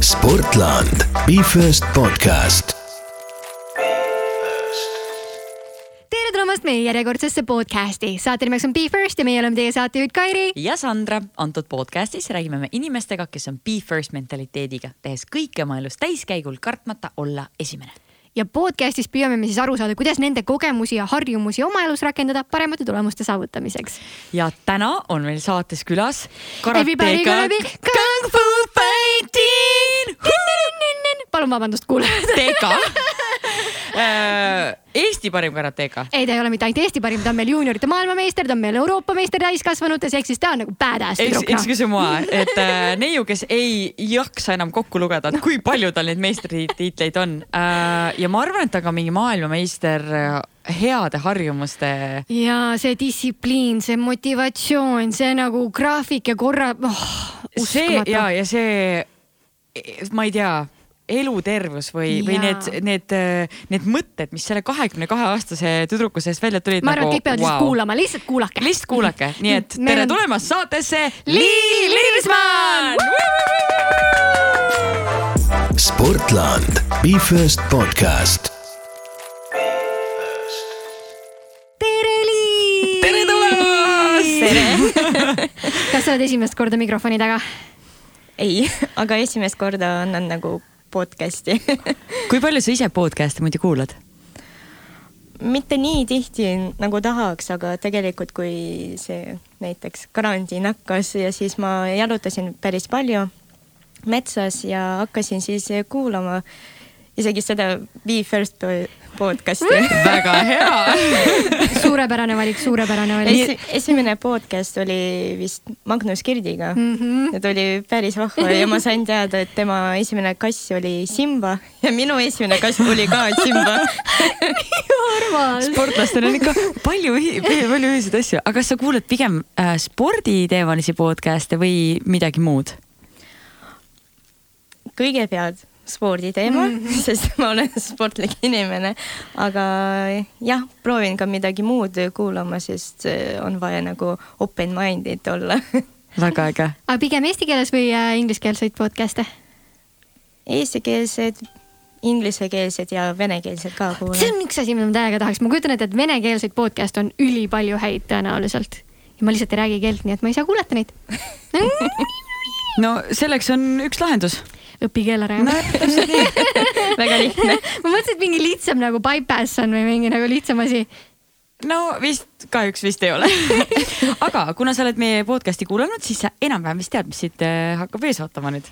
Sportland, Be First podcast. tere tulemast meie järjekordsesse podcasti. saate nimeks on Be First ja meie oleme teie saatejuht Kairi. ja Sandra, antud podcastis räägime me inimestega, kes on be first mentaliteediga, tehes kõike oma elus täiskäigul, kartmata olla esimene. Ja podcastis püüame me siis aru saada, kuidas nende kogemusi ja harjumusi oma elus rakendada paremate tulemuste saavutamiseks. ja täna on meil saates külas. Palun vabandust kuulajad. Teka Eesti parim karateka. ei, ta ei ole mitte ainult Eesti parim, ta on meil juuniorite maailmameister, ta on meil Euroopa meister täiskasvanutes, ehk siis ta on nagu badass tüdruk. noh. Excuse-moi, et äh, neiu, kes ei jaksa enam kokku lugeda, et kui palju tal neid meistritiitleid on äh,. ja ma arvan, et ta ka mingi maailmameister äh, heade harjumuste ja see distsipliin, see motivatsioon, see nagu graafik ja korra oh,, see ja, ja see, ma ei tea elutervus või, või need, need, need mõtted, mis selle kahekümne kahe aastase tüdruku seest välja tulid. ma arvan, et kõik peavad lihtsalt kuulama, lihtsalt kuulake. lihtsalt kuulake, nii et Meil tere on- tulemast saatesse, Liil Liismann. Sportland, Be First podcast. tere, Liis. tere tulemast. kas sa oled esimest korda mikrofoni taga? ei, aga esimest korda annan nagu podcast'i kui palju sa ise podcast'e muidu kuulad? mitte nii tihti nagu tahaks, aga tegelikult, kui see näiteks karantiin hakkas ja siis ma jalutasin päris palju metsas ja hakkasin siis kuulama isegi seda Be First podcast'i väga hea. suurepärane valik, suurepärane valik. Esi, esimene podcast oli vist Magnus Kirdiga mm. -hmm. et oli päris vahva ja ma sain teada, et tema esimene kass oli Simba ja minu esimene kass oli ka Simba sportlastel on ikka palju, palju ühiseid asju, aga kas sa kuulad pigem äh, sporditeemalisi podcast'e või midagi muud? kõigepealt sporditeema mm, -hmm. sest ma olen sportlik inimene, aga jah, proovin ka midagi muud kuulama, sest äh, on vaja nagu open-minded olla väga äge. aga pigem eesti keeles või äh, ingliskeelseid podcast'e? Eestikeelsed, inglisekeelsed ja venekeelsed ka see kuulan. on üks asi, mida ma täiega tahaks, ma kujutan ette, et venekeelseid podcast'e on ülipalju häid tõenäoliselt. ja ma lihtsalt ei räägi keelt, nii et ma ei saa kuulata neid. no selleks on üks lahendus. Õpi keel ära. väga lihtne. ma mõtlesin, et mingi lihtsam nagu bypass on või mingi nagu lihtsam asi. no vist, kahjuks vist ei ole. aga kuna sa oled meie podcast'i kuulanud, siis sa enam-vähem vist tead, mis siit äh, hakkab ees ootama nüüd.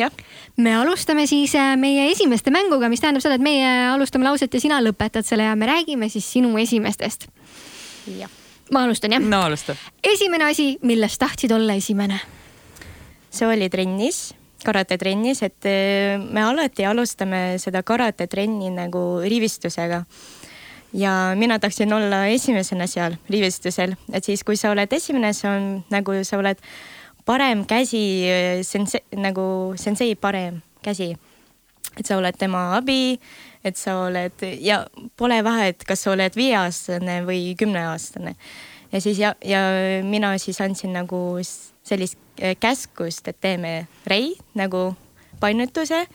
jah, me alustame siis äh, meie esimeste mänguga, mis tähendab seda, et meie alustame lauset ja sina lõpetad selle ja me räägime siis sinu esimestest. jah. ma alustan jah? no alusta. esimene asi, millest tahtsid olla esimene? see oli trennis, karatetrennis, et äh, me alati alustame seda karatetrenni nagu rivistusega. ja mina tahtsin olla esimesena seal rivistusel, et siis, kui sa oled esimene, see on nagu sa oled parem käsi, sense-, nagu sensei parem käsi. et sa oled tema abi, et sa oled ja pole vahet, kas sa oled viieaastane või kümneaastane. ja siis ja, ja mina siis andsin nagu sellist äh, käskust, et teeme rei nagu painutuse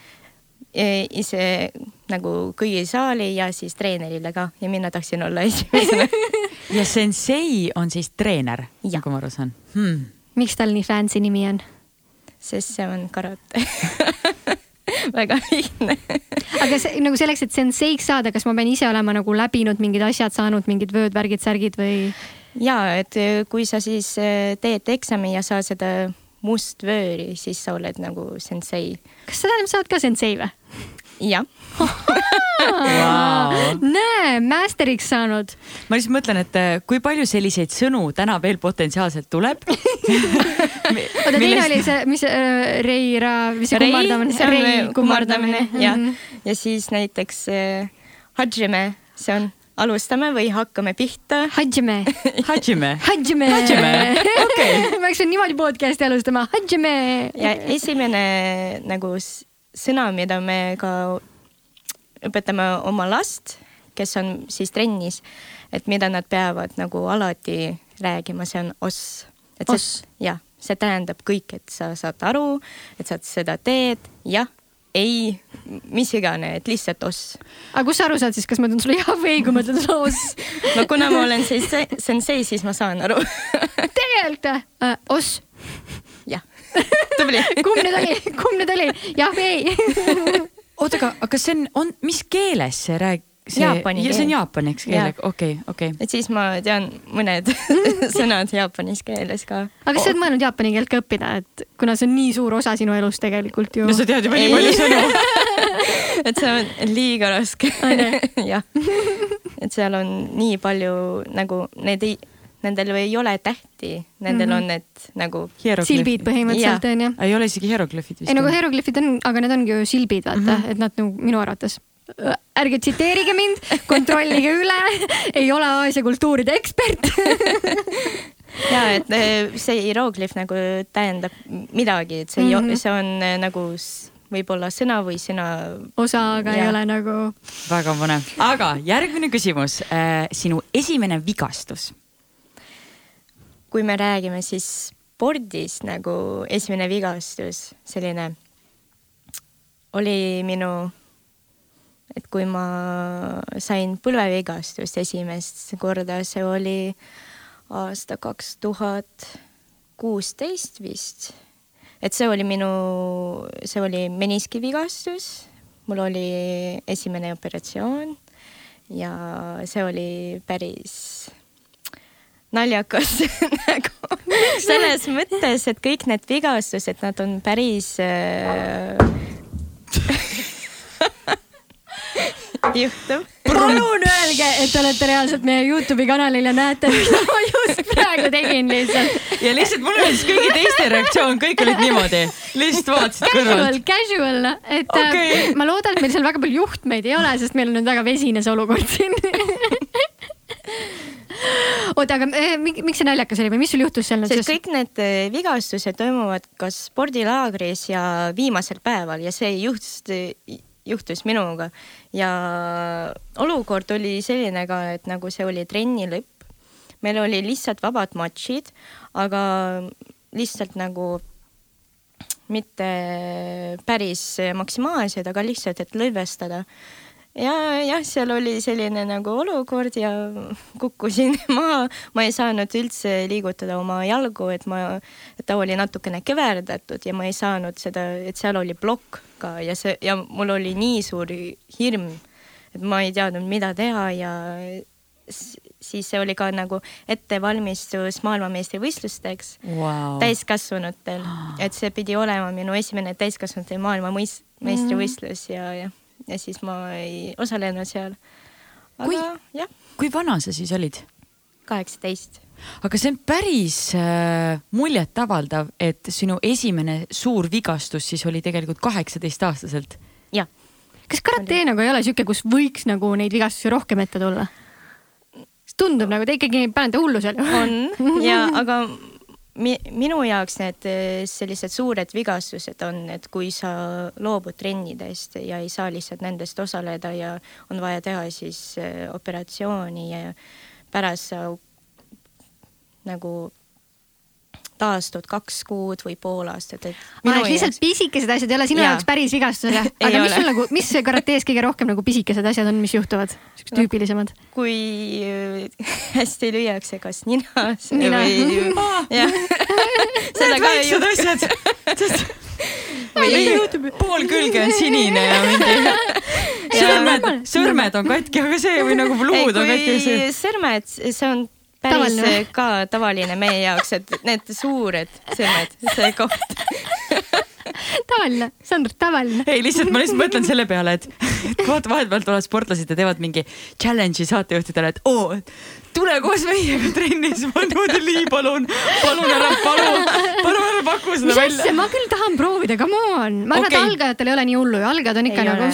ise nagu kõigi saali ja siis treenerile ka ja mina tahtsin olla esimesena. ja sensei on siis treener, nagu ma aru saan hmm.. miks tal nii fancy nimi on? sest see on karate. väga lihtne. aga see nagu selleks, et senseiks saada, kas ma pean ise olema nagu läbinud mingid asjad, saanud mingid vööd, värgid, särgid või? Ja et äh, kui sa siis äh, teed eksami ja saad seda must vööri, siis sa oled nagu sensei. kas sa tähendab, sa oled ka sensei või? jah, Wow. näe, masteriks saanud. ma lihtsalt mõtlen, et äh, kui palju selliseid sõnu täna veel potentsiaalselt tuleb. oota, teine oli see, mis äh, Rei Ra, mis see kummardamine, see on Rei kummardamine. ja Mhm., ja siis näiteks äh, Hadžime, see on alustame või hakkame pihta. Hadžime, Hadžime. Hadžime. Hadžime, okei. ma peaks niimoodi podcast'i alustama, Hadžime. ja esimene nagu sõna, mida me ka õpetame oma last, kes on siis trennis, et mida nad peavad nagu alati rääkima, see on oss. Oss. jah, see tähendab kõik, et sa saad aru, et sa seda teed, jah, ei, mis iganes, et lihtsalt oss. aga kust sa aru saad siis, kas ma ütlen sulle jah või ei, kui ma ütlen sulle oss? no kuna ma olen siis sensei, siis ma saan aru tegelikult äh, oss. jah, tubli kumb nüüd oli, kumb nüüd oli, jah või ei? oota, aga, aga see on, on, mis keeles see räägib? See, Jaapani ja see on keel. jaapani eks keel, okei, okei. et siis ma tean mõned sõnad jaapanis keeles ka. aga kas sa oled mõelnud jaapani keelt ka õppida, et kuna see on nii suur osa sinu elust tegelikult ju. no sa tead juba nii palju sõnu. et see on liiga raske jah, et seal on nii palju nagu need ei, nendel ei ole tähti, nendel Mhm. on need nagu silbid põhimõtteliselt onju. ei ole isegi hieroglüüfid vist. ei nagu hieroglüüfid on, aga need ongi ju silbid, vaata mm, -hmm. et nad nagu minu arvates ärge tsiteerige mind, kontrollige üle, ei ole Aasia kultuuride ekspert ja et eh, see hieroglüüf nagu tähendab midagi, et see mm, -hmm. see on eh, nagu võib-olla sõna või sõna osa, aga ja. ei ole nagu. väga põnev, aga järgmine küsimus. sinu esimene vigastus? kui me räägime siis spordist nagu esimene vigastus, selline oli minu, et kui ma sain põlvevigastust esimest korda, see oli aasta kaks tuhat kuusteist vist. et see oli minu, see oli meniskivigastus, mul oli esimene operatsioon ja see oli päris naljakas nagu selles mõttes, et kõik need vigastused, nad on päris äh... juhtub. palun öelge, et te olete reaalselt meie Youtube'i kanalil ja näete, mida ma just praegu tegin lihtsalt. ja lihtsalt mulle meeldis kõigi teiste reaktsioon, kõik olid niimoodi, lihtsalt vaatasid Casual, kõrvalt. casual, et Okei. okay. ma loodan, et meil seal väga palju juhtmeid ei ole, sest meil on nüüd väga vesine see olukord siin oota, aga eh, mi- miks see naljakas oli või mis sul juhtus seal nüüd sest kõik need eh, vigastused toimuvad kas spordilaagris ja viimasel päeval ja see juhtus, juhtus minuga ja olukord oli selline ka, et nagu see oli trenni lõpp. meil oli lihtsalt vabad matšid, aga lihtsalt nagu mitte päris maksimaalsed, aga lihtsalt, et lõdvestada ja jah, seal oli selline nagu olukord ja kukkusin maha, ma ei saanud üldse liigutada oma jalgu, et ma, ta oli natukene keverdatud ja ma ei saanud seda, et seal oli plokk ka ja see ja mul oli nii suur hirm, et ma ei teadnud, mida teha ja siis see oli ka nagu ettevalmistus maailmameistrivõistlusteks Wow. täiskasvanutel, et see pidi olema minu esimene täiskasvanute maailmameistrivõistlus ja, ja, ja siis ma ei osalenud seal. aga Kui- jah, kui vana sa siis olid? kaheksateist. aga see on päris äh, muljetavaldav, et sinu esimene suur vigastus siis oli tegelikult kaheksateistaastaselt. jah, kas karate nagu ei ole sihuke, kus võiks nagu neid vigastusi rohkem ette tulla? tundub nagu te ikkagi panete hullu seal. on ja aga mi, minu jaoks need eh, sellised suured vigastused on, et kui sa loobud trennidest ja ei saa lihtsalt nendest osaleda ja on vaja teha siis eh, operatsiooni ja pärast sa nagu taastud kaks kuud või pool aastat, et. lihtsalt pisikesed asjad ei ole sinu Jaa. jaoks päris vigastused, jah? Aga mis ole. sul nagu, mis karatees kõige rohkem nagu pisikesed asjad on, mis juhtuvad? siuksed tüüpilisemad? kui äh, hästi lüüakse kas ninasse Nina. või jah, Need väiksed asjad. või pool külge on sinine ja mingi sõrmed, sõrmed on katki, aga see või nagu luud on katki. sõrmed, see on päris Tavaline või? ka tavaline meie jaoks, et need suured sõrmed, see koht. tavaline, Sandra, tavaline. ei, lihtsalt ma lihtsalt mõtlen selle peale, et, et vaata vahepeal tulevad sportlased ja teevad mingi challenge'i saatejuhtidele, et oo, tule koos meiega trenni, siis ma niimoodi lii, palun, palun ära, palun, palun ära paku seda mis asja, välja. ma küll tahan proovida, come on. ma arvan okay., Okei. et algajatel ei ole nii hullu ju, algajad on ikka Ei nagu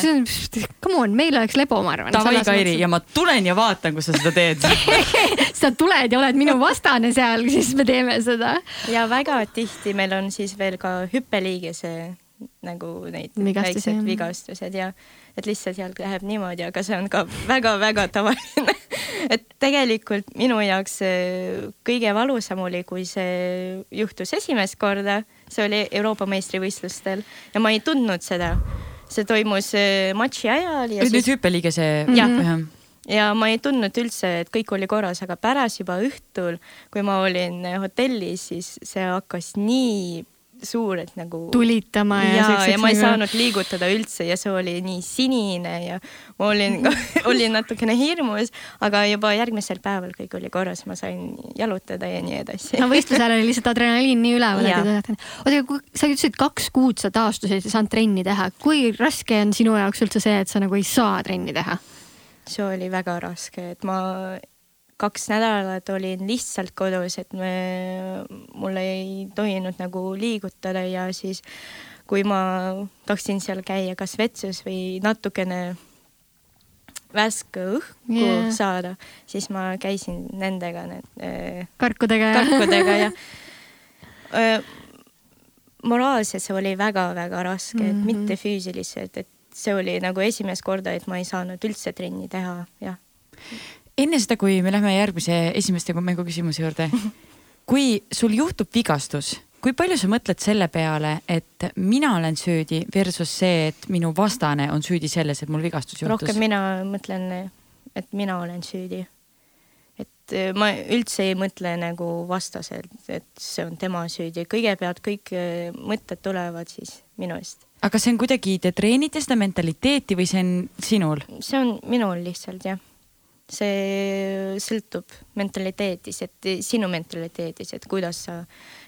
come on, meil oleks lebo, ma arvan. Davai, Kairi ja ma tulen ja vaatan, kus sa seda teed. sa tuled ja oled minu vastane seal, siis me teeme seda. ja väga tihti meil on siis veel ka hüppeliigese nagu neid Vigastusi, väiksed jah. vigastused ja et lihtsalt jalg läheb niimoodi, aga see on ka väga-väga tavaline. et tegelikult minu jaoks kõige valusam oli, kui see juhtus esimest korda, see oli Euroopa meistrivõistlustel ja ma ei tundnud seda. see toimus äh, matši ajal ja nüüd siis hüppeliigese Jah. jah. ja ma ei tundnud üldse, et kõik oli korras, aga pärast juba õhtul, kui ma olin hotellis, siis see hakkas nii suur, et nagu tulitama ja, ja, ja ma ei nagu- saanud liigutada üldse ja see oli nii sinine ja ma olin, olin natukene hirmus, aga juba järgmisel päeval kõik oli korras, ma sain jalutada ja nii edasi no võistluse ajal oli lihtsalt adrenaliin nii üleval, et ei tahtnud. oota, aga kui sa ütlesid kaks kuud sa taastusid ja saanud trenni teha, kui raske on sinu jaoks üldse see, et sa nagu ei saa trenni teha? see oli väga raske, et ma kaks nädalat olin lihtsalt kodus, et me, mul ei tohinud nagu liigutada ja siis kui ma tahtsin seal käia kas vetsus või natukene värske õhku yeah. saada, siis ma käisin nendega need äh, karkudega ja? karkudega ja äh, moraalselt see oli väga-väga raske mm, -hmm. et Mhm. mitte füüsiliselt, et see oli nagu esimest korda, et ma ei saanud üldse trenni teha, jah. Enne seda, kui me lähme järgmise esimeste mängu küsimuse juurde, kui sul juhtub vigastus, kui palju sa mõtled selle peale, et mina olen süüdi versus see, et minu vastane on süüdi selles, et mul vigastus juhtus rohkem? mina mõtlen, et mina olen süüdi. et eh, ma üldse ei mõtle nagu vastaselt, et see on tema süüdi, kõigepealt kõik eh, mõtted tulevad siis minust. aga see on kuidagi, te treenite seda mentaliteeti või see on sinul? see on minul lihtsalt jah. See sõltub mentaliteedis, et sinu mentaliteedis, et kuidas sa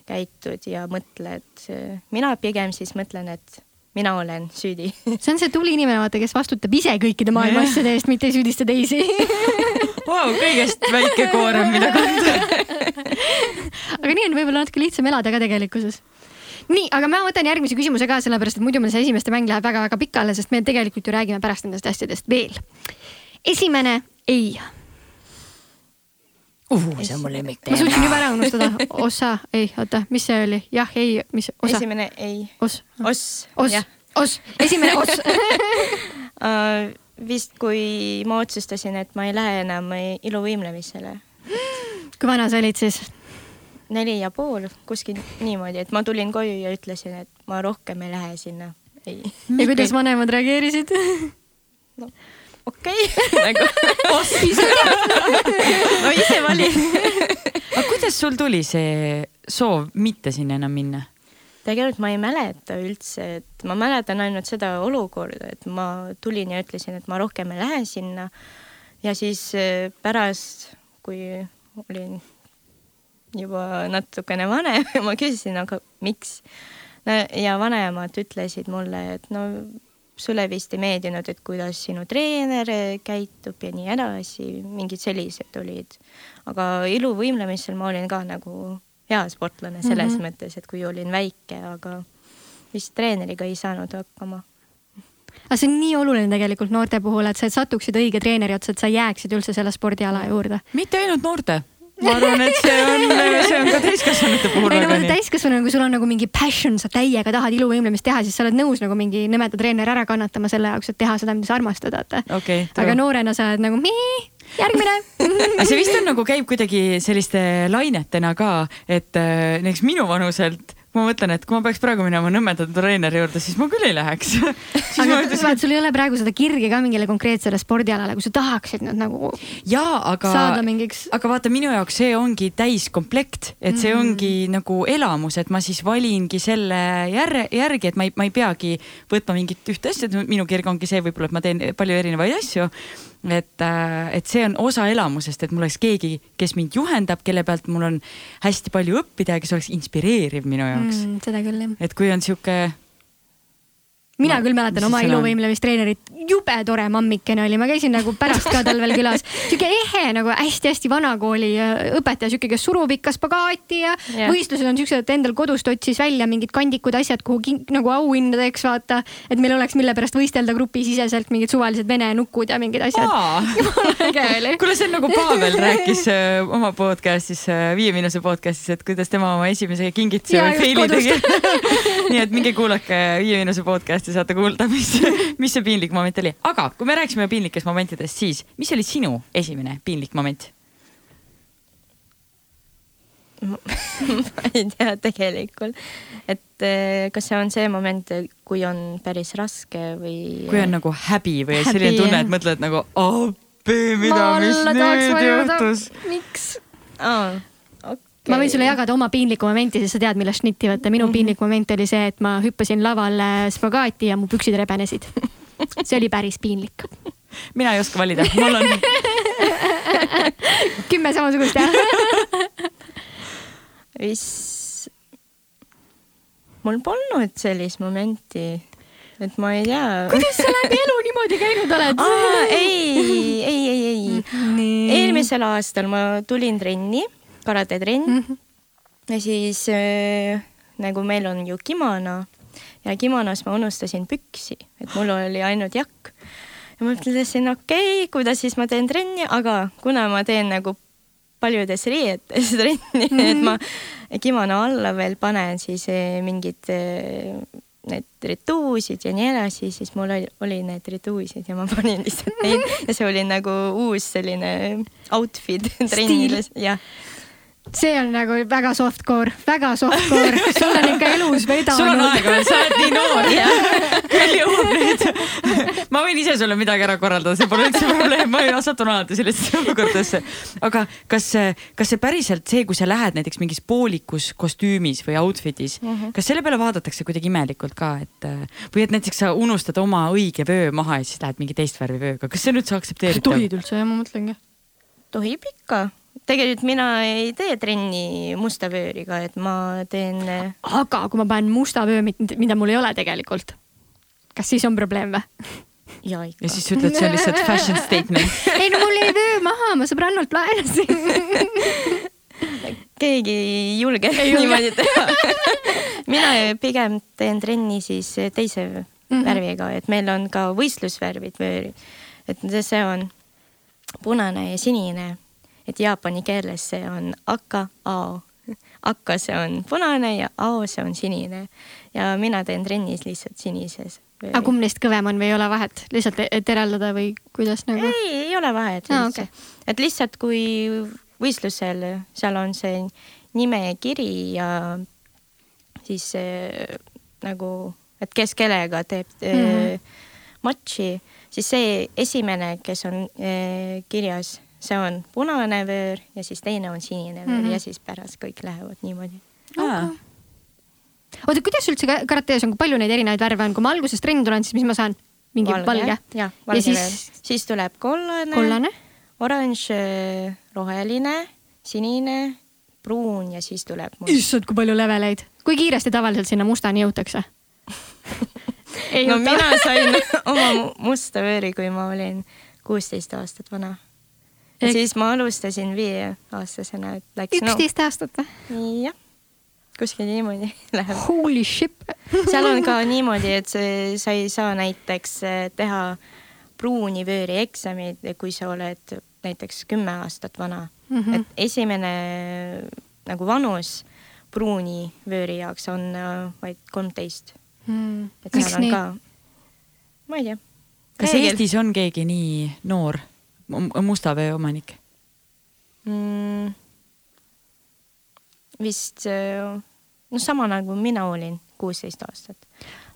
käitud ja mõtled. mina pigem siis mõtlen, et mina olen süüdi see on see tubli inimene, vaata, kes vastutab ise kõikide maailma asjade eest, mitte ei süüdista teisi. Vau, kõigest väike koorem, mida kanda. aga nii on võib-olla natuke lihtsam elada ka tegelikkuses nii, aga ma võtan järgmise küsimuse ka, sellepärast et muidu meil see esimeste mäng läheb väga-väga pikale, sest me tegelikult ju räägime pärast nendest asjadest veel. esimene ei, uh, see on mu lemmik ma suutsin juba ära unustada, osa, ei, oota, mis see oli, jah, ei, mis osa, esimene ei, os, os, os os, esimene os. uh,. vist kui ma otsustasin, et ma ei lähe enam iluvõimlemisele, kui vana sa olid siis? neli ja pool kuskil niimoodi, et ma tulin koju ja ütlesin, et ma rohkem ei lähe sinna, ja kuidas vanemad reageerisid? Okei okay., nagu no ise valin. aga kuidas sul tuli see soov mitte sinna enam minna? tegelikult ma ei mäleta üldse, et ma mäletan ainult seda olukorda, et ma tulin ja ütlesin, et ma rohkem ei lähe sinna. ja siis eh, pärast, kui olin juba natukene vanem, ma küsisin, aga miks. ja vanemad ütlesid mulle, et no sulle vist ei meeldinud, et kuidas sinu treener käitub ja nii edasi, mingid sellised olid. aga iluvõimlemisel ma olin ka nagu hea sportlane selles mm -hmm. mõttes, et kui olin väike, aga vist treeneriga ei saanud hakkama. aga see on nii oluline tegelikult noorte puhul, et sa satuksid õige treeneri otsa, et sa jääksid üldse selle spordiala juurde. mitte ainult noorte. Ma arvan, et see on, see on ka täiskasvanute puhul ei no vaata täiskasvanuna, kui sul on nagu mingi passion, sa täiega tahad iluvõimlemist teha, siis sa oled nõus nagu mingi nõmeda treeneri ära kannatama selle jaoks, et teha seda, mida sa armastad, vaata. okei, aga noorena sa oled nagu mii, järgmine. aga see vist on nagu käib kuidagi selliste lainetena ka, et äh, näiteks minu vanuselt ma mõtlen, et kui ma peaks praegu minema nõmeda treeneri juurde, siis ma küll ei läheks. siis aga ma ütlesin, vaat sul ei ole praegu seda kirge ka mingile konkreetsele spordialale, kui sa tahaksid nüüd nagu jaa, aga saada mingiks. aga vaata, minu jaoks see ongi täiskomplekt, et see Mhm. ongi nagu elamus, et ma siis valingi selle järre, järgi, et ma ei, ma ei peagi võtma mingit ühte asja, et minu kirg ongi see võib-olla, et ma teen palju erinevaid asju. et, et see on osa elamusest, et mul oleks keegi, kes mind juhendab, kelle pealt mul on hästi palju õppida ja kes oleks inspireeriv minu jaoks mm.. mm,. seda küll jah. et kui on sihuke, mina Ma- küll mäletan oma iluvõimlemistreenerit, jube tore mammikene oli, ma käisin nagu pärast ka tal veel külas. sihuke ehe nagu hästi-hästi vanakooli äh, õpetaja, sihuke, kes surub ikka spagaati ja yeah. võistlused on siuksed, et endal kodust otsis välja mingid kandikud asjad, kuhu nagu auhindadeks vaata, et meil oleks, mille pärast võistelda grupisiseselt mingid suvalised vene nukud ja mingid asjad. kuule, see on nagu Pavel rääkis äh, oma podcast'is, Viie Miinuse podcast'is, et kuidas tema oma esimese kingituse faili tegi. nii et minge kuulake Viie Miinuse podcast'i, saate kuulda, mis, mis see piinlik moment oli. aga kui me rääkisime piinlikest momentidest, siis mis oli sinu esimene piinlik moment? ma ei tea tegelikult, et eh, kas see on see moment, kui on päris raske või? kui on nagu häbi või Häbi, selline tunne, et mõtled nagu appi, mida, mis nüüd juhtus. miks? okei. Ma võin sulle jagada oma piinlikku momenti, siis sa tead, millest šnitti võtta. minu mm -hmm. piinlik moment oli see, et ma hüppasin laval spagaati ja mu püksid rebenesid. see oli päris piinlik. mina ei oska valida, mul on kümme samasugust jah? vist, mul polnud sellist momenti, et ma ei tea. kuidas sa läbi elu niimoodi käinud oled? ei, ei, ei, ei. eelmisel aastal ma tulin trenni, karatetrenn mm. -hmm. ja siis äh, nagu meil on ju kimono ja kimonos ma unustasin püksi, et mul oli ainult jakk. ja ma mõtlesin, okei okay,, kuidas siis ma teen trenni, aga kuna ma teen nagu paljudes riietes trenni mm, -hmm. et ma kimono alla veel panen siis eh, mingid eh, need rituusid ja nii edasi, siis mul oli, oli need rituusid ja ma panin lihtsalt neid ja see oli nagu uus selline outfit trennile, jah. See on nagu väga softcore, väga softcore, sul on ikka elus vedanud. sul on aega veel, sa oled nii noor. küll jõuab nüüd. ma võin ise sulle midagi ära korraldada, see pole üldse probleem, ma satun alati sellistesse olukordadesse. aga kas, kas see päriselt see, kui sa lähed näiteks mingis poolikus kostüümis või outfit'is mm, -hmm. kas selle peale vaadatakse kuidagi imelikult ka, et või et näiteks sa unustad oma õige vöö maha ja siis lähed mingi teist värvi vööga, kas see on üldse aktsepteeritav? tohid üldse jah, ma mõtlengi. tohib ikka tegelikult mina ei tee trenni musta vööriga, et ma teen. aga kui ma panen musta vöö, mida mul ei ole tegelikult, kas siis on probleem või? ja ikka. ja siis sa ütled, see on lihtsalt fashion statement. ei no mul jäi vöö maha, ma sõbrannalt laenasin keegi ei julge ei niimoodi teha mina pigem teen trenni siis teise mm -hmm. värviga, et meil on ka võistlusvärvid vöörid. et see on punane ja sinine et jaapani keeles see on aka, ao. aka, see on punane ja ao, see on sinine. ja mina teen trennis lihtsalt sinises. aga kumb neist kõvem on või ei ole vahet, lihtsalt et eraldada või kuidas nagu? ei, ei ole vahet ah, üldse okay.. et lihtsalt kui võistlusel, seal on see nimekiri ja siis äh, nagu, et kes kellega teeb mm -hmm. matši, siis see esimene, kes on äh, kirjas see on punane vöör ja siis teine on sinine vöör mm -hmm. ja siis pärast kõik lähevad niimoodi. oota, kuidas üldse karates on, kui palju neid erinevaid värve on, kui ma alguses trenni tulen, siis mis ma saan? mingi valge, valge.? jah, valge ja siis... vöör. siis tuleb kollane, kollane., oranž, roheline, sinine, pruun ja siis tuleb must. issand, kui palju leveleid. kui kiiresti tavaliselt sinna mustani jõutakse no mina sain oma musta vööri, kui ma olin kuusteist aastat vana ja Eks... siis ma alustasin viieaastasena, et läks. üksteist no, aastat või? jah, kuskil niimoodi läheb. Holy shit seal on ka niimoodi, et sa ei saa näiteks eh, teha pruuni vööri eksamit, kui sa oled näiteks kümme aastat vana mm. -hmm. et esimene nagu vanus pruuni vööri jaoks on uh, vaid kolmteist mm.. et seal Miks on nii? ka, ma ei tea. kas Eestis on keegi nii noor? Musta vee omanik mm,? vist noh, sama nagu mina olin, kuusteist aastat.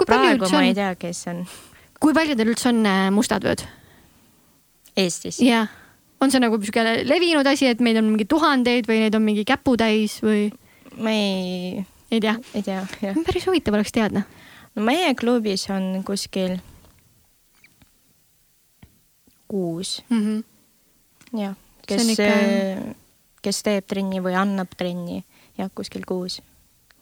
praegu ma on... ei tea, kes on. kui palju teil üldse on äh, mustad vööd? Eestis? jah, on see nagu sihuke levinud asi, et meid on mingi tuhandeid või neid on mingi käputäis või? ma ei. ei tea? ei tea, jah. päris huvitav oleks teada. no meie klubis on kuskil kuus mm. -hmm. jah, kes ikka..., kes teeb trenni või annab trenni, jah, kuskil kuus.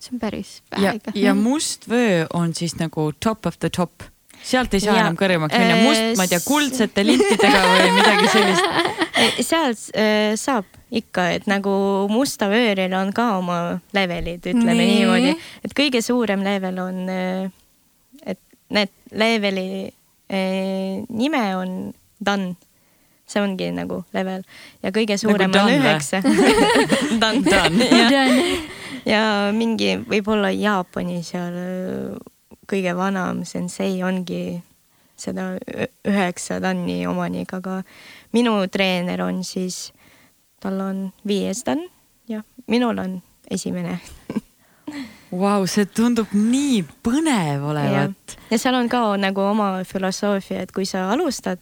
see on päris vähe ikka. ja must vöö on siis nagu top of the top sealt ei saa ja, enam kõrgemaks minna, must, ma ei tea, kuldsete lintidega või midagi sellist. sealt äh, saab ikka, et nagu musta vööril on ka oma levelid, ütleme nii. niimoodi, et kõige suurem level on, et need leveli äh, nime on done. see ongi nagu level ja kõige suurem nagu on üheksa. done, done. ja mingi võib-olla Jaapani seal äh, kõige vanam sensei ongi seda üheksa tanni omanik, aga minu treener on siis, tal on viies tann ja minul on esimene. Vau, see tundub nii põnev olevat. ja seal on ka nagu oma filosoofia, et kui sa alustad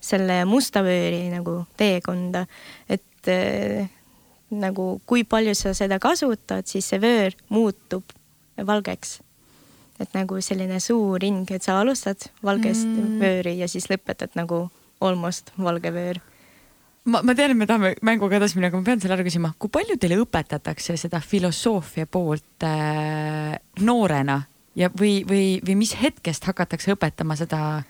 selle musta vööri nagu teekonda, et äh, nagu kui palju sa seda kasutad, siis see vöör muutub valgeks. et nagu selline suur ring, et sa alustad valgest Mm. vööri ja siis lõpetad nagu almost valge vöör. ma, ma tean, et me tahame mänguga edasi minna, aga ma pean selle ära küsima, kui palju teile õpetatakse seda filosoofia poolt äh, noorena ja, või, või, või mis hetkest hakatakse õpetama seda?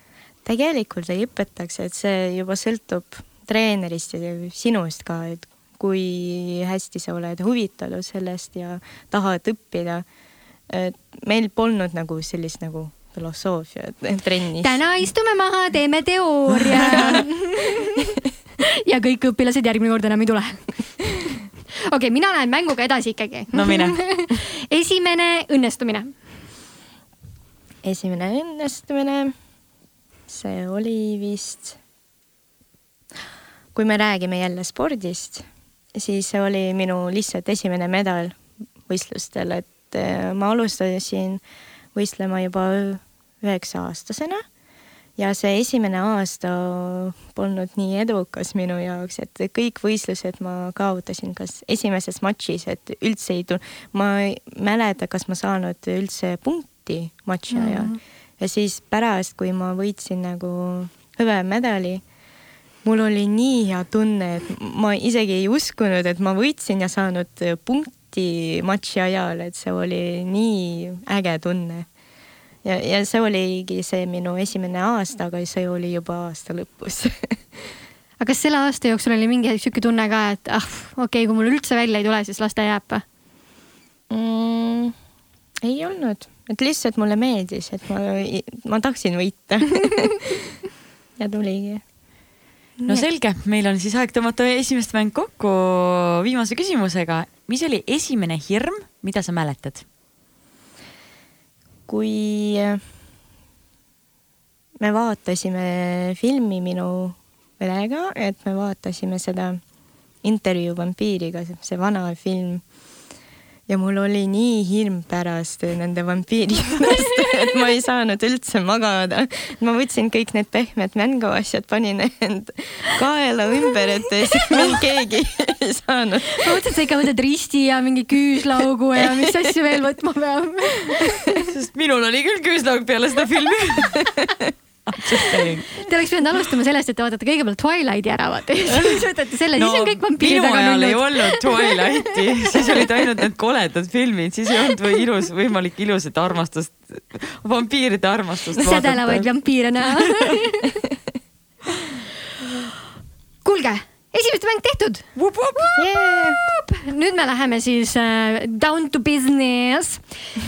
Tegelikult ei õpetaks, et see juba sõltub treenerist ja sinust ka, et kui hästi sa oled huvitatud sellest ja tahad õppida. et meil polnud nagu sellist nagu filosoofiat trennis. täna istume maha, teeme teooria. ja kõik õpilased järgmine kord enam ei tule. okei okay,, mina lähen mänguga edasi ikkagi. no mine. esimene õnnestumine. esimene õnnestumine, see oli vist, kui me räägime jälle spordist, siis see oli minu lihtsalt esimene medal võistlustel, et eh, ma alustasin võistlema juba üheksa aastasena ja see esimene aasta polnud nii edukas minu jaoks, et kõik võistlused ma kaotasin kas esimeses matšis, et üldse ei tulnud, ma ei mäleta, kas ma saanud üldse punkti matši ajal mm. -hmm. Ja siis pärast, kui ma võitsin nagu hõbemedali, mul oli nii hea tunne, et ma isegi ei uskunud, et ma võitsin ja saanud punkti matši ajal, et see oli nii äge tunne ja, ja see oligi see minu esimene aasta, aga see oli juba aasta lõpus aga kas selle aasta jooksul oli mingi sihuke tunne ka, et ah, okei okay,, kui mul üldse välja ei tule, siis las ta jääb? mm,? ei olnud, et lihtsalt mulle meeldis, et ma, ma tahtsin võita ja tuligi. no selge, meil on siis aeg tõmmata esimest mäng kokku viimase küsimusega. mis oli esimene hirm, mida sa mäletad? kui me vaatasime filmi minu perega, et me vaatasime seda intervjuu vampiiriga, see vana film. Ja mul oli nii hirm pärast nende vampiiridest, et ma ei saanud üldse magada. ma võtsin kõik need pehmed mänguasjad, panin end kaela ümber, et mind keegi ei saanud ma mõtlesin, et sa ikka võtad risti ja mingi küüslaugu ja mis asju veel võtma peab. sest minul oli küll küüslaug peale seda filmi. Te oleks pidanud alustama sellest, et te vaatate kõigepealt Twilighti ära, vaata ja siis võtate selle, siis on kõik vampiirid väga ajal ei nunnud. olnud Twilighti, siis olid ainult need koledad filmid, siis ei olnud või ilus, võimalik ilusat armastust, vampiiride armastust sädelevaid vampiire näha. kuulge, esimene mäng tehtud. yeah!. nüüd me läheme siis äh, down to business.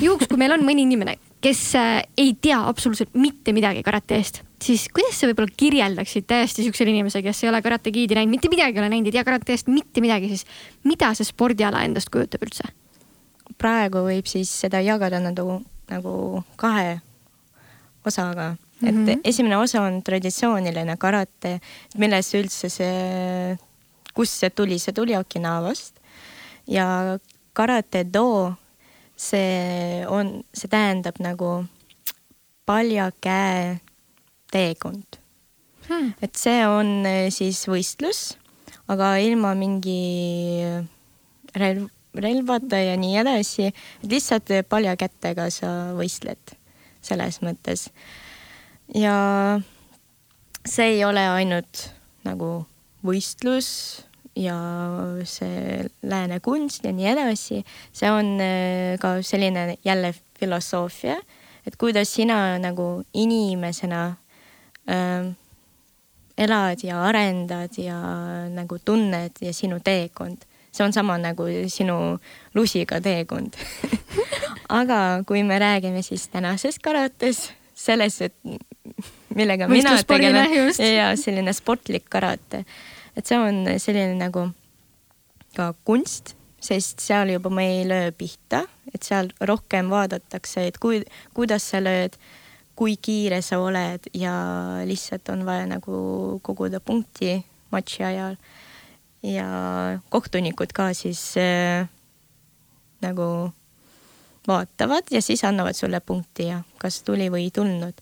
juhuks, kui meil on mõni inimene, kes äh, ei tea absoluutselt mitte midagi karate eest, siis kuidas sa võib-olla kirjeldaksid täiesti siuksele inimesele, kes ei ole Karate Kidi näinud, mitte midagi ei ole näinud, ei tea karate eest mitte midagi, siis mida see spordiala endast kujutab üldse? praegu võib siis seda jagada nagu, nagu kahe osaga, et mm Mhm. -hmm. esimene osa on traditsiooniline karate, millest üldse see, kust see tuli, see tuli Okinawast ja karate do, see on, see tähendab nagu palja käe teekond Hmm. et see on eh, siis võistlus, aga ilma mingi relv, relvata ja nii edasi, lihtsalt palja kätega sa võistled selles mõttes. ja see ei ole ainult nagu võistlus ja see lääne kunst ja nii edasi, see on eh, ka selline jälle filosoofia, et kuidas sina nagu inimesena ähm, elad ja arendad ja nagu tunned ja sinu teekond, see on sama nagu sinu lusiga teekond. aga kui me räägime siis tänasest karates, selles, et millega mina tegelen ja selline sportlik karate, et see on selline nagu ka kunst, sest seal juba me ei löö pihta, et seal rohkem vaadatakse, et kui, kuidas sa lööd, kui kiire sa oled ja lihtsalt on vaja nagu koguda punkti matši ajal. ja kohtunikud ka siis äh, nagu vaatavad ja siis annavad sulle punkti ja kas tuli või ei tulnud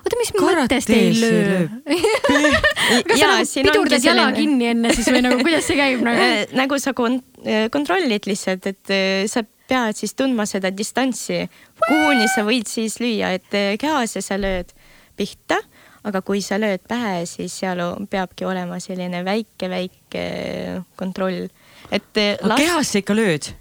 oota, mis mõttes te ei löö? kas sa nagu pidurdad jala selline... kinni enne siis või nagu kuidas see käib nagu? nagu sa kont kontrollid lihtsalt, et äh, sa pead siis tundma seda distantsi, kuhuni sa võid siis lüüa, et äh, kehasse sa lööd pihta, aga kui sa lööd pähe, siis seal peabki olema selline väike-väike kontroll, et. aga las... kehasse ikka lööd?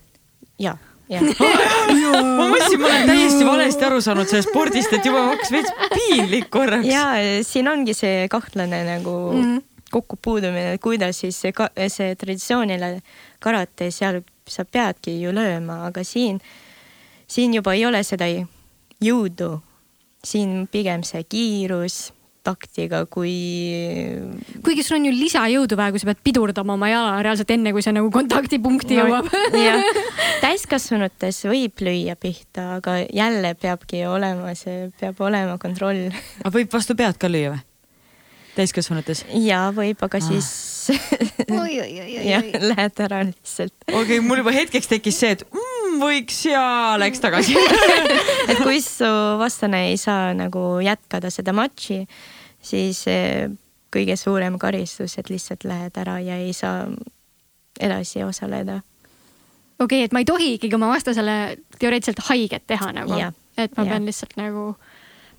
jaa ma mõtlesin, ma olen täiesti valesti aru saanud sellest spordist, et juba hakkas veits piinlik korraks. ja siin ongi see kahtlane nagu mm -hmm. kokkupuudumine, kuidas siis see, see traditsiooniline karate, seal sa peadki ju lööma, aga siin, siin juba ei ole seda jõudu. siin pigem see kiirus taktiga, kui. kuigi sul on ju lisajõudu vaja, kui sa pead pidurdama oma jala reaalselt enne, kui see nagu kontaktipunkti no, jõuab täiskasvanutes võib lüüa pihta, aga jälle peabki olema, see peab olema kontroll. aga võib vastu pead ka lüüa või? täiskasvanutes? ja võib, aga ah. siis jah, lähed ära lihtsalt. okei okay,, mul juba hetkeks tekkis see, et mm, võiks ja läks tagasi et kui su vastane ei saa nagu jätkada seda matši, siis kõige suurem karistus, et lihtsalt lähed ära ja ei saa edasi osaleda. okei okay,, et ma ei tohi ikkagi oma vastasele teoreetiliselt haiget teha nagu, et ma ja. pean lihtsalt nagu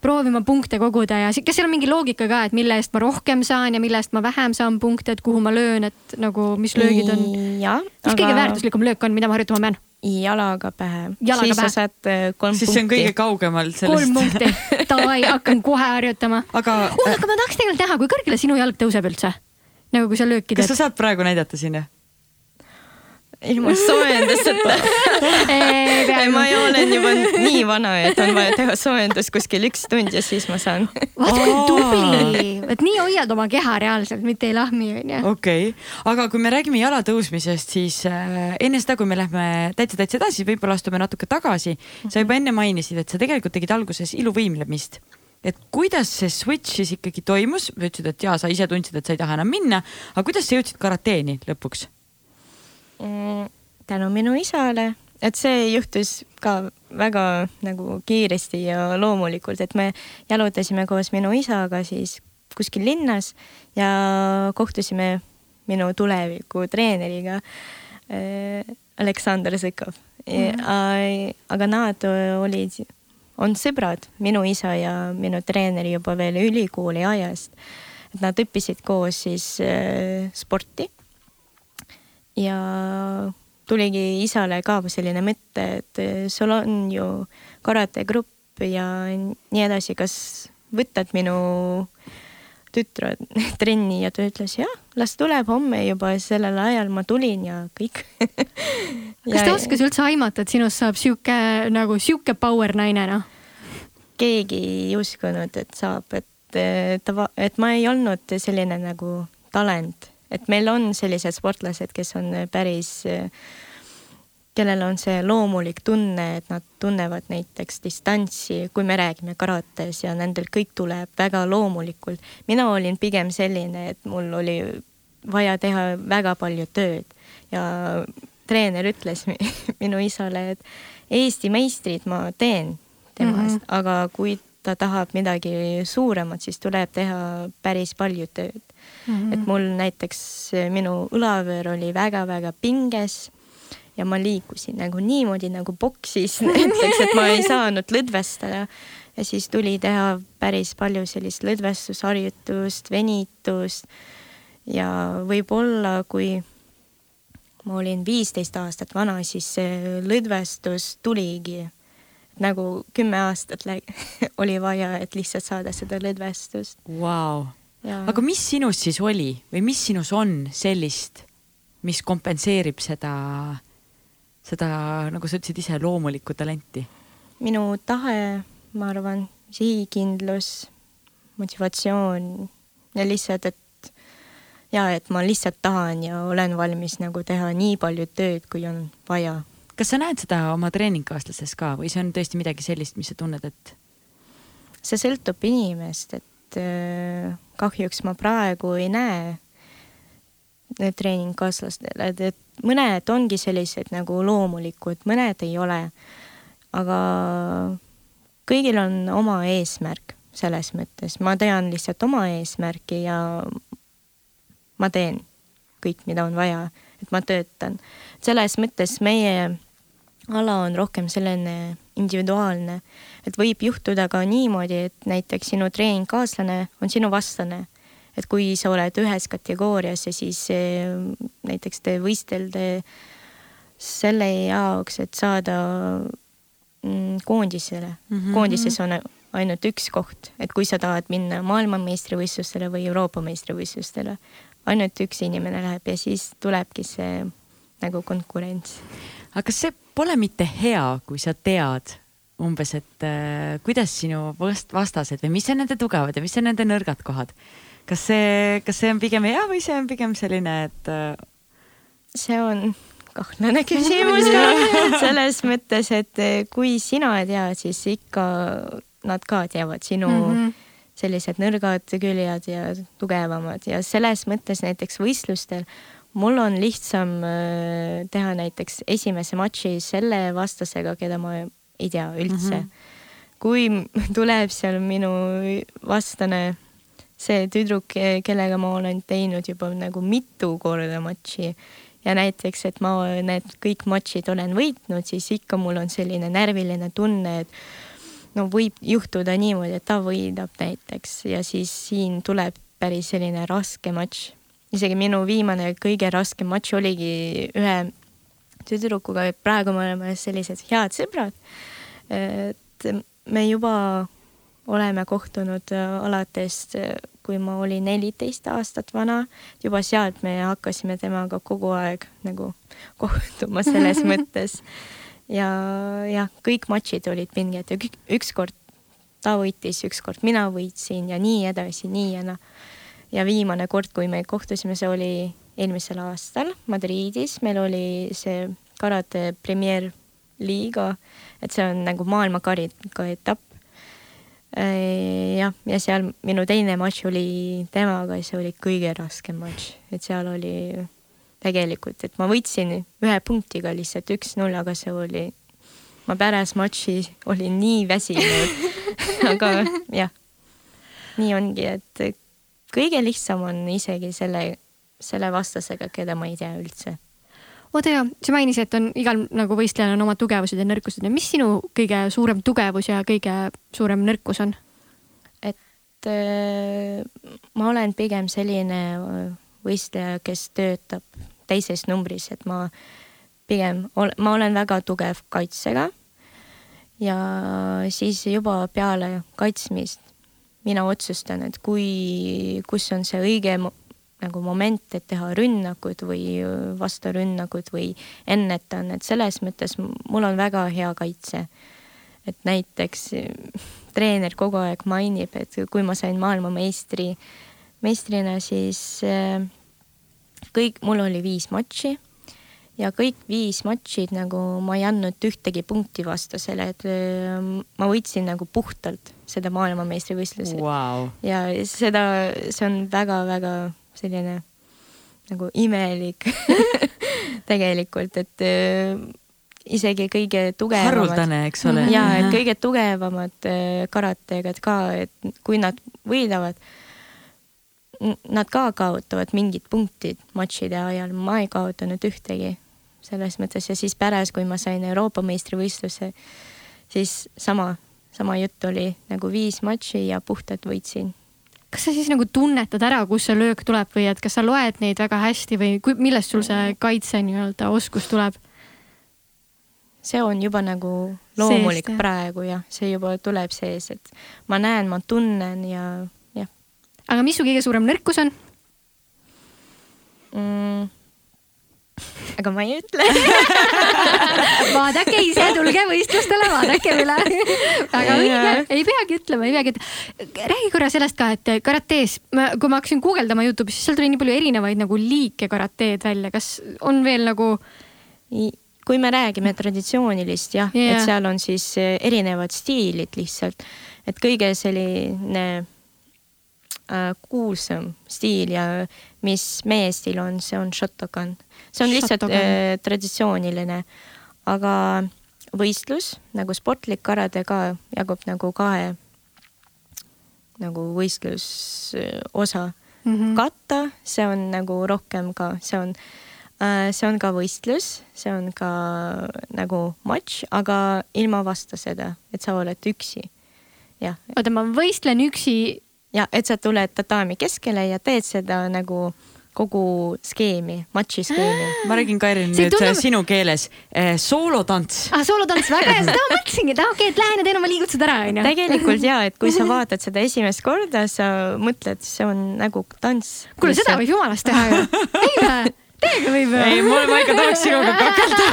proovima punkte koguda ja kas seal on mingi loogika ka, et mille eest ma rohkem saan ja mille eest ma vähem saan punkte, et kuhu ma löön, et nagu mis löögid on? mis aga... kõige väärtuslikum löök on, mida ma harjutama pean? jalaga pähe. siis pähe. sa saad äh, kolm siis punkti. siis see on kõige kaugemal sellest. kolm punkti, davai, hakkan kohe harjutama. aga oh,, aga ma tahaks tegelikult näha, kui kõrgele sinu jalg tõuseb üldse? nagu kui sa lööki teed. kas sa saad praegu näidata siin, jah? Ilma soojenduseta ma olen juba nii vana, et on vaja teha soojendus kuskil üks tund ja siis ma saan. vaat kui tubli, et nii hoiad oma keha reaalselt, mitte ei lahmi, onju. okei okay., aga kui me räägime jala tõusmisest, siis äh, enne seda, kui me lähme täitsa-täitsa edasi, võib-olla astume natuke tagasi. sa juba enne mainisid, et sa tegelikult tegid alguses iluvõimlemist et kuidas see switch siis ikkagi toimus, ütlesid, et jaa, sa ise tundsid, et sa ei taha enam minna, aga kuidas sa jõudsid karateeni lõpuks? Mm, tänu minu isale, et see juhtus ka väga nagu kiiresti ja loomulikult, et me jalutasime koos minu isaga siis kuskil linnas ja kohtusime minu tuleviku treeneriga äh, Aleksandr Sõkov mm. -hmm. aga nad olid, on sõbrad, minu isa ja minu treener juba veel ülikooli ajast. et nad õppisid koos siis äh, sporti ja tuligi isale ka selline mõte, et sul on ju karategrupp ja nii edasi, kas võtad minu tütre trenni? Ja ta ütles jah, las tuleb homme juba sellel ajal ma tulin ja kõik. Kas ta oskas üldse aimata, et sinust saab sihuke nagu sihuke power naine noh? keegi ei uskunud, et saab, et ta, et ma ei olnud selline nagu talent et meil on sellised sportlased, kes on päris, kellel on see loomulik tunne, et nad tunnevad näiteks distantsi, kui me räägime karates ja nendel kõik tuleb väga loomulikult. mina olin pigem selline, et mul oli vaja teha väga palju tööd ja treener ütles minu isale, et Eesti meistrid ma teen temast mm, -hmm. aga kui ta tahab midagi suuremat, siis tuleb teha päris palju tööd mm. -hmm. et mul näiteks minu õlavöör oli väga-väga pinges ja ma liikusin nagu niimoodi nagu boksis näiteks, et ma ei saanud lõdvestada. ja siis tuli teha päris palju sellist lõdvestusharjutust, venitust ja võib-olla kui ma olin viisteist aastat vana, siis see lõdvestus tuligi nagu kümme aastat oli vaja, et lihtsalt saada seda lõdvestust wow.. aga mis sinus siis oli või mis sinus on sellist, mis kompenseerib seda, seda, nagu sa ütlesid ise, loomulikku talenti? minu tahe, ma arvan, sihikindlus, motivatsioon ja lihtsalt, et ja et ma lihtsalt tahan ja olen valmis nagu teha nii palju tööd, kui on vaja. Kas sa näed seda oma treeningkaaslastes ka või see on tõesti midagi sellist, mis sa tunned, et? see sõltub inimest, et äh, kahjuks ma praegu ei näe treeningkaaslastele, et, mõned ongi sellised nagu loomulikud, mõned ei ole. aga kõigil on oma eesmärk selles mõttes, ma tean lihtsalt oma eesmärki ja ma teen kõik, mida on vaja, et ma töötan. selles mõttes meie ala on rohkem selline individuaalne, et võib juhtuda ka niimoodi, et näiteks sinu treeningkaaslane on sinu vastane. et kui sa oled ühes kategoorias ja siis eh, näiteks te võistelda selle jaoks, et saada mm, koondisele mm, -hmm. koondises on ainult üks koht, et kui sa tahad minna maailmameistrivõistlustele või Euroopa meistrivõistlustele, ainult üks inimene läheb ja siis tulebki see nagu konkurents. Aga kas see pole mitte hea, kui sa tead umbes, et äh, kuidas sinu vast-, vastased või mis on nende tugevad ja mis on nende nõrgad kohad? kas see, kas see on pigem hea või see on pigem selline, et äh...? see on kahtlane küsimus selles mõttes, et äh, kui sina ei tea, siis ikka nad ka teavad sinu mm -hmm sellised nõrgad küljed ja tugevamad ja selles mõttes näiteks võistlustel mul on lihtsam äh, teha näiteks esimese matši selle vastasega, keda ma ei tea üldse mm. -hmm. kui tuleb seal minu vastane, see tüdruk, kellega ma olen teinud juba nagu mitu korda matši ja näiteks, et ma need kõik matšid olen võitnud, siis ikka mul on selline närviline tunne, et no võib juhtuda niimoodi, et ta võidab näiteks ja siis siin tuleb päris selline raske matš. Isegi minu viimane kõige raskem matš oligi ühe tüdrukuga, et praegu me oleme sellised head sõbrad. et me juba oleme kohtunud alates, kui ma olin neliteist aastat vana, juba sealt me hakkasime temaga kogu aeg nagu kohtuma selles mõttes ja jah, kõik matšid olid pinged ja ükskord ta võitis, ükskord mina võitsin ja nii edasi, nii ja noh. Ja viimane kord, kui me kohtusime, see oli eelmisel aastal Madridis, meil oli see karate premier liiga, et see on nagu maailmakarika etapp. Äh, jah, ja seal minu teine matš oli temaga see oli kõige raskem matš, et seal oli tegelikult, et ma võitsin ühe punktiga lihtsalt üks-null, aga see oli, ma pärast matši olin nii väsinud. Aga jah, nii ongi, et kõige lihtsam on isegi selle, selle vastasega, keda ma ei tea üldse. oota ja sa mainisid, et on igal nagu võistlejal on omad tugevused ja nõrkused ja mis sinu kõige suurem tugevus ja kõige suurem nõrkus on? et äh, ma olen pigem selline võistleja, kes töötab teises numbris, et ma pigem, ma olen väga tugev kaitsega. ja siis juba peale kaitsmist mina otsustan, et kui, kus on see õige nagu moment, et teha rünnakud või vasturünnakud või ennetan, et selles mõttes mul on väga hea kaitse. et näiteks treener kogu aeg mainib, et kui ma sain maailmameistri, meistrina, siis kõik, mul oli viis matši ja kõik viis matšid nagu ma ei andnud ühtegi punkti vastasele, et ähm, ma võitsin nagu puhtalt seda maailmameistrivõistluse wow.. ja seda, see on väga-väga selline nagu imelik tegelikult, et äh, isegi kõige tugevamad. haruldane, eks ole. ja, et kõige tugevamad äh, karategad ka, et kui nad võidavad nad ka kaotavad mingid punktid matšide ajal, ma ei kaotanud ühtegi selles mõttes ja siis pärast, kui ma sain Euroopa meistrivõistluse, siis sama, sama jutt oli nagu viis matši ja puhtalt võitsin. kas sa siis nagu tunnetad ära, kust see löök tuleb või et kas sa loed neid väga hästi või kui, millest sul see kaitse nii-öelda oskus tuleb? see on juba nagu loomulik sees, praegu jah, see juba tuleb sees, et ma näen, ma tunnen ja aga mis su kõige suurem nõrkus on aga ma ei ütle. vaadake ise, tulge võistlustele, vaadake üle. väga õige ei peagi ütlema, ei peagi ütlema. räägi korra sellest ka, et karates, kui ma hakkasin guugeldama Youtube'is, siis seal tuli nii palju erinevaid nagu liike karateed välja, kas on veel nagu kui me räägime traditsioonilist jah Jaa. et seal on siis eh, erinevad stiilid lihtsalt, et kõige selline äh, kuulsam stiil ja mis meie stiil on, see on Shotokan. See on lihtsalt Shotokan. äh, traditsiooniline, aga võistlus nagu sportlik karade ka jagub nagu kahe nagu võistlusosa mm -hmm. katta, see on nagu rohkem ka, see on, see on ka võistlus, see on ka nagu matš, aga ilma vastaseda, et sa oled üksi. jah, oota, ma võistlen üksi. ja et sa tuled tatami keskele ja teed seda nagu kogu skeemi, matši skeemi. ma räägin, Kairin, See nüüd tundub- sinu keeles eh,. soolotants. ah, soolotants, väga hea, seda ma mõtlesingi, et ah, okei, et lähen ja teen oma liigutused ära, onju. tegelikult ja, et kui sa vaatad seda esimest korda, sa mõtled, see on nagu tants. kuule, seda võib jumalast teha ju. ei vä? Teiega võib ei, ju. ma, ma ikka tahaks sinuga kakelda.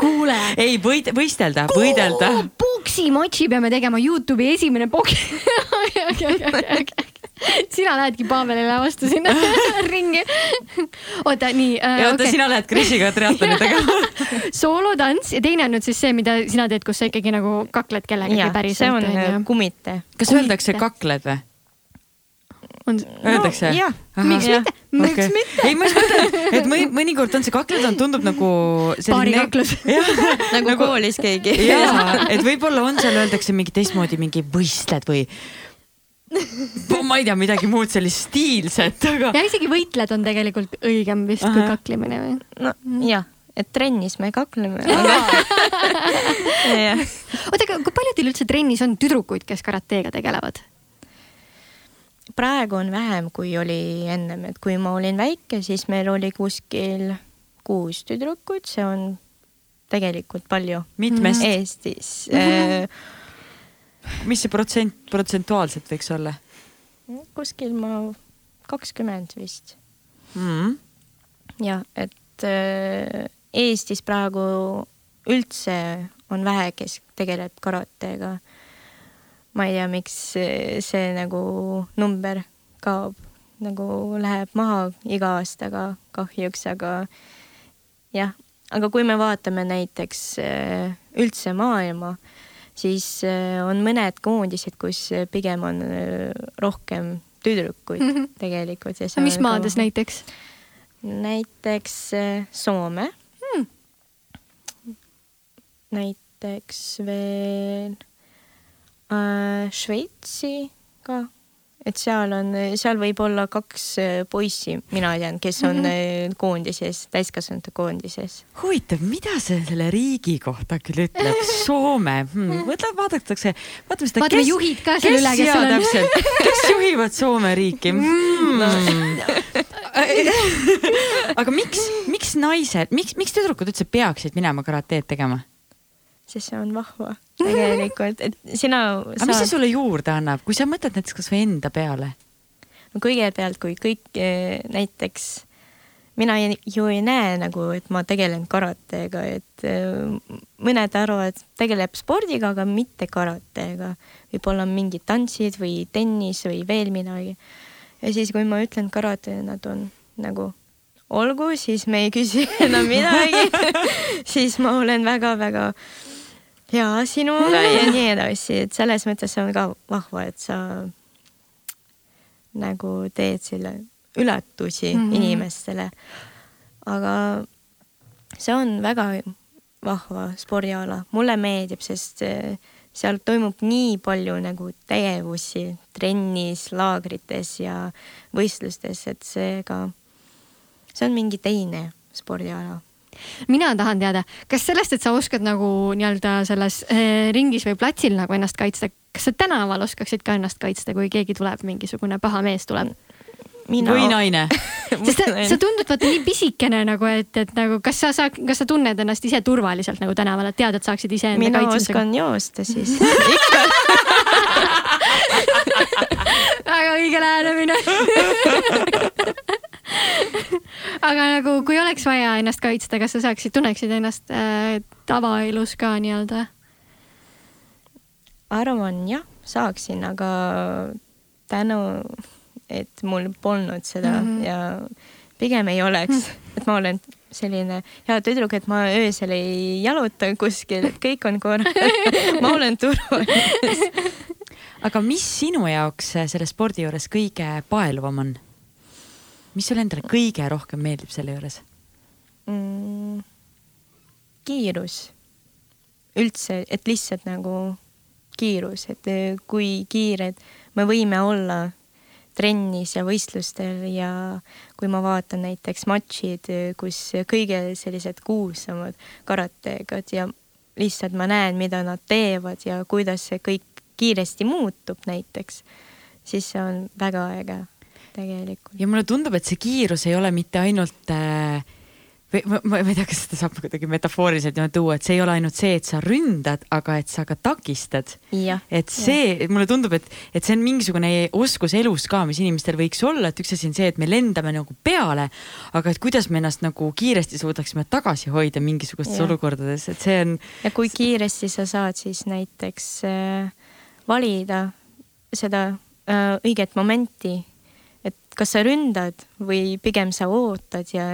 kuule. ei, võid-, võistelda, võidelda. puksi matši peame tegema, Youtube'i esimene puks. Sina lähedki Pavelile vastu sinna ringi. oota, nii äh,. ja oota, sina lähed Krisiga triatloni tegema. soolotants ja teine on nüüd siis see, mida sina teed, kus sa ikkagi nagu kakled kellegagi ja see päriselt on äh, kumite. kas Kumite. öeldakse kakled või? on, Öeldakse jah, miks mitte, miks mitte. ei, ma just mõtlen, et mõni, mõnikord on see kakled on, tundub nagu Paarikaklus. jah, nagu, nagu koolis keegi. jaa, et võib-olla on seal öeldakse mingi teistmoodi mingi võistled või ma ei tea, midagi muud sellist stiilset, aga ja isegi võitled on tegelikult õigem vist kui Ahah. kaklemine või? no jah, et trennis me kakleme. oota, aga kui palju teil üldse trennis on tüdrukuid, kes karateega tegelevad? praegu on vähem, kui oli ennem, et kui ma olin väike, siis meil oli kuskil kuus tüdrukut, see on tegelikult palju. mitmest, Eestis äh, mis see protsent, protsentuaalselt võiks olla kuskil ma kakskümmend vist mm.? ja et äh, Eestis praegu üldse on vähe, kes tegeleb karatega. ma ei tea, miks see, see nagu number kaob, nagu läheb maha iga aastaga kahjuks, aga jah, aga kui me vaatame näiteks äh, üldse maailma, siis äh, on mõned koondised, kus äh, pigem on äh, rohkem tüdrukuid Mhm. tegelikult. mis maades? näiteks? näiteks äh, Soome Hmm. näiteks veel äh, Šveitsi ka, et seal on, seal võib olla kaks äh, poissi, mina tean, kes on Mhm. äh, koondises, täiskasvanute koondises. huvitav, mida see selle riigi kohta küll ütleb, Soome hmm., mõtle, vaadatakse, vaatame seda, vaatame juhid ka seal üle, kes seal on. täpselt, kes juhivad Soome riiki mm.? aga miks, miks naised, miks, miks tüdrukud üldse peaksid minema karateed tegema? Sest see on vahva tegelikult, et sina aga mis see sulle juurde annab, kui sa mõtled näiteks kasvõi enda peale? no kõigepealt, kui kõik eh, näiteks, mina ei, ju ei näe nagu, et ma tegelen karatega, et eh, mõned arvavad, tegeleb spordiga, aga mitte karatega. võib-olla mingid tantsid või tennis või veel midagi. ja siis, kui ma ütlen karate, nad on nagu olgu, siis me ei küsi enam midagi. siis ma olen väga-väga hea sinuga ja nii edasi, et selles mõttes on ka vahva, et sa nagu teed selle üllatusi mm. -hmm. inimestele. aga see on väga vahva spordiala, mulle meeldib, sest eh, seal toimub nii palju nagu tegevusi trennis, laagrites ja võistlustes, et seega see on mingi teine spordiala. Mina tahan teada, kas sellest, et sa oskad nagu nii-öelda selles eh, ringis või platsil nagu ennast kaitsta, kas sa tänaval oskaksid ka ennast kaitsta, kui keegi tuleb, mingisugune paha mees tuleb? mina või naine? sest sa, sa tundud vaata nii pisikene nagu, et, et nagu kas sa saad, kas sa tunned ennast ise turvaliselt nagu tänaval, et tead, et saaksid iseenda mina kaitsmisega? oskan joosta siis. väga õige lähenemine. aga nagu, kui oleks vaja ennast kaitsta, kas sa saaksid, tunneksid ennast äh, tavaelus ka nii-öelda? arvan jah, saaksin, aga tänu, et mul polnud seda mm -hmm. ja pigem ei oleks, et ma olen selline hea tüdruk, et ma öösel ei jaluta kuskil, et kõik on korras ma olen turvaline aga mis sinu jaoks selle spordi juures kõige paeluvam on? Mis sulle endale kõige rohkem meeldib selle juures mm,? kiirus. üldse, et lihtsalt nagu kiirus, et eh, kui kiired me võime olla trennis ja võistlustel ja kui ma vaatan näiteks matšid, eh, kus kõige sellised kuulsamad karatekad ja lihtsalt ma näen, mida nad teevad ja kuidas see kõik kiiresti muutub näiteks, siis see on väga äge tegelikult. ja mulle tundub, et see kiirus ei ole mitte ainult äh, või ma, ma ei tea, kas seda saab kuidagi metafooriliselt niimoodi tuua, et see ei ole ainult see, et sa ründad, aga et sa ka takistad. et see, mulle tundub, et, et see on mingisugune oskus elus ka, mis inimestel võiks olla, et üks asi on see, et me lendame nagu peale, aga et kuidas me ennast nagu kiiresti suudaksime tagasi hoida mingisugustes ja. olukordades, et see on. ja kui kiiresti sa saad siis näiteks äh, valida seda äh, õiget momenti kas sa ründad või pigem sa ootad ja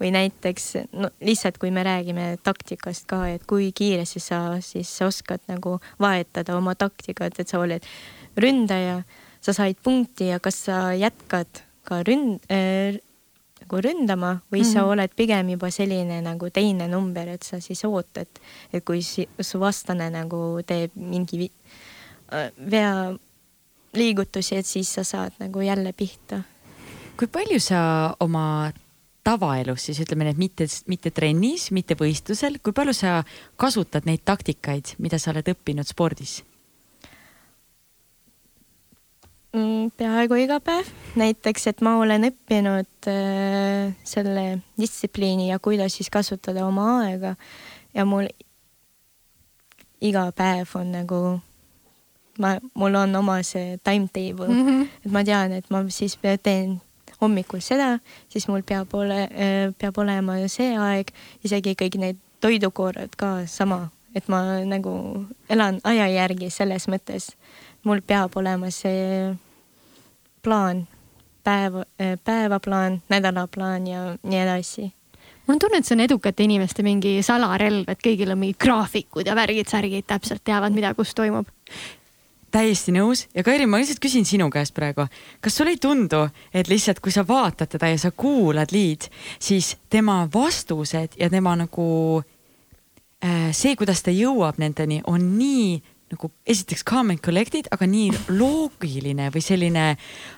või näiteks no lihtsalt, kui me räägime taktikast ka, et kui kiiresti sa siis oskad nagu vahetada oma taktikat, et sa oled ründaja, sa said punkti ja kas sa jätkad ka ründ- äh,, nagu ründama või mm -hmm. sa mhm. oled pigem juba selline nagu teine number, et sa siis ootad, et kui su vastane nagu teeb mingi äh, vea liigutusi, et siis sa saad nagu jälle pihta. kui palju sa oma tavaelus siis ütleme et mitte, mitte trennis, mitte võistlusel, kui palju sa kasutad neid taktikaid, mida sa oled õppinud spordis? Mm, peaaegu iga päev, näiteks, et ma olen õppinud äh, selle distsipliini ja kuidas siis kasutada oma aega ja mul iga päev on nagu ma, mul on oma see timetable mm, -hmm. et ma tean, et ma siis teen hommikul seda, siis mul peab ole, äh, peab olema see aeg, isegi kõik need toidukorrad ka sama, et ma nagu elan aja järgi selles mõttes. mul peab olema see plaan, päev, äh, päevaplaan, nädalaplaan ja nii edasi mul on tunne, et see on edukate inimeste mingi salarelv, et kõigil on mingid graafikud ja värgid, särgid, täpselt teavad, mida kus toimub täiesti nõus. Ja Kairi, ma lihtsalt küsin sinu käest praegu, kas sulle ei tundu, et lihtsalt kui sa vaatad teda ja sa kuulad Liid, siis tema vastused ja tema nagu äh, see, kuidas ta jõuab nendeni, on nii nagu esiteks and collected, aga nii loogiline või selline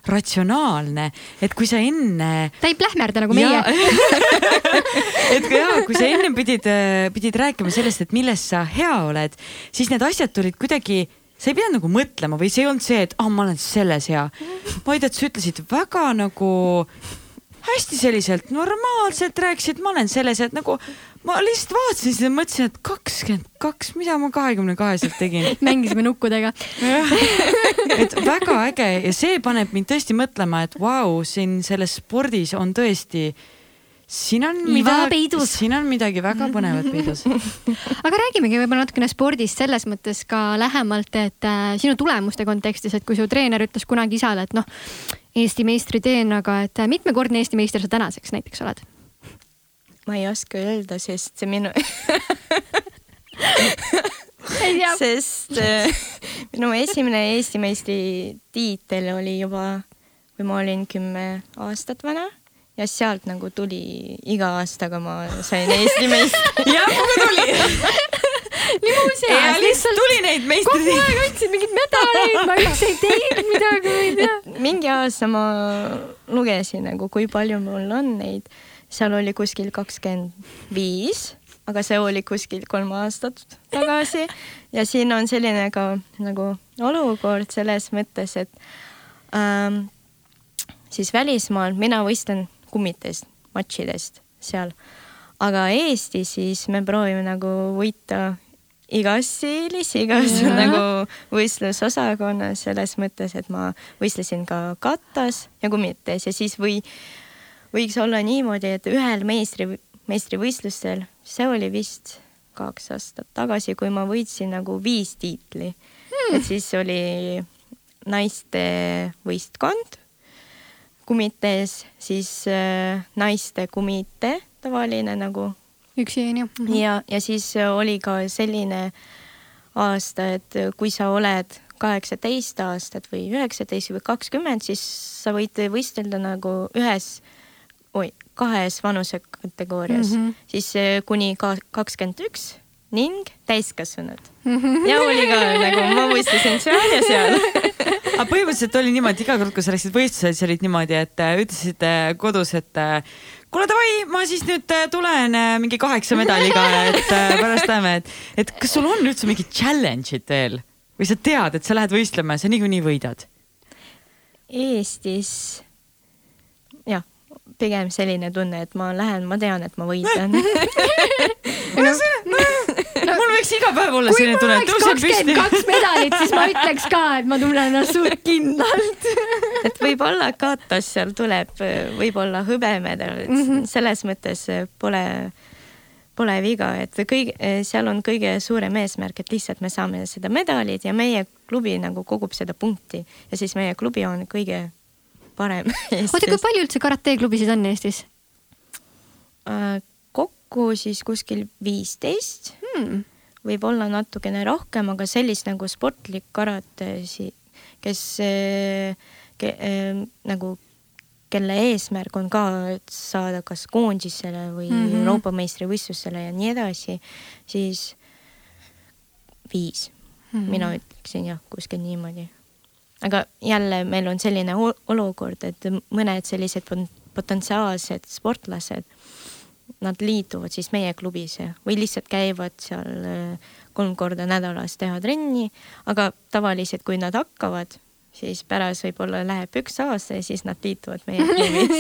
ratsionaalne, et kui sa enne. ta ei plähmerda nagu meie. Et ja kui sa ennem pidid, äh, pidid rääkima sellest, et milles sa hea oled, siis need asjad tulid kuidagi sa ei pidanud nagu mõtlema või see ei olnud see, et ah oh,, ma olen selles hea, vaid et sa ütlesid väga nagu hästi selliselt normaalselt rääkisid, ma olen selles, et nagu ma lihtsalt vaatasin seda, mõtlesin, et kakskümmend kaks, mida ma kahekümne kaheselt tegin. mängisime nukkudega. Et väga äge ja see paneb mind tõesti mõtlema, et vau wow,, siin selles spordis on tõesti siin on midagi, siin on midagi väga põnevat peidus. Aga räägimegi võib-olla natukene spordist selles mõttes ka lähemalt, et äh, sinu tulemuste kontekstis, et kui su treener ütles kunagi isale, et noh, Eesti meistri teen, aga et äh, mitmekordne Eesti meister sa tänaseks näiteks oled? ma ei oska öelda, sest see minu sest äh, minu esimene Eesti meistri tiitel oli juba, kui ma olin kümme aastat vana ja sealt nagu tuli iga aastaga ma sain Eesti meistri jah, mulle tuli nii muuseas. lihtsalt tuli neid meistreid. kogu aeg andsid mingeid medaleid, ma üldse ei teinud midagi, ma ei tea. mingi aasta ma lugesin nagu, kui palju mul on neid. seal oli kuskil kakskümmend viis, aga see oli kuskil kolm aastat tagasi ja siin on selline ka nagu olukord selles mõttes, et ähm, siis välismaal mina võistlen kummitest, matšidest seal. aga Eesti siis me proovime nagu võita igas stiilis, igas ja. nagu võistlusosakonnas selles mõttes, et ma võistlesin ka kattas ja kummites ja siis või võiks olla niimoodi, et ühel meistri, meistrivõistlustel, see oli vist kaks aastat tagasi, kui ma võitsin nagu viis tiitli hmm.. et siis oli naiste võistkond komitees, siis äh, naiste komitee, tavaline nagu. üksi onju mm. -hmm. ja, ja siis oli ka selline aasta, et kui sa oled kaheksateist aastat või üheksateist või kakskümmend, siis sa võid võistelda nagu ühes, oi, kahes vanusekategoorias mm, -hmm. siis eh, kuni kakskümmend üks ning täiskasvanud mm. -hmm. ja oli ka nagu ma võistlesin seal ja seal aga põhimõtteliselt oli niimoodi, iga kord, kui sa läksid võistlusele, siis olid niimoodi, et äh, ütlesid äh, kodus, et äh, kuule davai, ma siis nüüd tulen mingi kaheksa medaliga, et pärast näeme, et, et kas sul on üldse mingid challenge'id veel või sa tead, et sa lähed võistlema ja sa niikuinii võidad? Eestis jah, pigem selline tunne, et ma lähen, ma tean, et ma võidan mul võiks iga päev olla selline tunne, et tõusen püsti. kaks medalit, siis ma ütleks ka, et ma tunnen ennast suht kindlalt et võib-olla katas seal tuleb, võib-olla hõbemedal, et mm -hmm. selles mõttes pole pole viga, et kõige, seal on kõige suurem eesmärk, et lihtsalt me saame seda medalit ja meie klubi nagu kogub seda punkti ja siis meie klubi on kõige parem. oota, kui palju üldse karateklubisid on Eestis? Äh, kokku siis kuskil viisteist hmm.. võib-olla natukene rohkem, aga sellist nagu sportlik karate, kes ke, äh, nagu kelle eesmärk on ka saada kas koondisele või mm -hmm. Euroopa meistrivõistlusele ja nii edasi, siis viis mm, -hmm. mina ütleksin jah, kuskil niimoodi. aga jälle meil on selline olukord, et mõned sellised potentsiaalsed sportlased, nad liituvad siis meie klubis või lihtsalt käivad seal äh, kolm korda nädalas teha trenni, aga tavaliselt, kui nad hakkavad siis pärast võib-olla läheb üks aasta ja siis nad liituvad meie tiimis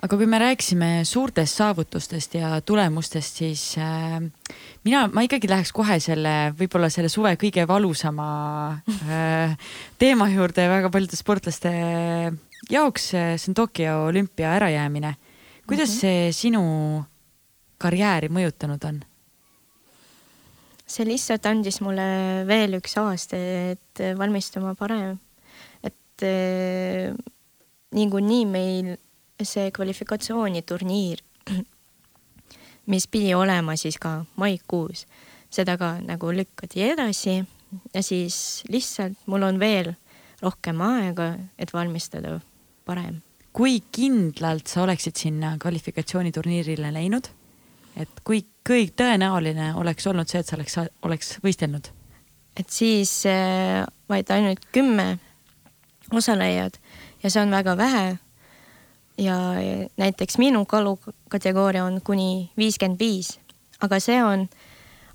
aga kui me rääkisime suurtest saavutustest ja tulemustest, siis äh, mina, ma ikkagi läheks kohe selle, võib-olla selle suve kõige valusama äh, teema juurde väga paljude sportlaste jaoks, see on Tokyo olümpia ärajäämine. Kuidas mm -hmm. see sinu karjääri mõjutanud on? see lihtsalt andis mulle veel üks aasta, et valmistuma parem. et äh, niikuinii meil see kvalifikatsiooniturniir, mis pidi olema siis ka maikuus, seda ka nagu lükati edasi ja siis lihtsalt mul on veel rohkem aega, et valmistada parem. Kui kindlalt sa oleksid sinna kvalifikatsiooniturniirile läinud? et kui kõik tõenäoline oleks olnud see, et sa oleks, oleks võistelnud? et siis äh, vaid ainult kümme osalejad ja see on väga vähe. ja näiteks minu kaalukategooria on kuni viiskümmend viis, aga see on,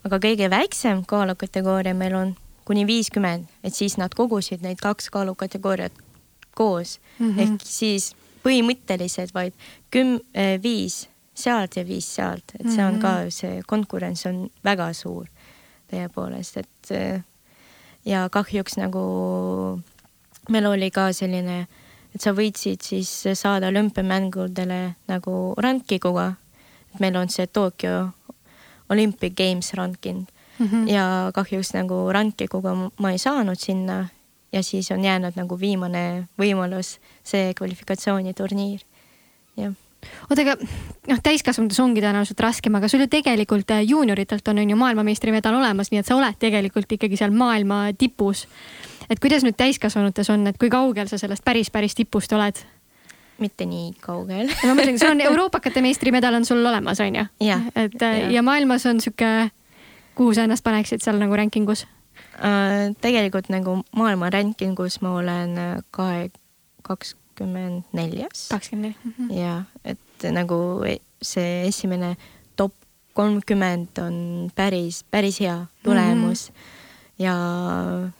aga kõige väiksem kaalukategooria meil on kuni viiskümmend, et siis nad kogusid neid kaks kaalukategooriat koos mm -hmm. ehk siis põhimõtteliselt vaid küm-, äh, viis sealt ja viis sealt, et see on ka, mhm. see konkurents on väga suur tõepoolest, et eh, ja kahjuks nagu meil oli ka selline, et sa võitsid siis saada olümpiamängudele nagu rankiguga. et meil on see Tokyo Olympic Games ranking mm -hmm. ja kahjuks nagu rankiguga ma ei saanud sinna ja siis on jäänud nagu viimane võimalus, see kvalifikatsiooniturniir, jah oota, aga noh, täiskasvanutes ongi tõenäoliselt raskem, aga sul ju tegelikult äh, juunioritelt on, on ju maailmameistrimedal olemas, nii et sa oled tegelikult ikkagi seal maailma tipus. et kuidas nüüd täiskasvanutes on, et kui kaugel sa sellest päris, päris tipust oled? mitte nii kaugel ma mõtlen, sul on euroopakate meistrimedal on sul olemas, on ju? et äh, ja. ja maailmas on sihuke, kuhu sa ennast paneksid seal nagu rankingus uh,? Tegelikult nagu maailma rankingus ma olen kahe, kaks kakskümmend neljas. kakskümmend neli. Mhm. ja, et nagu see esimene top kolmkümmend on päris, päris hea tulemus mm. -hmm. ja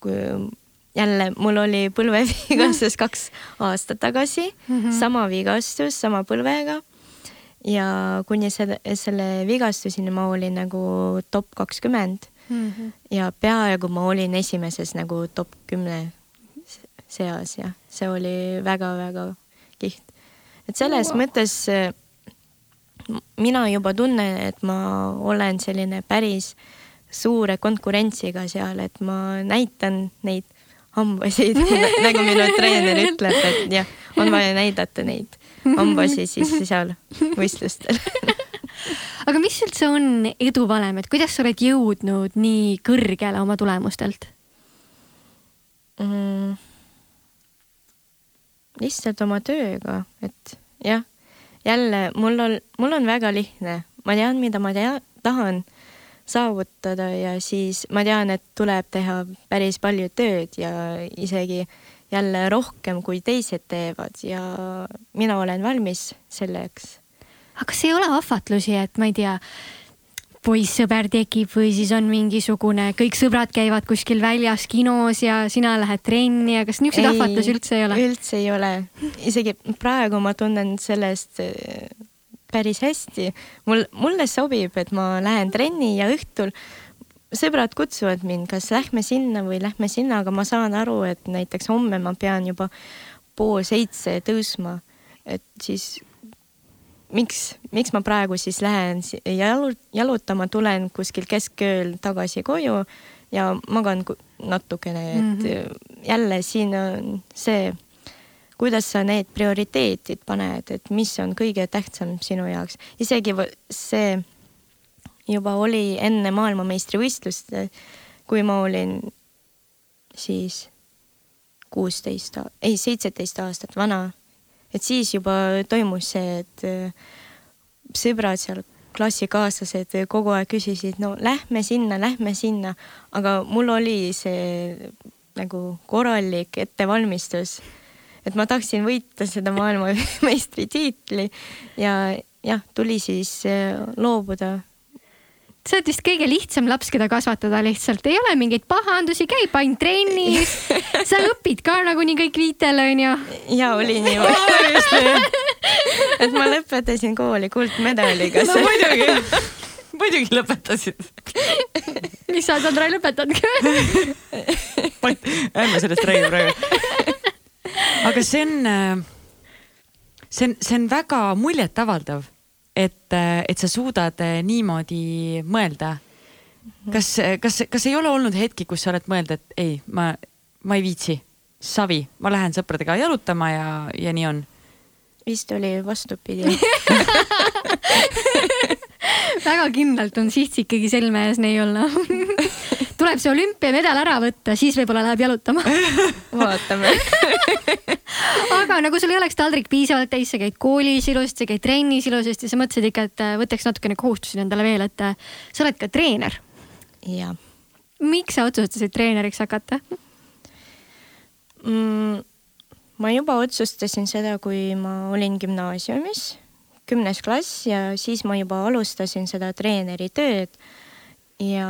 kui jälle mul oli põlvevigastus kaks aastat tagasi mm, -hmm. sama vigastus, sama põlvega. ja kuni selle, selle vigastuseni ma olin nagu top kakskümmend mm. -hmm. ja peaaegu ma olin esimeses nagu top kümne seas ja see oli väga-väga kihvt. et selles wow. mõttes äh, mina juba tunnen, et ma olen selline päris suure konkurentsiga seal, et ma näitan neid hambasid nagu minu treener ütleb, et jah, on vaja näidata neid hambasid siis seal võistlustel aga mis üldse on edu valem, et kuidas sa oled jõudnud nii kõrgele oma tulemustelt? Mm,? lihtsalt oma tööga, et jah, jälle mul on, mul on väga lihtne, ma tean, mida ma tea, tahan saavutada ja siis ma tean, et tuleb teha päris palju tööd ja isegi jälle rohkem, kui teised teevad ja mina olen valmis selleks aga kas ei ole ahvatlusi, et ma ei tea, poissõber tekib või siis on mingisugune, kõik sõbrad käivad kuskil väljas kinos ja sina lähed trenni ja kas niisuguseid ahvatlusi üldse ei ole? üldse ei ole, isegi praegu ma tunnen sellest äh, päris hästi. mul, mulle sobib, et ma lähen trenni ja õhtul sõbrad kutsuvad mind, kas lähme sinna või lähme sinna, aga ma saan aru, et näiteks homme ma pean juba pool seitse tõusma, et siis miks, miks ma praegu siis lähen jalu, jalutama, tulen kuskil keskööl tagasi koju ja magan natukene, et mm -hmm. jälle siin on see, kuidas sa need prioriteetid paned, et mis on kõige tähtsam sinu jaoks, isegi see juba oli enne maailmameistrivõistlust, kui ma olin siis kuusteist, ei seitseteist aastat vana et siis juba toimus see, et äh, sõbrad seal, klassikaaslased kogu aeg küsisid, no lähme sinna, lähme sinna, aga mul oli see nagu korralik ettevalmistus. et ma tahtsin võita seda maailmameistritiitli ja jah, tuli siis äh, loobuda sa oled vist kõige lihtsam laps, keda kasvatada lihtsalt, ei ole mingeid pahandusi, käib ainult trennis. sa õpid ka nagunii kõik viitel onju. ja oli niimoodi et ma lõpetasin kooli kuldmedaliga. no muidugi, muidugi lõpetasid. mis sa oled, Andrei, lõpetanud ka? ärme sellest räägi praegu. aga see on, äh, see on, see on väga muljetavaldav et, et sa suudad eh, niimoodi mõelda. kas, kas, kas ei ole olnud hetki, kus sa oled mõelnud, et ei, ma, ma ei viitsi, savi, ma lähen sõpradega jalutama ja, ja nii on? vist oli vastupidi väga kindlalt on siht ikkagi silme ees nii olla tuleb see olümpiamedal ära võtta, siis võib-olla läheb jalutama vaatame aga nagu sul ei oleks taldrik piisavalt täis, sa käid koolis ilusasti, sa käid trennis ilusasti, sa mõtlesid ikka, et äh, võtaks natukene kohustusi endale veel, et äh, sa oled ka treener. jah. miks sa otsustasid treeneriks hakata mm,? ma juba otsustasin seda, kui ma olin gümnaasiumis, kümnes klass ja siis ma juba alustasin seda treeneri tööd ja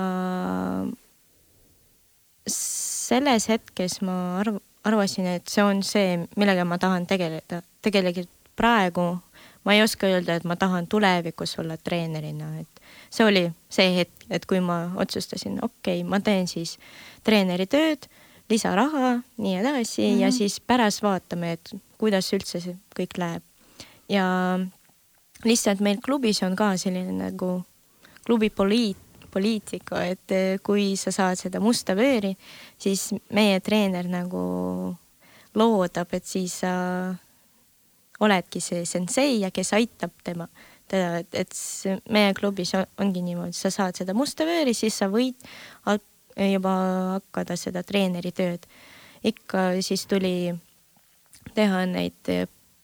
selles hetkes ma arv-, arvasin, et see on see, millega ma tahan tegeleda. tegelikult praegu ma ei oska öelda, et ma tahan tulevikus olla treenerina, et see oli see hetk, et kui ma otsustasin, okei okay,, ma teen siis treeneri tööd, lisaraha, nii edasi mm -hmm. ja mhm. siis pärast vaatame, et kuidas üldse see kõik läheb. ja lihtsalt meil klubis on ka selline nagu klubi poliit, poliitika, et eh, kui sa saad seda musta vööri, siis meie treener nagu loodab, et siis sa oledki see sensei ja kes aitab tema, teda, et, et meie klubis ongi niimoodi, sa saad seda musta vööri, siis sa võid juba hakata seda treeneri tööd. ikka siis tuli teha neid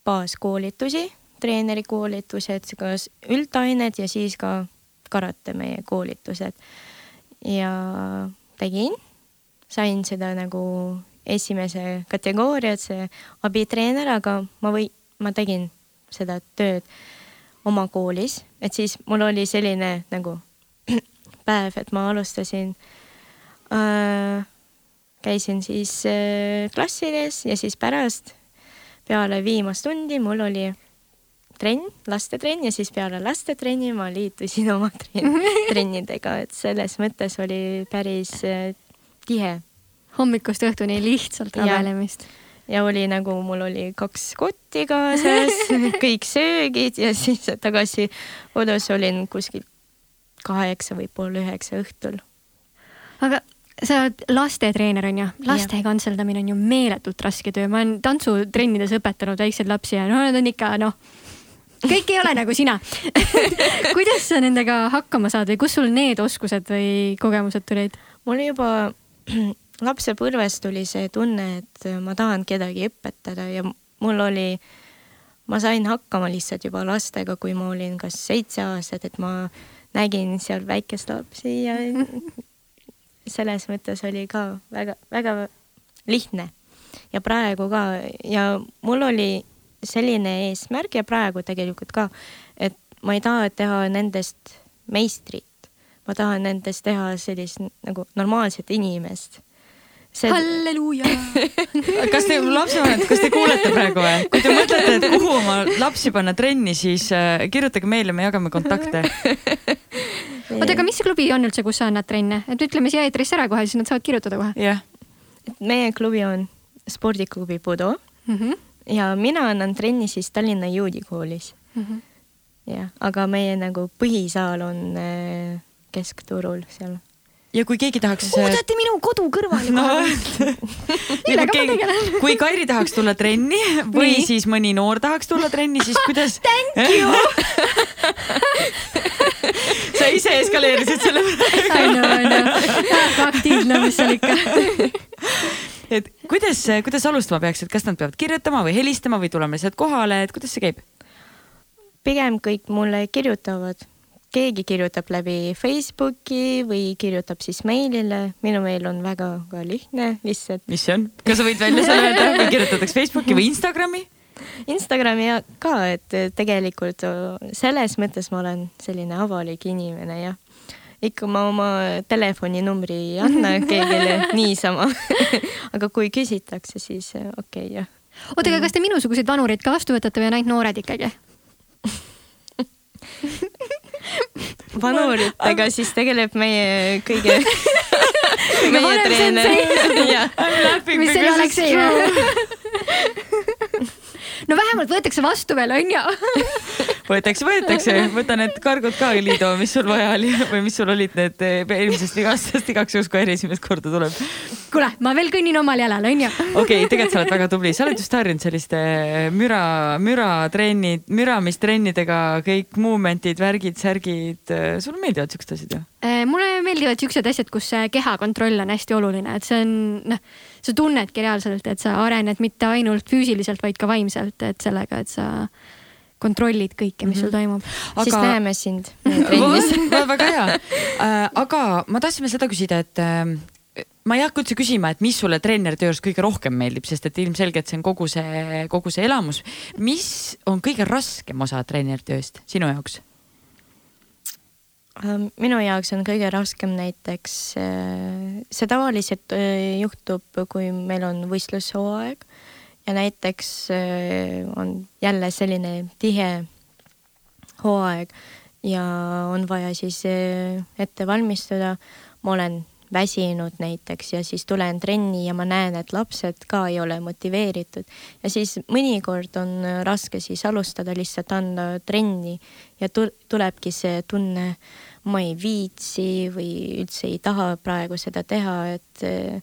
baaskoolitusi, treenerikoolitused, kas üldained ja siis ka karate meie koolitused. ja tegin, sain seda nagu esimese kategooriat, see abitreener, aga ma või, ma tegin seda tööd oma koolis, et siis mul oli selline nagu päev, et ma alustasin äh,, käisin siis äh, klassides ja siis pärast peale viimast tundi mul oli trenn, lastetrenn ja siis peale lastetrenni ma liitusin oma trenn, trennidega, et selles mõttes oli päris äh, tihe. hommikust õhtuni lihtsalt rabelemist. ja oli nagu mul oli kaks kotti kaasas, kõik söögid ja siis tagasi kodus olin kuskil kaheksa või pool üheksa õhtul. aga sa oled lastetreener on ju, laste kantseldamine on ju meeletult raske töö, ma olen tantsutrennides õpetanud väikseid lapsi ja no nad on ikka noh, kõik ei ole nagu sina. kuidas sa nendega hakkama saad või kust sul need oskused või kogemused tulid? mul juba lapsepõlves tuli see tunne, et ma tahan kedagi õpetada ja mul oli, ma sain hakkama lihtsalt juba lastega, kui ma olin kas seitse aastat, et ma nägin seal väikest lapsi ja selles mõttes oli ka väga-väga lihtne ja praegu ka ja mul oli selline eesmärk ja praegu tegelikult ka, et ma ei taha teha nendest meistrit, ma tahan nendest teha sellist nagu normaalset inimest. see, halleluuja. kas te lapsevanemad, kas te kuulete praegu või? kui te mõtlete, et kuhu oma lapsi panna trenni, siis äh, kirjutage meile, me jagame kontakte. oota, aga mis see klubi on üldse, kus sa annad trenne, et ütleme siia eetrisse ära kohe, siis nad saavad kirjutada kohe jah, meie klubi on spordiklubi Pudo mm. -hmm. Ja mina annan trenni siis Tallinna juudikoolis. Mm -hmm. jah, aga meie nagu põhisaal on äh, keskturul seal. ja kui keegi tahaks. oo, te olete minu kodu kõrval no Millega ma tegelen?, kui Kairi tahaks tulla trenni või Nii. siis mõni noor tahaks tulla trenni, siis kuidas? Thank you. sa ise eskaleerisid selle praegu. I know, I know. väga aktiivne, mis seal ikka. Et kuidas, kuidas alustama peaks, et kas nad peavad kirjutama või helistama või tulema lihtsalt kohale, et kuidas see käib? pigem kõik mulle kirjutavad, keegi kirjutab läbi Facebooki või kirjutab siis meilile, minu meil on väga ka lihtne, lihtsalt mis see on? kas sa võid välja selle öelda või kirjutatakse Facebooki või Instagrami? Instagrami ka, et tegelikult selles mõttes ma olen selline avalik inimene jah. Ikka ma oma telefoninumbri ei anna kellelegi niisama. aga kui küsitakse, siis okei okay, jah. oota, aga kas te minusuguseid vanureid ka vastu võtate või on ainult noored ikkagi? vanuritega siis tegeleb meie kõige, meie treener sensei.. jah, mis see Aleksei no vähemalt võetakse vastu veel onju. võetakse, võetakse, võta need kargud ka, Liido, mis sul vaja oli või mis sul olid need eh, eelmisest vigastest igaks juhuks, kui Airi esimest korda tuleb. kuule, ma veel kõnnin omal jalal onju. okei okay,, tegelikult sa oled väga tubli, sa oled just harjunud selliste müra, müratrennid, müramistrennidega kõik movement'id, värgid, särgid, sulle meeldivad siuksed asjad ju? Eh, mulle meeldivad siuksed asjad, kus kehakontroll on hästi oluline, et see on noh, sa tunnedki reaalselt, et sa arened mitte ainult füüsiliselt, vaid ka vaimselt, et sellega, et sa kontrollid kõike, mis sul toimub. siis näeme sind trennis. väga hea. aga ma tahtsin veel seda küsida, et äh, ma ei hakka üldse küsima, et mis sulle treeneri töös kõige rohkem meeldib, sest et ilmselgelt see on kogu see, kogu see elamus. mis on kõige raskem osa treeneri tööst sinu jaoks? Ähm, minu jaoks on kõige raskem näiteks, see tavaliselt äh, juhtub, kui meil on võistlushooaeg ja näiteks äh, on jälle selline tihe hooaeg ja on vaja siis äh, ette valmistuda. ma olen väsinud näiteks ja siis tulen trenni ja ma näen, et lapsed ka ei ole motiveeritud ja siis mõnikord on raske siis alustada lihtsalt anda trenni ja tu- tulebki see tunne, ma ei viitsi või üldse ei taha praegu seda teha, et eh,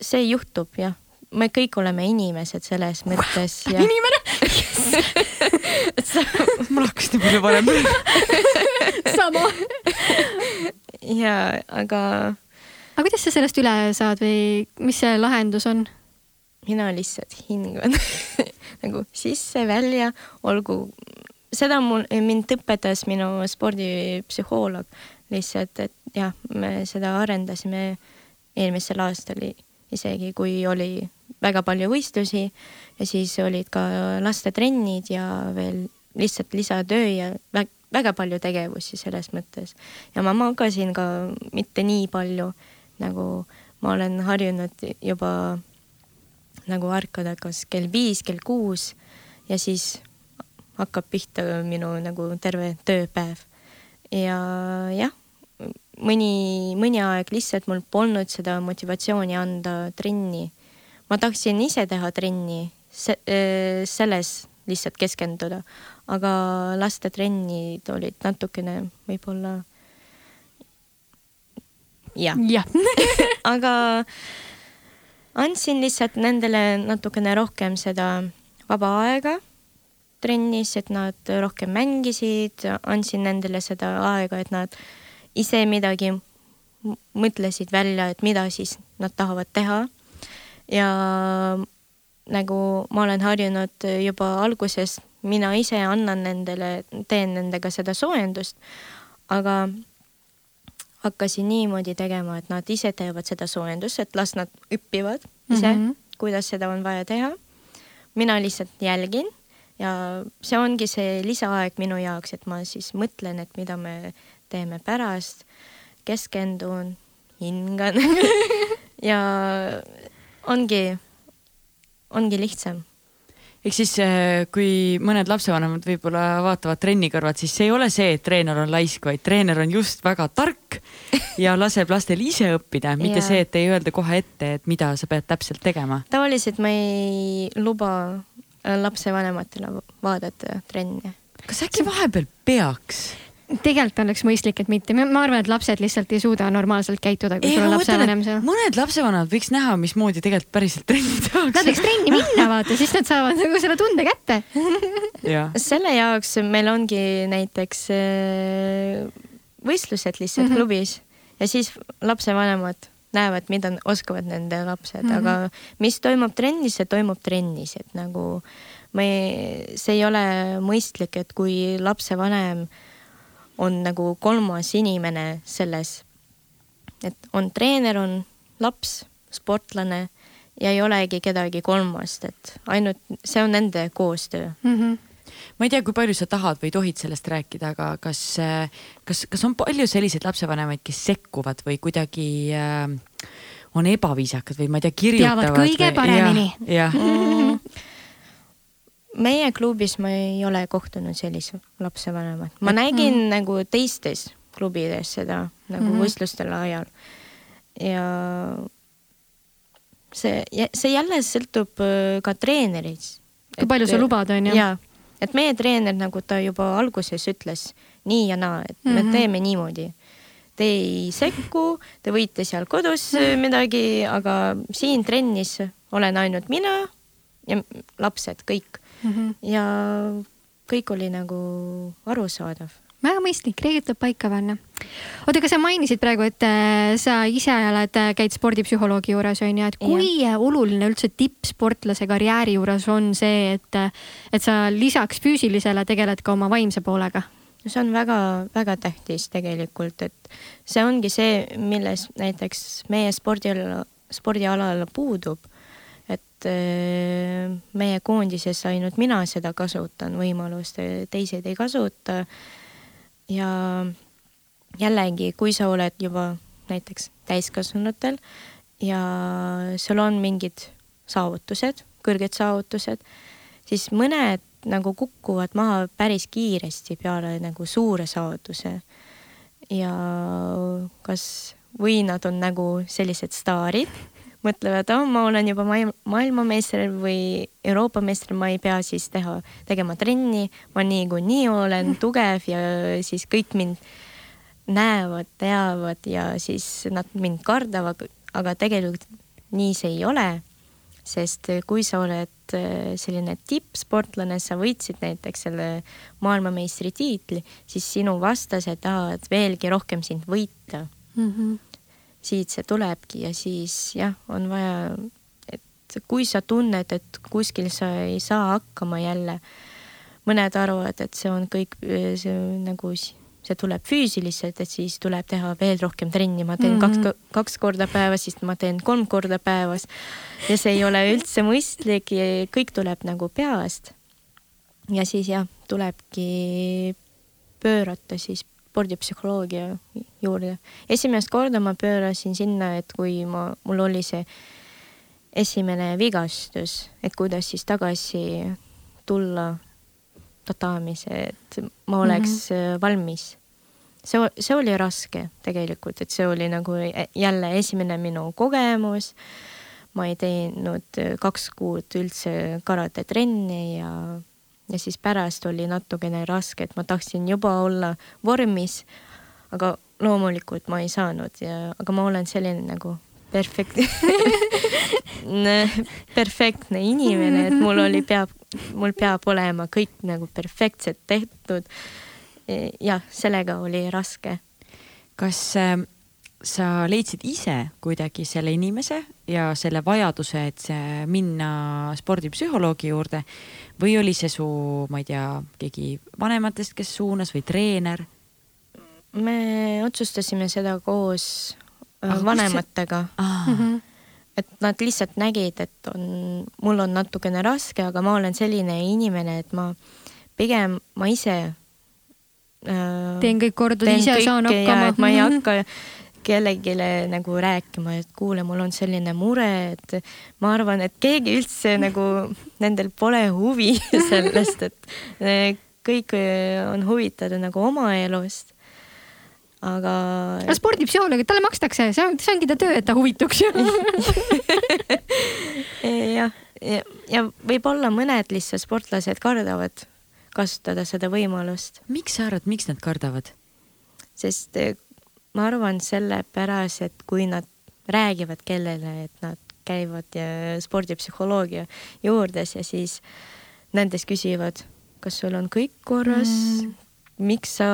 see juhtub jah, me kõik oleme inimesed selles mõttes ja inimene, mul hakkas nii palju parem. sama. ja aga aga kuidas sa sellest üle saad või mis see lahendus on? mina lihtsalt hingan nagu sisse-välja, olgu, seda mul, mind õpetas minu spordipsühholoog lihtsalt, et jah, me seda arendasime eelmisel aastal isegi, kui oli väga palju võistlusi ja siis olid ka lastetrennid ja veel lihtsalt lisatöö ja väga, väga palju tegevusi selles mõttes. Ja ma magasin ka mitte nii palju, nagu ma olen harjunud juba nagu ärkada kas kell viis, kell kuus ja siis hakkab pihta minu nagu terve tööpäev. ja jah, mõni, mõni aeg lihtsalt mul polnud seda motivatsiooni anda trenni. ma tahtsin ise teha trenni se, selles lihtsalt keskenduda, aga lastetrennid olid natukene võib-olla jah. Jah, aga andsin lihtsalt nendele natukene rohkem seda vaba aega trennis, et nad rohkem mängisid, andsin nendele seda aega, et nad ise midagi mõtlesid välja, et mida siis nad tahavad teha. ja nagu ma olen harjunud juba alguses, mina ise annan nendele, teen nendega seda soojendust, aga hakkasin niimoodi tegema, et nad ise teevad seda soojendust, et las nad õpivad ise mm. -hmm. kuidas seda on vaja teha. mina lihtsalt jälgin ja see ongi see lisaaeg minu jaoks, et ma siis mõtlen, et mida me teeme pärast, keskendun, hingan ja ongi, ongi lihtsam. Ehk siis äh, kui mõned lapsevanemad võib-olla vaatavad trenni kõrvalt, siis see ei ole see, et treener on laisk, vaid treener on just väga tark ja laseb lastel ise õppida, mitte see, et ei öelda kohe ette, et mida sa pead täpselt tegema. tavaliselt ma ei luba äh, lapsevanematele vaadata trenne. kas äkki vahepeal peaks? Tegelikult oleks mõistlik, et mitte, ma arvan, et lapsed lihtsalt ei suuda normaalselt käituda, kui sul on lapsevanem seal. mõned lapsevanemad võiks näha, mismoodi tegelikult päriselt trenni Nad tehakse. võiks trenni minna, vaata, siis nad saavad nagu selle tunde kätte. jah, selle jaoks meil ongi näiteks äh, võistlused lihtsalt mm. -hmm. klubis ja siis lapsevanemad näevad, mida oskavad nende lapsed mm. -hmm. aga mis toimub trennis, see toimub trennis, et nagu ma ei, see ei ole mõistlik, et kui lapsevanem on nagu kolmas inimene selles, et on treener, on laps, sportlane ja ei olegi kedagi kolmast, et ainult see on nende koostöö ma ei tea, kui palju sa tahad või tohid sellest rääkida, aga kas, kas, kas on palju selliseid lapsevanemaid, kes sekkuvad või kuidagi äh, on ebaviisakad või ma ei tea, kirjutavad. kõige paremini. jah, mm.. Meie klubis ma ei ole kohtunud sellist lapsevanemat, ma nägin mm. nagu teistes klubides seda nagu mm Mhm. -hmm. võistlustel ajal ja see, see jälle sõltub äh, ka treenerist. kui palju sa lubad, onju. ja, et meie treener, nagu ta juba alguses ütles, nii ja naa, et mm -hmm. Mhm. me teeme niimoodi. Te ei sekku, te võite seal kodus Mhm. midagi, aga siin trennis olen ainult mina ja lapsed kõik Mhm. ja kõik oli nagu arusaadav. väga mõistlik, reeglid tuleb paika panna. oota, aga sa mainisid praegu, et äh, sa ise oled, käid spordipsühholoogi juures onju, et kui ja. oluline üldse tippsportlase karjääri juures on see, et, et sa lisaks füüsilisele tegeled ka oma vaimse poolega? see on väga-väga tähtis tegelikult, et see ongi see, milles näiteks meie spordiala, spordialal puudub. Et äh, meie koondises ainult mina seda kasutan võimalust, teised ei kasuta. ja jällegi, kui sa oled juba näiteks täiskasvanutel ja sul on mingid saavutused, kõrged saavutused, siis mõned nagu kukuvad maha päris kiiresti peale nagu suure saavutuse. ja kas, või nad on nagu sellised staarid, mõtlevad, oh, ma olen juba maailma- maailmameister või Euroopa meister, ma ei pea siis teha, tegema trenni, ma niikuinii olen tugev ja siis kõik mind näevad, teavad ja siis nad mind kardavad, aga tegelikult nii see ei ole sest kui sa oled äh, selline tippsportlane, sa võitsid näiteks selle maailmameistritiitli, siis sinu vastased tahavad veelgi rohkem sind võita. Siit see tulebki ja siis jah, on vaja, et kui sa tunned, et kuskil sa ei saa hakkama jälle, mõned arvavad, et see on kõik see nagu see tuleb füüsiliselt, et siis tuleb teha veel rohkem trenni, ma teen mm -hmm. kaks, kaks korda päevas, siis ma teen kolm korda päevas ja see ei ole üldse mõistlik ja kõik tuleb nagu peast. ja siis jah, tulebki pöörata siis spordipsühholoogia juurde. esimest korda ma pöörasin sinna, et kui ma, mul oli see esimene vigastus, et kuidas siis tagasi tulla tataamise, et ma oleks mm -hmm. valmis. see, see oli raske tegelikult, et see oli nagu jälle esimene minu kogemus. ma ei teinud kaks kuud üldse karatetrenni ja, ja siis pärast oli natukene raske, et ma tahtsin juba olla vormis. aga loomulikult ma ei saanud ja, aga ma olen selline nagu perfekt perfektne inimene, et mul oli, peab, mul peab olema kõik nagu perfektselt tehtud. jah, sellega oli raske. kas äh, sa leidsid ise kuidagi selle inimese ja selle vajaduse, et see minna spordipsühholoogi juurde või oli see su, ma ei tea, keegi vanematest, kes suunas või treener? me otsustasime seda koos Aga vanematega Ah, Mhm. et nad lihtsalt nägid, et on, mul on natukene raske, aga ma olen selline inimene, et ma pigem ma ise äh, teen kõik korda, ise saan hakkama. ma ei hakka kellelegi nagu rääkima, et kuule, mul on selline mure, et ma arvan, et keegi üldse nagu nendel pole huvi sellest, et eh, kõik eh, on huvitatud nagu oma elust. aga aga spordipsühholoog, talle makstakse, see on, see ongi ta töö, et ta huvituks ju. eh, jah, ja, ja võib-olla mõned lihtsalt sportlased kardavad kasutada seda võimalust, miks sa arvad, miks nad kardavad? sest ma arvan sellepärast, et kui nad räägivad kellele, et nad käivad ja spordipsühholoogia juures ja siis nendest küsivad, kas sul on kõik korras mm., miks sa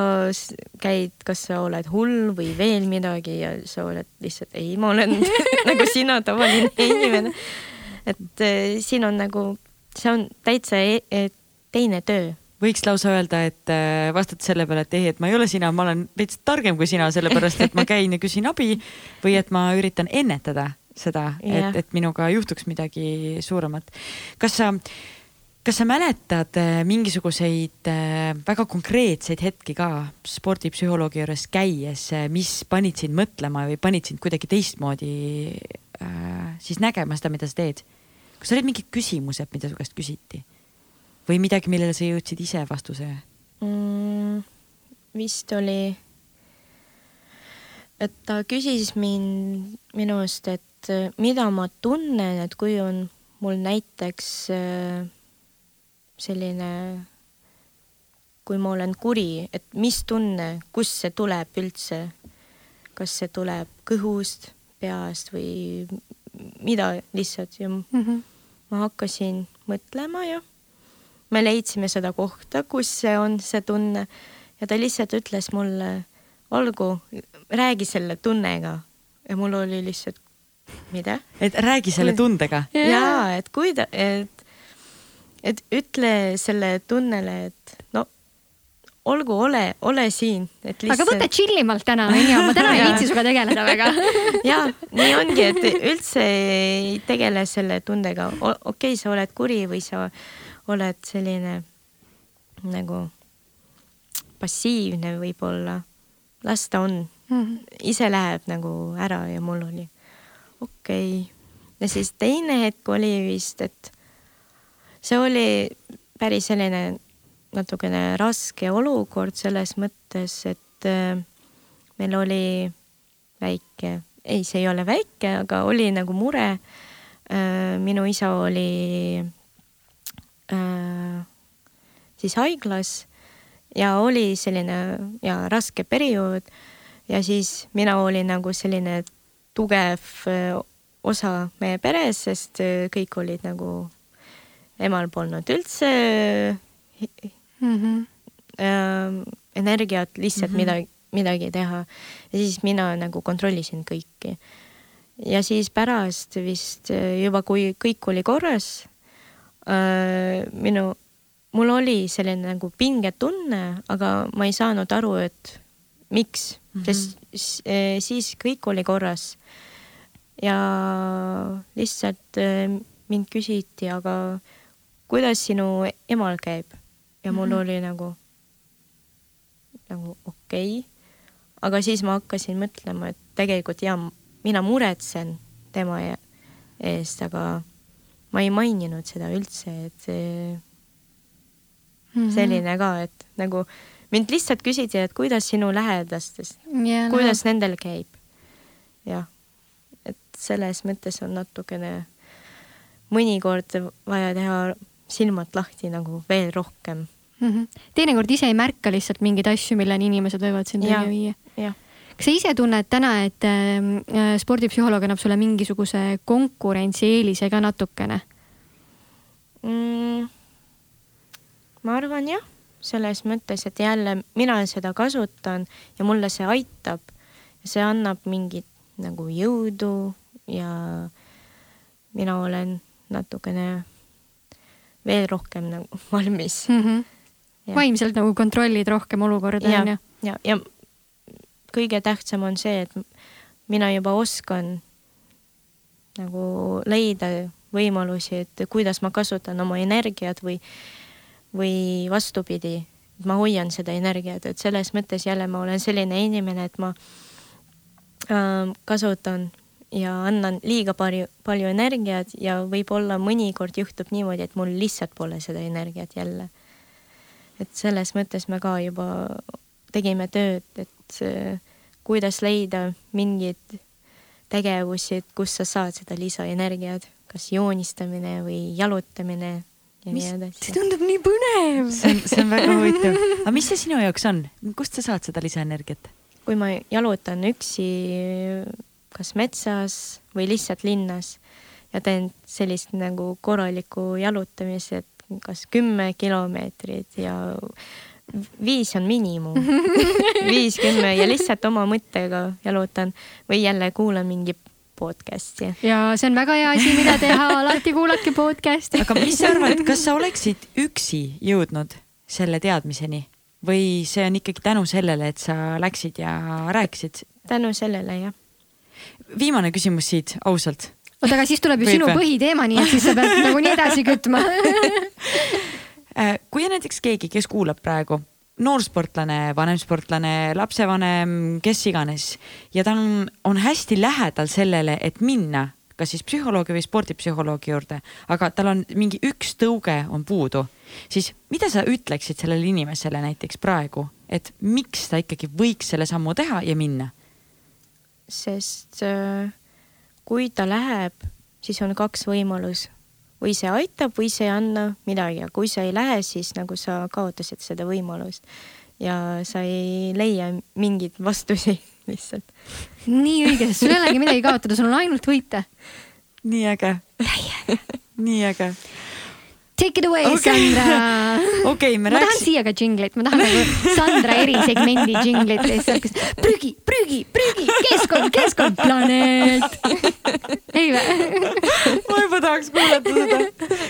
käid, kas sa oled hull või veel midagi ja sa oled lihtsalt ei, ma olen nagu sina, tavaline inimene. et eh, siin on nagu, see on täitsa e e teine töö võiks lausa öelda, et äh, vastata selle peale, et ei, et ma ei ole sina, ma olen veits targem kui sina, sellepärast et ma käin ja küsin abi või et ma üritan ennetada seda, et, et minuga juhtuks midagi suuremat. kas sa, kas sa mäletad äh, mingisuguseid äh, väga konkreetseid hetki ka spordipsühholoogi juures käies, mis panid sind mõtlema või panid sind kuidagi teistmoodi äh, siis nägema seda, mida sa teed? kas olid mingid küsimused, mida su käest küsiti? Või midagi, millele sa jõudsid ise vastuse? mm, vist oli, et ta küsis mind, minust, et äh, mida ma tunnen, et kui on mul näiteks äh, selline, kui ma olen kuri, et mis tunne, kust see tuleb üldse, kas see tuleb kõhust, peast või mida lihtsalt ja Mhm. ma hakkasin mõtlema ja me leidsime seda kohta, kus see on, see tunne ja ta lihtsalt ütles mulle, olgu, räägi selle tunnega ja mul oli lihtsalt, mida? et räägi selle tundega. jaa, et kui ta, et, et ütle selle tunnele, et no olgu, ole, ole siin, et aga võta tšillimalt täna, onju, ma täna ei viitsi sinuga tegeleda väga. ja nii ongi, et üldse ei tegele selle tundega. okei okay,, sa oled kuri või sa oled selline nagu passiivne võib-olla. las ta on, ise läheb nagu ära ja mul oli okei okay. ja siis teine hetk oli vist, et see oli päris selline natukene raske olukord selles mõttes, et äh, meil oli väike, ei, see ei ole väike, aga oli nagu mure. minu isa oli äh, siis haiglas ja oli selline ja raske periood ja siis mina olin nagu selline tugev äh, osa meie peres, sest äh, kõik olid nagu, emal polnud üldse Mhm. äh, energiat lihtsalt mm. -hmm. midagi, midagi teha. ja siis mina nagu kontrollisin kõiki. ja siis pärast vist äh, juba, kui kõik oli korras äh,, minu, mul oli selline nagu pingetunne, aga ma ei saanud aru, et miks mm, -hmm. sest äh, siis kõik oli korras. ja lihtsalt äh, mind küsiti, aga kuidas sinu emal käib ja mul mm. -hmm. oli nagu, nagu okei okay. aga siis ma hakkasin mõtlema, et tegelikult ja mina muretsen tema e- eest, aga ma ei maininud seda üldse, et see Mhm. selline ka, et nagu mind lihtsalt küsiti, et kuidas sinu lähedastest, Ja, kuidas nendel käib. jah, et selles mõttes on natukene mõnikord vaja teha silmad lahti nagu veel rohkem. mm. -hmm. teinekord ise ei märka lihtsalt mingeid asju, milleni inimesed võivad sind välja viia. jah, kas sa ise tunned täna, et äh, spordipsühholoog annab sulle mingisuguse konkurentsieelise ka natukene? mm, ma arvan jah, selles mõttes, et jälle mina seda kasutan ja mulle see aitab ja see annab mingit nagu jõudu ja mina olen natukene veel rohkem nagu valmis. Mm -hmm. Jah. vaimselt nagu kontrollid rohkem olukorda ja onju?, ja, ja kõige tähtsam on see, et mina juba oskan nagu leida võimalusi, et kuidas ma kasutan oma energiat või, või vastupidi, et ma hoian seda energiat, et selles mõttes jälle ma olen selline inimene, et ma äh, kasutan ja annan liiga palju, palju energiat ja võib-olla mõnikord juhtub niimoodi, et mul lihtsalt pole seda energiat jälle. et selles mõttes me ka juba tegime tööd, et äh, kuidas leida mingeid tegevusi, et kus sa saad seda lisaenergiat, kas joonistamine või jalutamine ja Mis- nii edasi. tundub nii põnev. see on, see on väga huvitav. aga mis see sinu jaoks on, kust sa saad seda lisaenergiat? kui ma jalutan üksi kas metsas või lihtsalt linnas ja teen sellist nagu korralikku jalutamist, et kas kümme kilomeetrit ja viis on miinimum, viis, kümme ja lihtsalt oma mõttega jalutan või jälle kuulan mingi podcast'i. ja see on väga hea asi, mida teha, alati kuulake podcast'i. aga mis sa arvad, kas sa oleksid üksi jõudnud selle teadmiseni või see on ikkagi tänu sellele, et sa läksid ja rääkisid? tänu sellele jah. viimane küsimus siit, ausalt. oota, aga siis tuleb ju Võib sinu põhiteema, nii et siis sa pead nagunii edasi kütma. Äh, kui on näiteks keegi, kes kuulab praegu, noorsportlane, vanem sportlane, lapsevanem, kes iganes ja ta on, on hästi lähedal sellele, et minna kas siis psühholoogi või spordipsühholoogi juurde, aga tal on mingi üks tõuge on puudu, siis mida sa ütleksid sellele inimesele näiteks praegu, et miks ta ikkagi võiks selle sammu teha ja minna? sest äh, kui ta läheb, siis on kaks võimalus. Või see aitab või see ei anna midagi ja kui sa ei lähe, siis nagu sa kaotasid seda võimalust ja sa ei leia mingeid vastuseid lihtsalt. nii õige, sul ei olegi midagi kaotada, sul on ainult võita. nii äge. nii äge. Take it away okay., Sandra. okei okay,, me ma tahan rääkisime, siia ka džinglit, ma tahan nagu Sandra erisegmendi džinglit lihtsalt, kus prügi, prügi, prügi, keskkond, keskkond, planeet. ei või? ma juba tahaks kuulata seda.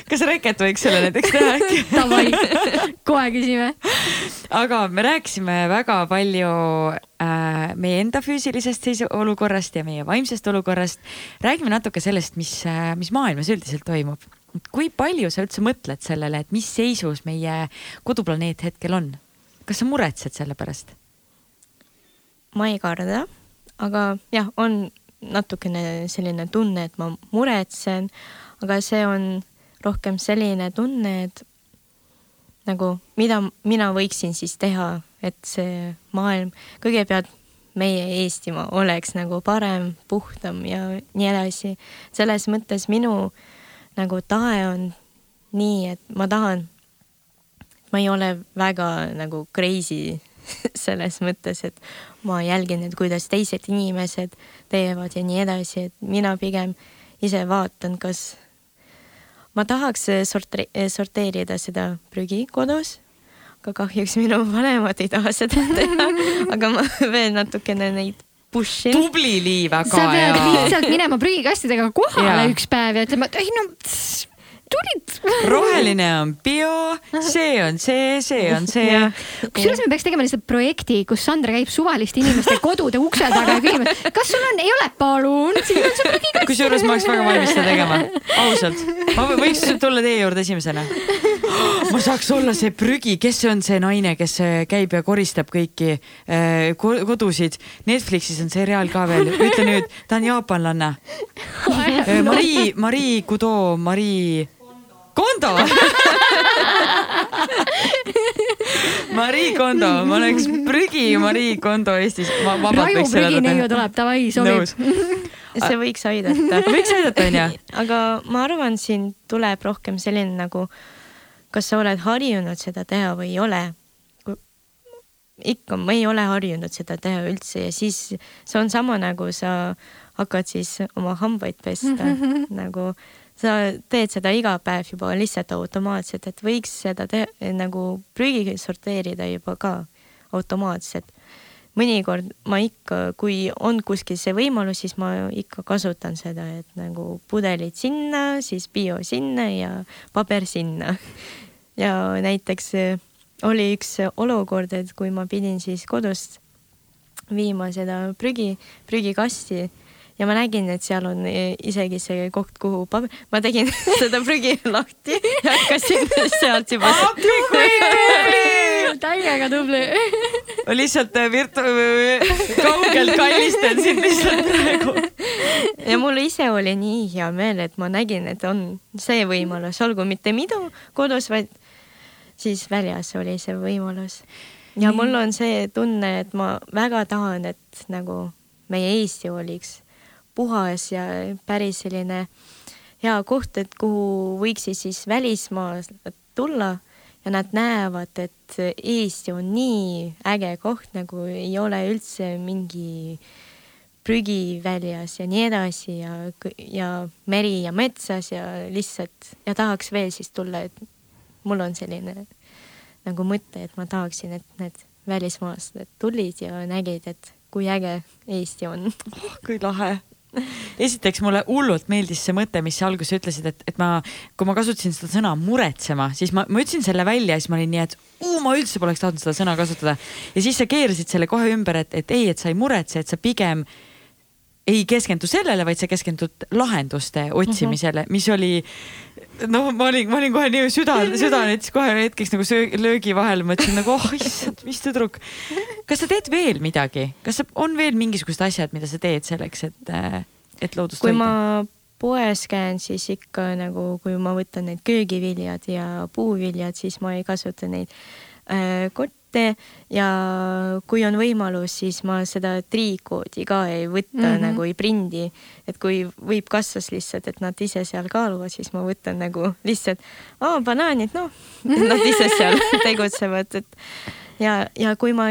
kas Reket võiks selle näiteks teha äkki? Davai, kohe küsime. aga me rääkisime väga palju äh, meie enda füüsilisest seisu olukorrast ja meie vaimsest olukorrast. räägime natuke sellest, mis äh,, mis maailmas üldiselt toimub. Kui palju sa üldse mõtled sellele, et mis seisus meie koduplaneet hetkel on? kas sa muretsed selle pärast? ma ei karda, aga jah, on natukene selline tunne, et ma muretsen, aga see on rohkem selline tunne, et nagu mida mina võiksin siis teha, et see maailm kõigepealt meie Eestimaa oleks nagu parem, puhtam ja nii edasi. selles mõttes minu nagu tahe on nii, et ma tahan, ma ei ole väga nagu crazy selles mõttes, et ma jälgin, et kuidas teised inimesed teevad ja nii edasi, et mina pigem ise vaatan, kas ma tahaks sorte-, sorteerida seda prügi kodus, aga kahjuks minu vanemad ei taha seda teha, aga ma veel natukene neid push in. tubli Lii, väga sa pead hea. lihtsalt minema prügikastidega kohale Jaa. üks päev ja ütlema, et ei no tulid. roheline on bio, see on see, see on see. kusjuures me peaks tegema lihtsalt projekti, kus Sandra käib suvaliste inimeste kodude ukse taga ja küsib, et kas sul on, ei ole, palun, kusjuures ma oleks väga valmis seda tegema, ausalt. ma võ- võiks tulla teie juurde esimesena. ma saaks olla see prügi, kes on see naine, kes äh, käib ja koristab kõiki äh, ko- kodusid. Netflixis on seriaal ka veel, ütle nüüd, ta on jaapanlanne. Marii, Marii Kudo, Marii Kondo. Marii Kondo, ma oleks prügi Marii Kondo Eestis, raju prügineiu tuleb, davai, sobib see võiks aidata võiks aidata, onju. aga ma arvan, siin tuleb rohkem selline nagu, kas sa oled harjunud seda teha või ei ole. ikka, ma ei ole harjunud seda teha üldse ja siis see on sama nagu sa hakkad siis oma hambaid pesta nagu sa teed seda iga päev juba lihtsalt automaatselt, et võiks seda teha nagu prügi sorteerida juba ka automaatselt. mõnikord ma ikka, kui on kuskil see võimalus, siis ma ikka kasutan seda, et nagu pudelid sinna, siis bio sinna ja paber sinna. ja näiteks eh, oli üks olukord, et kui ma pidin siis kodust viima seda prügi, prügikasti ja ma nägin, et seal on eh, isegi see koht, kuhu paber, ma tegin seda prügi lahti ja hakkasin sealt juba. täiega tubli. lihtsalt äh, virtu-, kaugelt kallistan sind lihtsalt praegu. ja mul ise oli nii hea meel, et ma nägin, et on see võimalus, olgu mitte minu kodus, vaid siis väljas oli see võimalus. ja mul on see tunne, et ma väga tahan, et nagu meie Eesti oliks puhas ja päris selline hea koht, et kuhu võiksid siis välismaalased tulla ja nad näevad, et Eesti on nii äge koht, nagu ei ole üldse mingi prügi väljas ja nii edasi ja, ja meri ja metsas ja lihtsalt ja tahaks veel siis tulla, et mul on selline nagu mõte, et ma tahaksin, et need välismaalased tulid ja nägid, et kui äge Eesti on. kui lahe. Esiteks mulle hullult meeldis see mõte, mis sa alguses ütlesid, et, et ma, kui ma kasutasin seda sõna muretsema, siis ma, ma ütlesin selle välja ja siis ma olin nii, et uu, ma üldse poleks tahtnud seda sõna kasutada. ja siis sa keerasid selle kohe ümber, et, et ei, et sa ei muretse, et sa pigem ei keskendu sellele, vaid sa keskendud lahenduste otsimisele, mis oli noh, ma olin, ma olin kohe nii süda, süda näiteks kohe hetkeks nagu söö, löögi vahel, mõtlesin nagu oh issand, mis tüdruk. kas sa teed veel midagi, kas on veel mingisugused asjad, mida sa teed selleks, et, et loodust kui hoida? ma poes käin, siis ikka nagu, kui ma võtan need köögiviljad ja puuviljad, siis ma ei kasuta neid äh, kotte ja kui on võimalus, siis ma seda triikoodi ka ei võta mm. -hmm. nagu ei prindi, et kui võib kassas lihtsalt, et nad ise seal kaaluvad, siis ma võtan nagu lihtsalt, aa banaanid, noh, nad ise seal tegutsevad, et ja, ja kui ma,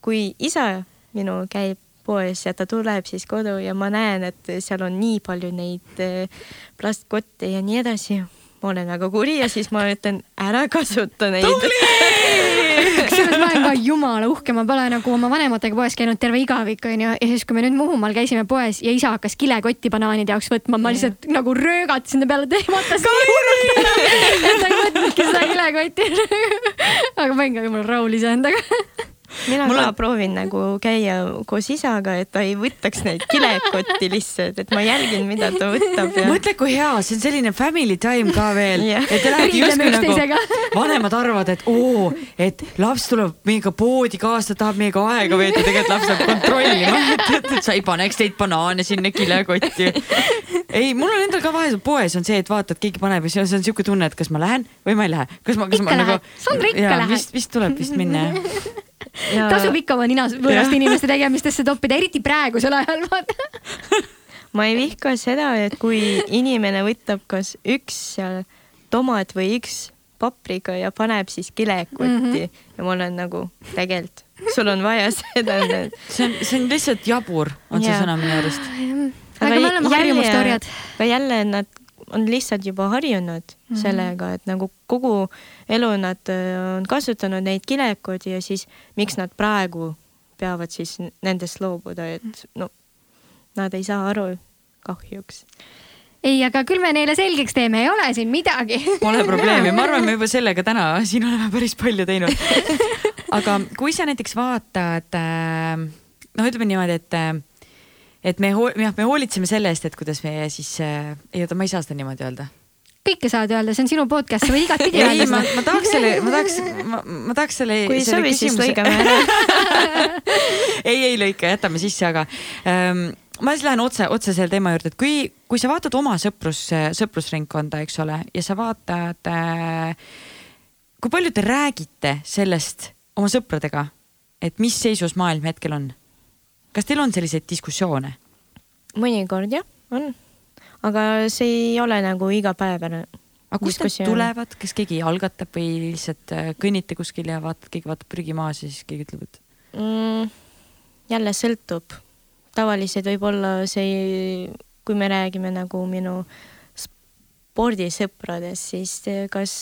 kui isa minu käib poes ja ta tuleb siis kodu ja ma näen, et seal on nii palju neid eh, plastkotte ja nii edasi, ma olen väga kuri ja siis ma ütlen, ära kasuta neid. ma olen ka jumala uhke, ma pole nagu oma vanematega poes käinud terve igavik onju ja siis, kui me nüüd Muhumaal käisime poes ja isa hakkas kilekotti banaanide jaoks võtma, ma lihtsalt nagu röögatasin ta peale, tehvatasin. et ta ei võtnudki seda kilekotti. aga ma olin ka jumala rahul iseendaga. mina Mul ka on- proovin nagu käia koos isaga, et ta ei võtaks neid kilekotti lihtsalt, et ma jälgin, mida ta võtab ja mõtle, kui hea, see on selline family time ka veel Jah. et te lähete justkui nagu vanemad arvavad, et oo, et laps tuleb meiega poodi kaasa, tahab meiega aega veeta, tegelikult laps läheb kontrollima, et, et, sa ei paneks neid banaane sinna kilekotti. ei, mul on endal ka vahel poes on see, et vaatad, keegi paneb ja siis on siuke tunne, et kas ma lähen või ma ei lähe, kas ma, kas ma Ikka nagu lähed.. Sandra, ikka lähed. vist, vist tuleb vist minna jah. Ja tasub ikka oma nina võõraste inimeste tegemistesse toppida, eriti praegusel ajal vaata. ma ei vihka seda, et kui inimene võtab kas üks seal tomat või üks paprika ja paneb siis kilekotti mm -hmm. ja ma olen nagu tegelikult, sul on vaja seda. see on, see on lihtsalt jabur, on see Jaa. sõna minu arust. aga me oleme harjumuste orjad. aga jälle nad on lihtsalt juba harjunud mm -hmm. sellega, et nagu kogu elu nad äh, on kasutanud neid kilekoodi ja siis miks nad praegu peavad siis nendest loobuda, et no nad ei saa aru kahjuks. ei, aga küll me neile selgeks teeme, ei ole siin midagi. Pole probleemi, ma arvan, me juba sellega täna siin oleme päris palju teinud. aga kui sa näiteks vaatad, noh, ütleme niimoodi, et, et me, jah, me hoolitseme selle eest, et kuidas meie siis, ei oota, ma ei saa seda niimoodi öelda. kõike saad öelda, see on sinu podcast, sa võid igatpidi ei, öelda ma, seda. ma tahaks selle, ma tahaks, ma, ma tahaks selle. kui ei sobi, siis lõigame ära. ei, ei lõika, jätame sisse, aga ähm, ma siis lähen otse, otse selle teema juurde, et kui, kui sa vaatad oma sõprus, sõprusringkonda, eks ole, ja sa vaatad äh,, kui palju te räägite sellest oma sõpradega, et mis seisus maailm hetkel on? Kas teil on selliseid diskussioone? mõnikord jah, on. aga see ei ole nagu igapäevane. aga kust diskussioon. tulevad, kas keegi algatab või lihtsalt äh, kõnnite kuskil ja vaatad, keegi vaatab prügi maas ja siis keegi ütleb, et mm,? jälle sõltub. tavaliselt võib-olla see, kui me räägime nagu minu spordisõpradest, siis eh, kas,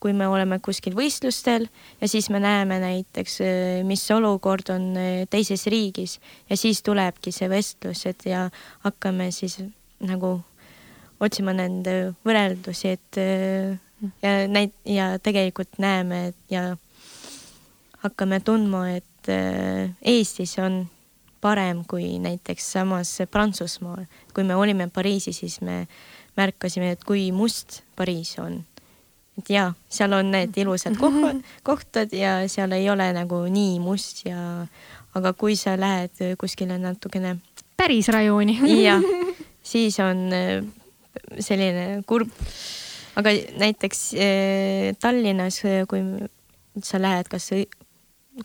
kui me oleme kuskil võistlustel ja siis me näeme näiteks, mis olukord on eh, teises riigis ja siis tulebki see vestlus, et ja hakkame siis nagu otsima nende võrreldusi, et eh, ja näit- ja tegelikult näeme ja hakkame tundma, et eh, Eestis on parem kui näiteks samas Prantsusmaal. kui me olime Pariisis, siis me märkasime, et kui must Pariis on. et jaa, seal on need ilusad kohad, kohtad ja seal ei ole nagu nii must ja aga kui sa lähed kuskile natukene päris rajooni. jah, siis on äh, selline kurb. aga näiteks äh, Tallinnas, kui sa lähed, kas,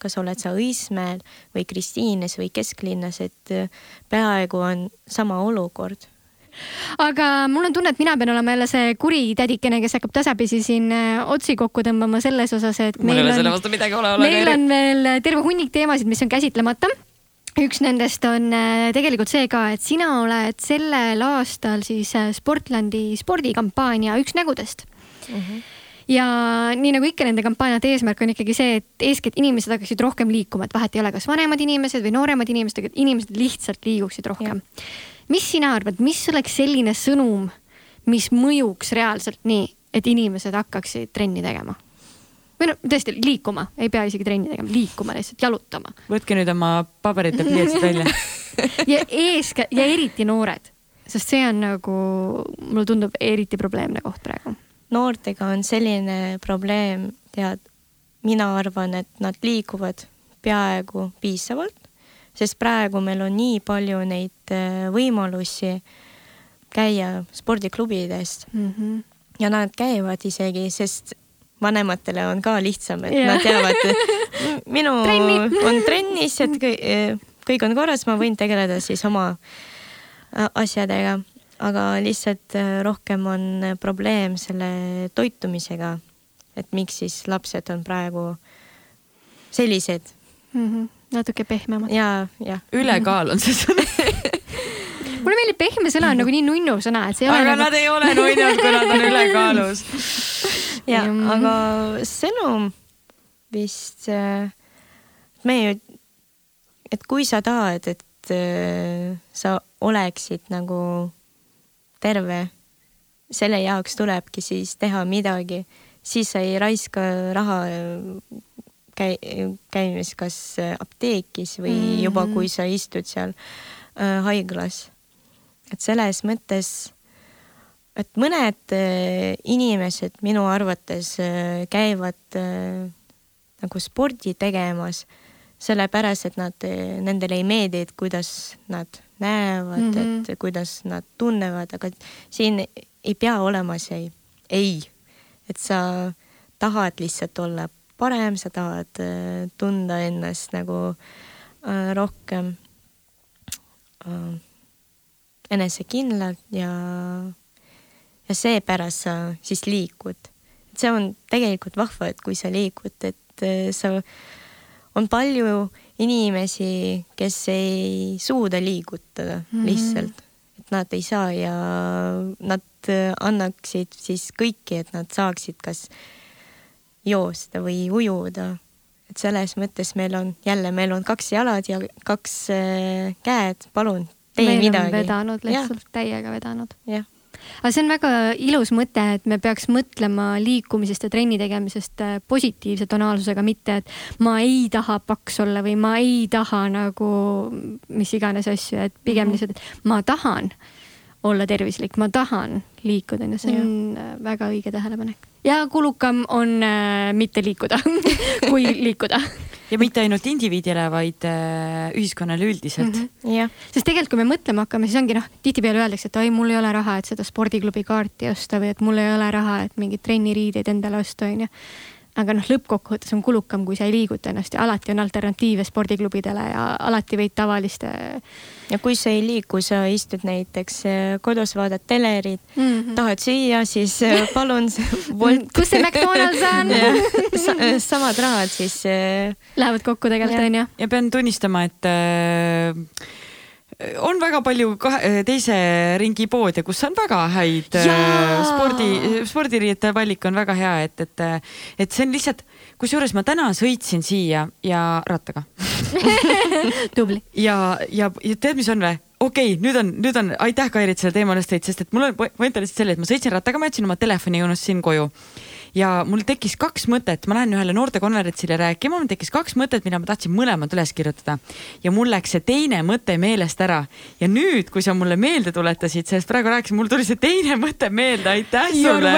kas oled sa Õismäel või Kristiines või kesklinnas, et äh, peaaegu on sama olukord. Aga mul on tunne, et mina pean olema jälle see kuri tädikene, kes hakkab tasapisi siin äh, otsi kokku tõmbama selles osas, et mul ei ole selle on, vastu midagi, ole, meil on veel terve hunnik teemasid, mis on käsitlemata. Üks nendest on äh, tegelikult see ka, et sina oled sellel aastal siis äh, Sportlandi spordikampaania üks nägudest. Ja nii nagu ikka nende kampaaniate eesmärk on ikkagi see, et eeskätt inimesed hakkaksid rohkem liikuma, et vahet ei ole, kas vanemad inimesed või nooremad inimesed, aga inimesed lihtsalt liiguksid rohkem. Mis sina arvad, mis oleks selline sõnum, mis mõjuks reaalselt nii, et inimesed hakkaksid trenni tegema? või no tõesti liikuma, ei pea isegi trenni tegema, liikuma lihtsalt, jalutama võtke nüüd oma paberid ja pliiatsid välja. ja eeskätt ja eriti noored, sest see on nagu, mulle tundub eriti probleemne koht praegu. noortega on selline probleem, tead, mina arvan, et nad liiguvad peaaegu piisavalt, sest praegu meil on nii palju neid äh, võimalusi käia spordiklubidest Mm -hmm. ja nad käivad isegi, sest vanematele on ka lihtsam, et yeah. nad teavad, et minu Trenni. on trennis, et kõik, kõik on korras, ma võin tegeleda siis oma äh, asjadega, aga lihtsalt äh, rohkem on äh, probleem selle toitumisega. et miks siis lapsed on praegu sellised Mm -hmm. Natuke pehmemad. ja, jah. ülekaal on see sõna. mulle meeldib pehme sõna on nagu nii nunnu sõna, et see ei ole aga nagu nad ei ole nunnad, kui nad on ülekaalus. ja aga sõnum vist äh, me ju, et kui sa tahad, et äh, sa oleksid nagu terve, selle jaoks tulebki siis teha midagi, siis sa ei raiska raha käi-, käimis kas äh, apteekis või mm -hmm. juba, kui sa istud seal äh, haiglas. et selles mõttes et mõned äh, inimesed minu arvates äh, käivad äh, nagu spordi tegemas sellepärast, et nad, nendele ei meeldi, et kuidas nad näevad mm, Mhm. -hmm. et kuidas nad tunnevad, aga siin ei pea olema see ei, et sa tahad lihtsalt olla parem, sa tahad äh, tunda ennast nagu äh, rohkem äh, enesekindlalt ja ja seepärast sa siis liikud. et see on tegelikult vahva, et kui sa liigud, et äh, sa, on palju inimesi, kes ei suuda liigutada mm. -hmm. lihtsalt, et nad ei saa ja nad äh, annaksid siis kõiki, et nad saaksid kas joosta või ujuda. et selles mõttes meil on jälle, meil on kaks jalad ja kaks äh, käed, palun tee meil midagi. vedanud, lihtsalt täiega vedanud. jah, aga see on väga ilus mõte, et me peaks mõtlema liikumisest ja trenni tegemisest äh, positiivse tonaalsusega, mitte et ma ei taha paks olla või ma ei taha nagu mis iganes asju, et pigem Mhm. lihtsalt, et ma tahan olla tervislik, ma tahan liikuda, onju, see on väga õige tähelepanek. ja kulukam on äh, mitte liikuda kui liikuda. ja mitte ainult indiviidile, vaid äh, ühiskonnale üldiselt mm. -hmm. jah, sest tegelikult, kui me mõtlema hakkame, siis ongi noh, tihtipeale öeldakse, et oi, mul ei ole raha, et seda spordiklubi kaarti osta või et mul ei ole raha, et mingeid trenniriideid endale osta, onju. Aga noh, lõppkokkuvõttes on kulukam, kui sa ei liiguta ennast ja alati on alternatiive spordiklubidele ja alati võid tavaliste ja kui sa ei liigu, sa istud näiteks äh, kodus, vaatad telerit mm. -hmm. tahad süüa, siis äh, palun Wolt. kus see McDonalds on Sa, samad rahad siis äh, Lähevad kokku tegelikult onju. ja pean tunnistama, et äh, on väga palju kahe, teise ringi poode, kus on väga häid äh, Jaa! spordi, spordiriiete valik on väga hea, et, et, et see on lihtsalt, kusjuures ma täna sõitsin siia ja rattaga tubli. ja, ja, ja tead, mis on või? okei okay,, nüüd on, nüüd on, aitäh, Kairit, selle teema eest tõid, sest et mul on, point on lihtsalt selle, et ma sõitsin rattaga, ma jätsin oma telefoni unustasin koju. Ja mul tekkis kaks mõtet, ma lähen ühele noortekonverentsile rääkima, mul tekkis kaks mõtet, mida ma tahtsin mõlemad üles kirjutada. ja mul läks see teine mõte meelest ära. ja nüüd, kui sa mulle meelde tuletasid, sellest praegu rääkisin, mul tuli see teine mõte meelde, aitäh sulle.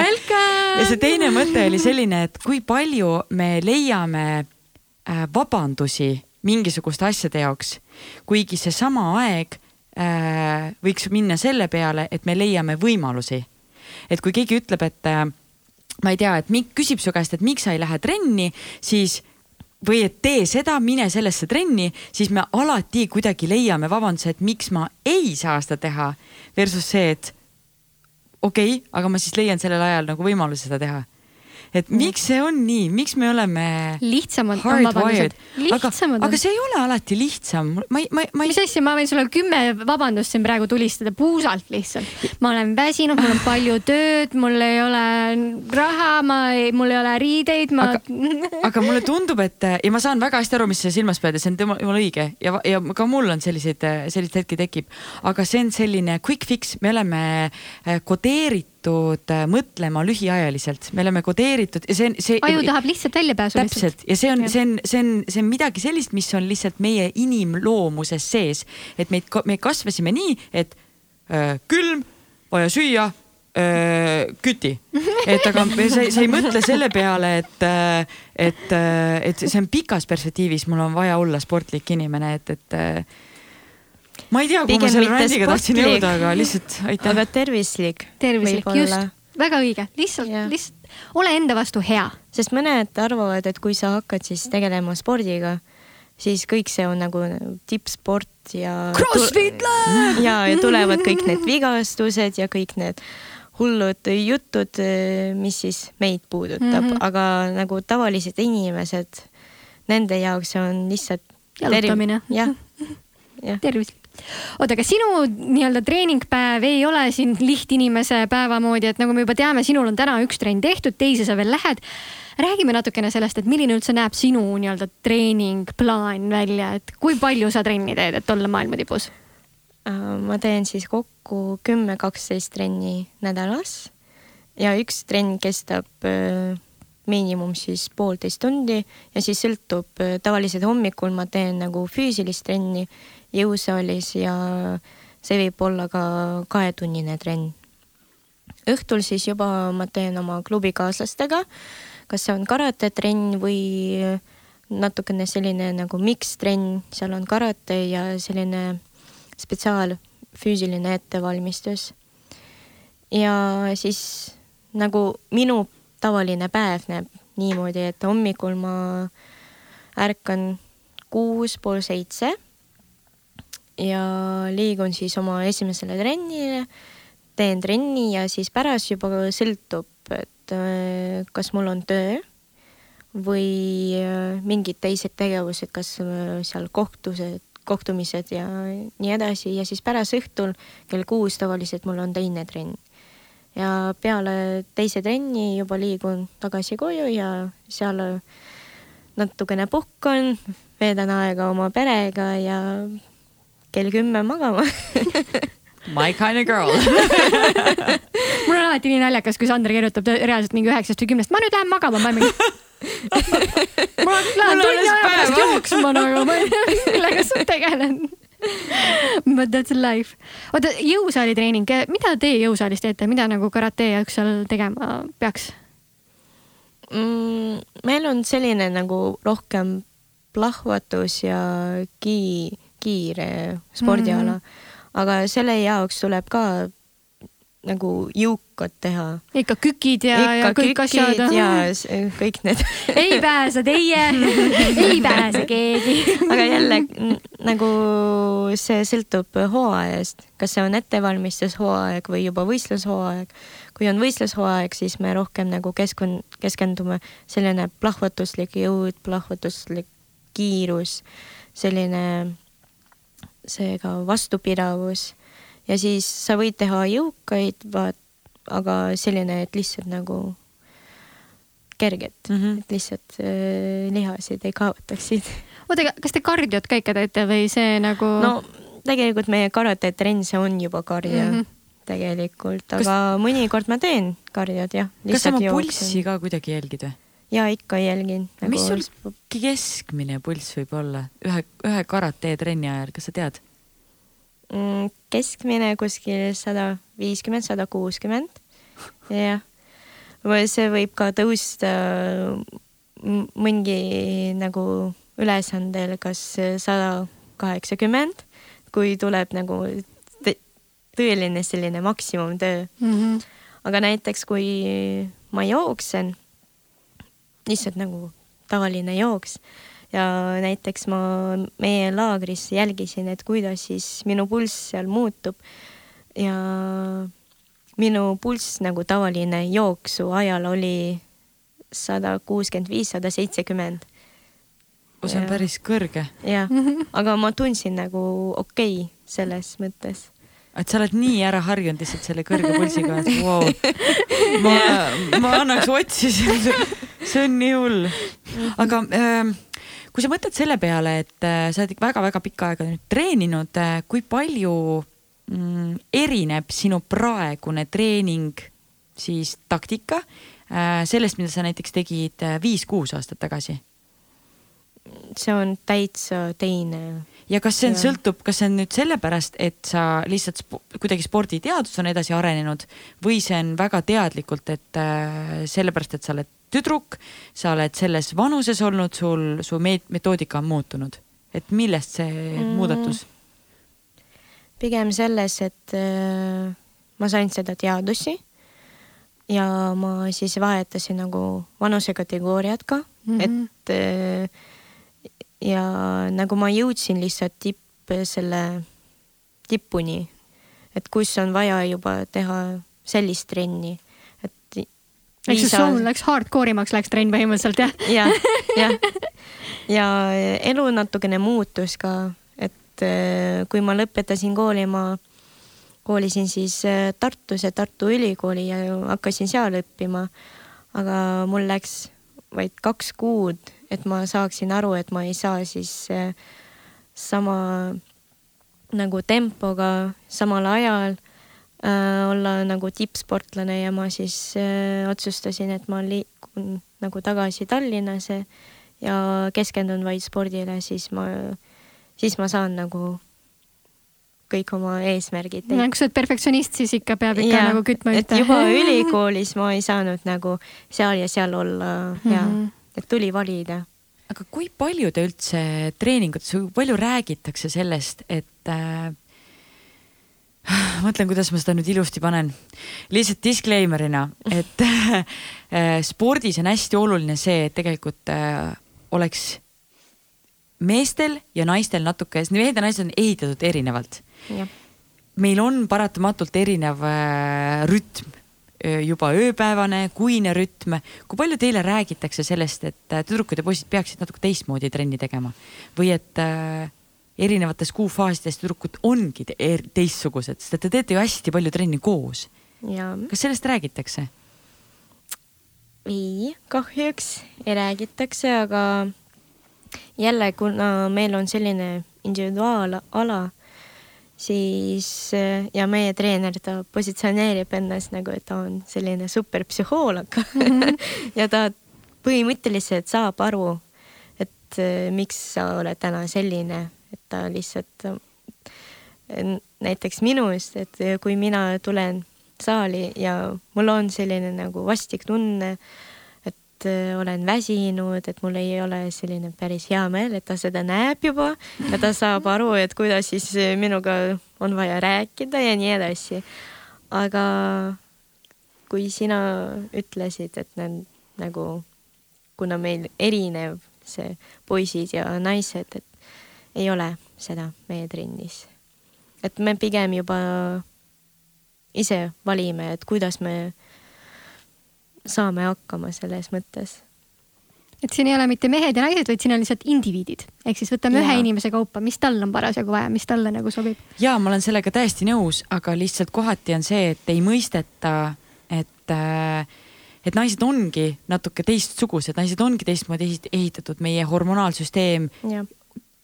ja see teine mõte oli selline, et kui palju me leiame äh, vabandusi mingisuguste asjade jaoks, kuigi seesama aeg äh, võiks minna selle peale, et me leiame võimalusi. et kui keegi ütleb, et äh, ma ei tea, et mik- küsib su käest, et miks sa ei lähe trenni, siis või et tee seda, mine sellesse trenni, siis me alati kuidagi leiame vabanduse, et miks ma ei saa seda teha. Versus see, et okei okay,, aga ma siis leian sellel ajal nagu võimaluse seda teha. Et miks see on nii, miks me oleme lihtsamad on vabandused., aga, aga. see ei ole alati lihtsam, ma ei, ma ei, ma ei mis asja, ma võin sulle kümme vabandust siin praegu tulistada puusalt lihtsalt. ma olen väsinud, mul on palju tööd, mul ei ole raha, ma ei, mul ei ole riideid, ma. aga mulle tundub, et ja ma saan väga hästi aru, mis sa silmas pead ja see on tema, jumala õige ja, ja ka mul on selliseid, selliseid hetki tekib. aga see on selline quick fix, me oleme äh, kodeeritud äh, mõtlema lühiajaliselt, me oleme kodeeritud ja see on, see. aju tahab lihtsalt väljapääsu. täpselt ja see on, see on, see on, see on midagi sellist, mis on lihtsalt meie inimloomuses sees, et meid, me kasvasime nii, et äh, külm, vaja süüa äh,, küti, et aga sa, ei- sa ei mõtle selle peale, et, et, et see on pikas perspektiivis, mul on vaja olla sportlik inimene, et, et ma ei tea, kuhu ma selle rändiga tahtsin jõuda, aga lihtsalt aitäh aga. tervislik. tervislik, just, väga õige, lihtsalt lihtsalt ole enda vastu hea. sest mõned arvavad, et kui sa hakkad siis tegelema spordiga, siis kõik see on nagu tippsport ja. Crossfit läheb. ja, ja tulevad kõik need vigastused ja kõik need hullud jutud, mis siis meid puudutab mm. -hmm. aga nagu tavalised inimesed, nende jaoks on lihtsalt. Jalutamine. jah, jah. tervislik. oota, aga sinu nii-öelda treeningpäev ei ole siin lihtinimese päeva moodi, et nagu me juba teame, sinul on täna üks trenn tehtud, teise sa veel lähed. räägime natukene sellest, et milline üldse näeb sinu nii-öelda treeningplaan välja, et kui palju sa trenni teed, et olla maailma tipus? Äh, ma teen siis kokku kümme, kaksteist trenni nädalas ja üks trenn kestab äh, miinimum siis poolteist tundi ja siis sõltub, tavaliselt hommikul ma teen nagu füüsilist trenni jõusaalis ja see võib olla ka kahetunnine trenn. õhtul siis juba ma teen oma klubikaaslastega, kas see on karatetrenn või natukene selline nagu mikstrenn, seal on karate ja selline spetsiaalfüüsiline ettevalmistus. ja siis nagu minu tavaline päev näeb niimoodi, et hommikul ma ärkan kuus pool seitse ja liigun siis oma esimesele trennile, teen trenni ja siis pärast juba sõltub, et äh, kas mul on töö või äh, mingid teised tegevused, kas äh, seal kohtused, kohtumised ja nii edasi ja siis pärast õhtul kell kuus tavaliselt mul on teine trenn. ja peale teise trenni juba liigun tagasi koju ja seal natukene puhkan, veedan aega oma perega ja kell kümme magama My kind of girl. mul on alati nii naljakas, kui Sander kirjutab reaalselt mingi üheksast või kümnest, ma nüüd lähen magama, ma olen mingi. ma lähen tunni aja pärast jooksma nagu, ma ei tea, millega sa tegeled. But that's life. oota, jõusaalitreening, mida teie jõusaalis teete, mida nagu karate jaoks seal tegema peaks? mm,. meil on selline nagu rohkem plahvatus ja ki-, kiire spordiala mm, -hmm. aga selle jaoks tuleb ka nagu jõukad teha. ikka kükid ja, ja kõik asjad. ja kõik need ei pääse teie ei pääse keegi aga jälle nagu see sõltub hooajast, kas see on ettevalmistushooaeg või juba võistlushooaeg. kui on võistlushooaeg, siis me rohkem nagu keskun-, keskendume selline plahvatuslik jõud, plahvatuslik kiirus, selline seega vastupidavus ja siis sa võid teha jõukaid, vaat, aga selline, et lihtsalt nagu kerged mm. -hmm. et lihtsalt äh, lihasid ei kaotaksid oota, aga kas te kardiot ka ikka teete või see nagu no tegelikult meie karatetrenn, see on juba kardio mm. -hmm. tegelikult, aga mõnikord ma teen kardiot jah. kas sa oma pulssi ka kuidagi jälgid või? Ja ikka jälgin nagu mis sul keskmine pulss võib olla ühe, ühe karate trenni ajal, kas sa tead? mm, keskmine kuskil sada viiskümmend, sada kuuskümmend. jah, või see võib ka tõusta m- mõngi nagu ülesandel, kas sada kaheksakümmend, kui tuleb nagu tõ- tõeline selline maksimumtöö. mm? -hmm. aga näiteks kui ma jooksen, lihtsalt nagu tavaline jooks ja näiteks ma meie laagris jälgisin, et kuidas siis minu pulss seal muutub ja minu pulss nagu tavaline jooksu ajal oli sada kuuskümmend viis, sada seitsekümmend. see on Jaa. päris kõrge, jah, aga ma tundsin nagu okei okay selles mõttes. Et sa oled nii ära harjunud lihtsalt selle kõrge pulsiga, et vau wow.. ma, ma annaks otsi, see on nii hull. aga ähm, kui sa mõtled selle peale, et äh, sa oled väga-väga pikka aega nüüd treeninud, kui palju mm, erineb sinu praegune treening siis taktika äh, sellest, mida sa näiteks tegid äh, viis-kuus aastat tagasi? see on täitsa teine ja kas see on, sõltub, kas see on nüüd sellepärast, et sa lihtsalt spo kuidagi sporditeadus on edasi arenenud või see on väga teadlikult, et äh, sellepärast, et sa oled tüdruk, sa oled selles vanuses olnud, sul, su metoodika on muutunud, et millest see mm. Muudatus? pigem selles, et äh, ma sain seda teadusi ja ma siis vahetasin nagu vanusekategooriat ka mm. -hmm. et äh, ja nagu ma jõudsin lihtsalt tipp selle tipuni, et kus on vaja juba teha sellist trenni, et ehk siis sul läks hardcore imaks läks trenn põhimõtteliselt jah? jah, jah. ja elu natukene muutus ka, et äh, kui ma lõpetasin kooli, ma koolisin siis äh, Tartus ja Tartu Ülikooli ja hakkasin seal õppima. aga mul läks vaid kaks kuud, et ma saaksin aru, et ma ei saa siis äh, sama nagu tempoga samal ajal äh, olla nagu tippsportlane ja ma siis äh, otsustasin, et ma liikun nagu tagasi Tallinnasse ja keskendun vaid spordile, siis ma, siis ma saan nagu kõik oma eesmärgid no kui sa oled perfektsionist, siis ikka peab ikka Jaa, nagu kütma ühte. juba ülikoolis ma ei saanud nagu seal ja seal olla ja mm. -hmm. Et tuli valida. aga kui palju te üldse treeningutes, kui palju räägitakse sellest, et äh, mõtlen, kuidas ma seda nüüd ilusti panen. lihtsalt disclaimer'ina, et äh, spordis on hästi oluline see, et tegelikult äh, oleks meestel ja naistel natuke, mehed ja naised on ehitatud erinevalt. meil on paratamatult erinev äh, rütm, juba ööpäevane, kuine rütm. kui palju teile räägitakse sellest, et äh, tüdrukud ja poisid peaksid natuke teistmoodi trenni tegema või et äh, erinevates kuufaasides tüdrukud ongi er teistsugused, sest et te teete ju hästi palju trenni koos. kas sellest räägitakse? ei, kahjuks ei räägitakse, aga jälle, kuna meil on selline individuaalala, siis äh, ja meie treener, ta positsioneerib ennast nagu, et ta on selline superpsühhoolog mm. -hmm. ja ta põhimõtteliselt saab aru, et äh, miks sa oled täna selline, et ta lihtsalt äh, näiteks minust, et kui mina tulen saali ja mul on selline nagu vastik tunne, et äh, olen väsinud, et mul ei ole selline päris hea meel, et ta seda näeb juba ja ta saab aru, et kuidas siis äh, minuga on vaja rääkida ja nii edasi. aga kui sina ütlesid, et need nagu, kuna meil erinev see poisid ja naised, et ei ole seda meie trennis. et me pigem juba ise valime, et kuidas me saame hakkama selles mõttes. Et siin ei ole mitte mehed ja naised, vaid siin on lihtsalt indiviidid, ehk siis võtame ja. ühe inimese kaupa, mis tal on parasjagu vaja, mis talle nagu sobib. ja ma olen sellega täiesti nõus, aga lihtsalt kohati on see, et ei mõisteta, et äh, et naised ongi natuke teistsugused, naised ongi teistmoodi ehitatud, meie hormonaalsüsteem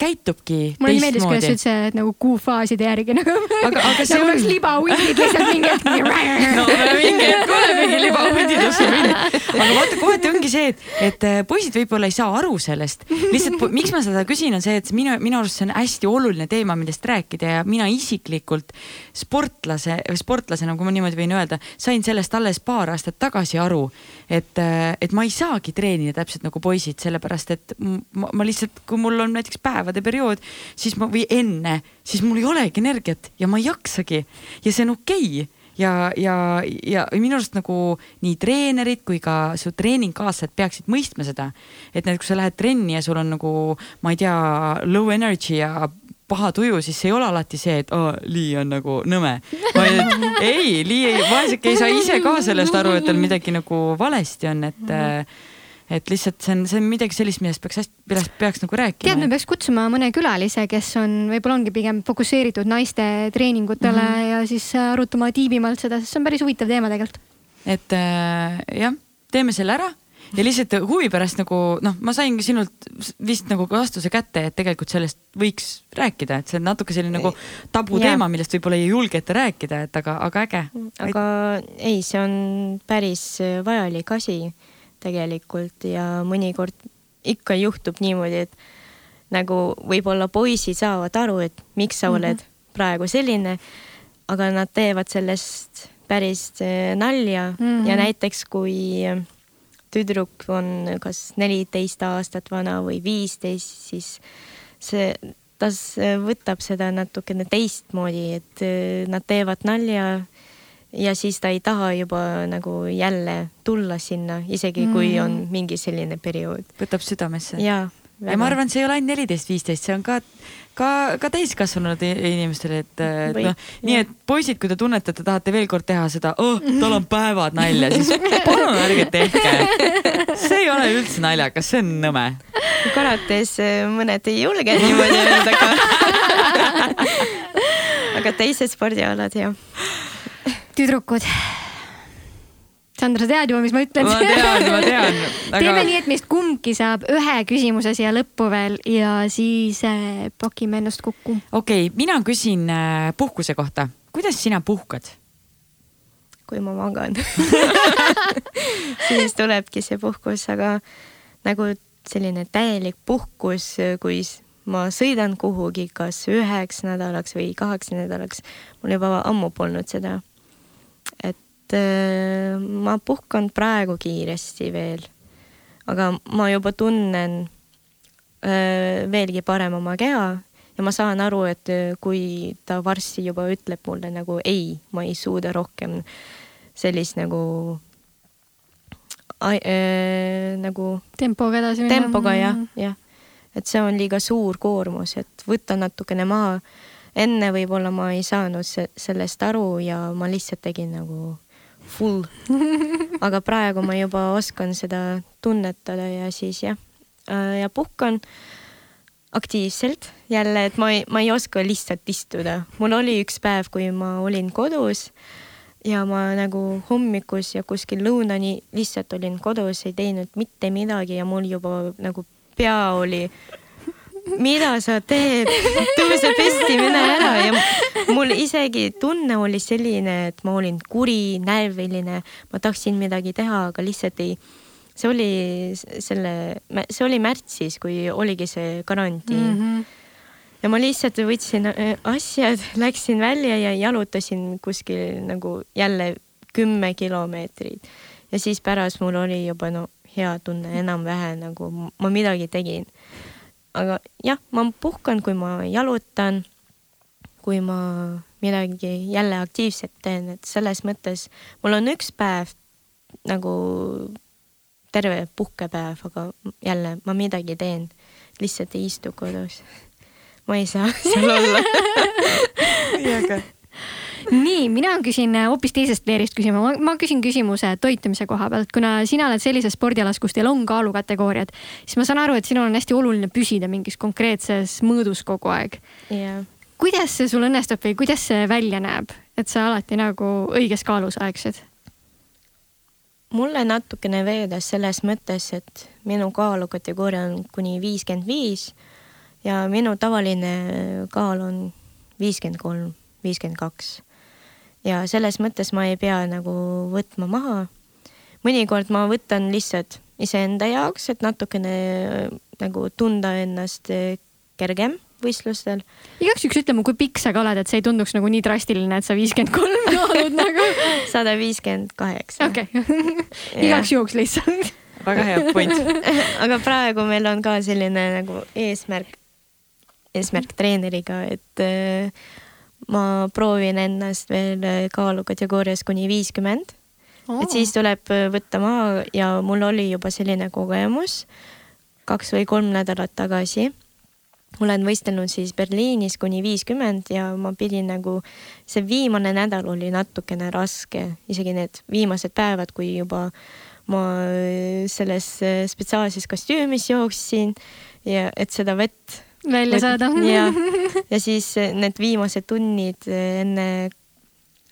käitubki mulle meeldis, kuidas sa ütlesid, et nagu kuufaaside järgi nagu. aga, aga see nagu on. libahundid lihtsalt mingi hetk no mingi hetk olemegi libahundid otse minna. aga vaata, kohati ongi see, et, et äh, poisid võib-olla ei saa aru sellest. lihtsalt miks ma seda küsin, on see, et minu, minu arust see on hästi oluline teema, millest rääkida ja mina isiklikult sportlase, sportlasena, kui ma niimoodi võin öelda, sain sellest alles paar aastat tagasi aru, et, äh, et ma ei saagi treenida täpselt nagu poisid, sellepärast et ma, ma lihtsalt, kui mul on näiteks päev päevade periood, siis ma või enne, siis mul ei olegi energiat ja ma ei jaksagi. Ja see on okei. Okay ja, ja, ja minu arust nagu nii treenerid kui ka su treeningkaaslased peaksid mõistma seda, et näiteks kui sa lähed trenni ja sul on nagu, ma ei tea, low energy ja paha tuju, siis ei ole alati see, et oh, Lii on nagu nõme. ei, Lii ei, vaeseke ei saa ise ka sellest aru, et tal midagi nagu valesti on, et. -hmm et lihtsalt see on, see on midagi sellist, millest peaks hästi, millest peaks nagu rääkima. tead, me peaks kutsuma mõne külalise, kes on, võib-olla ongi pigem fokusseeritud naiste treeningutele mm -hmm. ja siis arutama tiibimalt seda, sest see on päris huvitav teema tegelikult. et äh, jah, teeme selle ära ja lihtsalt huvi pärast nagu noh, ma saingi sinult vist nagu vastuse kätte, et tegelikult sellest võiks rääkida, et see on natuke selline nagu tabuteema, millest võib-olla ei julgeta rääkida, et aga, aga äge. aga ei, see on päris vajalik asi tegelikult ja mõnikord ikka juhtub niimoodi, et nagu võib-olla poisid saavad aru, et miks sa mm -hmm. oled praegu selline, aga nad teevad sellest päris nalja mm -hmm. ja näiteks kui tüdruk on kas neliteist aastat vana või viisteist, siis see, ta võtab seda natukene teistmoodi, et eh, nad teevad nalja ja siis ta ei taha juba nagu jälle tulla sinna, isegi mm. kui on mingi selline periood. võtab südamesse. ja, ja ma arvan, et see ei ole ainult neliteist, viisteist, see on ka, ka, ka täiskasvanud inimestele, et, et noh, nii et poisid, kui te tunnete, et te tahate veel kord teha seda, oh, tal on päevad nalja, siis palun ärge tehke. see ei ole üldse naljakas, see on nõme. karates eh, mõned ei julge niimoodi öelda, aga aga teised spordialad jah tüdrukud. Sandra, sa tead juba, mis ma ütlen? ma tean, ma tean aga.... teeme nii, et meist kumbki saab ühe küsimuse siia lõppu veel ja siis äh, pakime ennast kokku. okei okay,, mina küsin äh, puhkuse kohta. kuidas sina puhkad? kui ma magan siis tulebki see puhkus, aga nagu selline täielik puhkus, kui ma sõidan kuhugi kas üheks nädalaks või kaheks nädalaks. mul juba ammu polnud seda et ma puhkan praegu kiiresti veel, aga ma juba tunnen äh, veelgi parem oma keha ja ma saan aru, et äh, kui ta varsti juba ütleb mulle nagu ei, ma ei suuda rohkem sellist nagu äh, nagu. tempoga edasi minna. tempoga jah, jah. et see on liiga suur koormus, et võtta natukene maha. enne võib-olla ma ei saanud sellest aru ja ma lihtsalt tegin nagu full. aga praegu ma juba oskan seda tunnetada ja siis jah, äh, ja puhkan aktiivselt jälle, et ma ei, ma ei oska lihtsalt istuda. mul oli üks päev, kui ma olin kodus ja ma nagu hommikus ja kuskil lõunani lihtsalt olin kodus, ei teinud mitte midagi ja mul juba nagu pea oli mida sa teed, tõuse püsti, mine ära ja mul isegi tunne oli selline, et ma olin kuri, närviline, ma tahtsin midagi teha, aga lihtsalt ei. see oli selle, see oli märtsis, kui oligi see karantiin mm. -hmm. ja ma lihtsalt võtsin äh, asjad, läksin välja ja jalutasin kuskil nagu jälle kümme kilomeetrit ja siis pärast mul oli juba no hea tunne enam-vähem nagu ma midagi tegin aga jah, ma puhkan, kui ma jalutan. kui ma midagi jälle aktiivset teen, et selles mõttes mul on üks päev nagu terve puhkepäev, aga jälle ma midagi teen, lihtsalt ei istu kodus. ma ei saa seal olla nii äge nii, mina küsin äh, hoopis teisest leerist küsima, ma küsin küsimuse toitumise koha pealt, kuna sina oled sellises spordialas, kus teil on kaalukategooriad, siis ma saan aru, et sinul on hästi oluline püsida mingis konkreetses mõõdus kogu aeg. jah. kuidas see sul õnnestub või kuidas see välja näeb, et sa alati nagu õiges kaalus aegsid? mulle natukene veedas selles mõttes, et minu kaalukategooria on kuni viiskümmend viis ja minu tavaline kaal on viiskümmend kolm, viiskümmend kaks ja selles mõttes ma ei pea nagu võtma maha. mõnikord ma võtan lihtsalt iseenda jaoks, et natukene äh, nagu tunda ennast äh, kergem võistlustel. igaks juhuks ütle mulle, kui pikk sa ka oled, et see ei tunduks nagu nii drastiline, et sa viiskümmend kolm oled nagu. sada viiskümmend kaheksa. okei, igaks juhuks lihtsalt. väga hea point aga praegu meil on ka selline nagu eesmärk, eesmärk treeneriga, et äh, ma proovin ennast veel äh, kaalukategoorias kuni viiskümmend et siis tuleb äh, võtta maha ja mul oli juba selline kogemus kaks või kolm nädalat tagasi. olen võistelnud siis Berliinis kuni viiskümmend ja ma pidin nagu, see viimane nädal oli natukene raske, isegi need viimased päevad, kui juba ma äh, selles spetsiaalses kostüümis jooksin ja et seda vett välja saada. ja, ja siis eh, need viimased tunnid eh, enne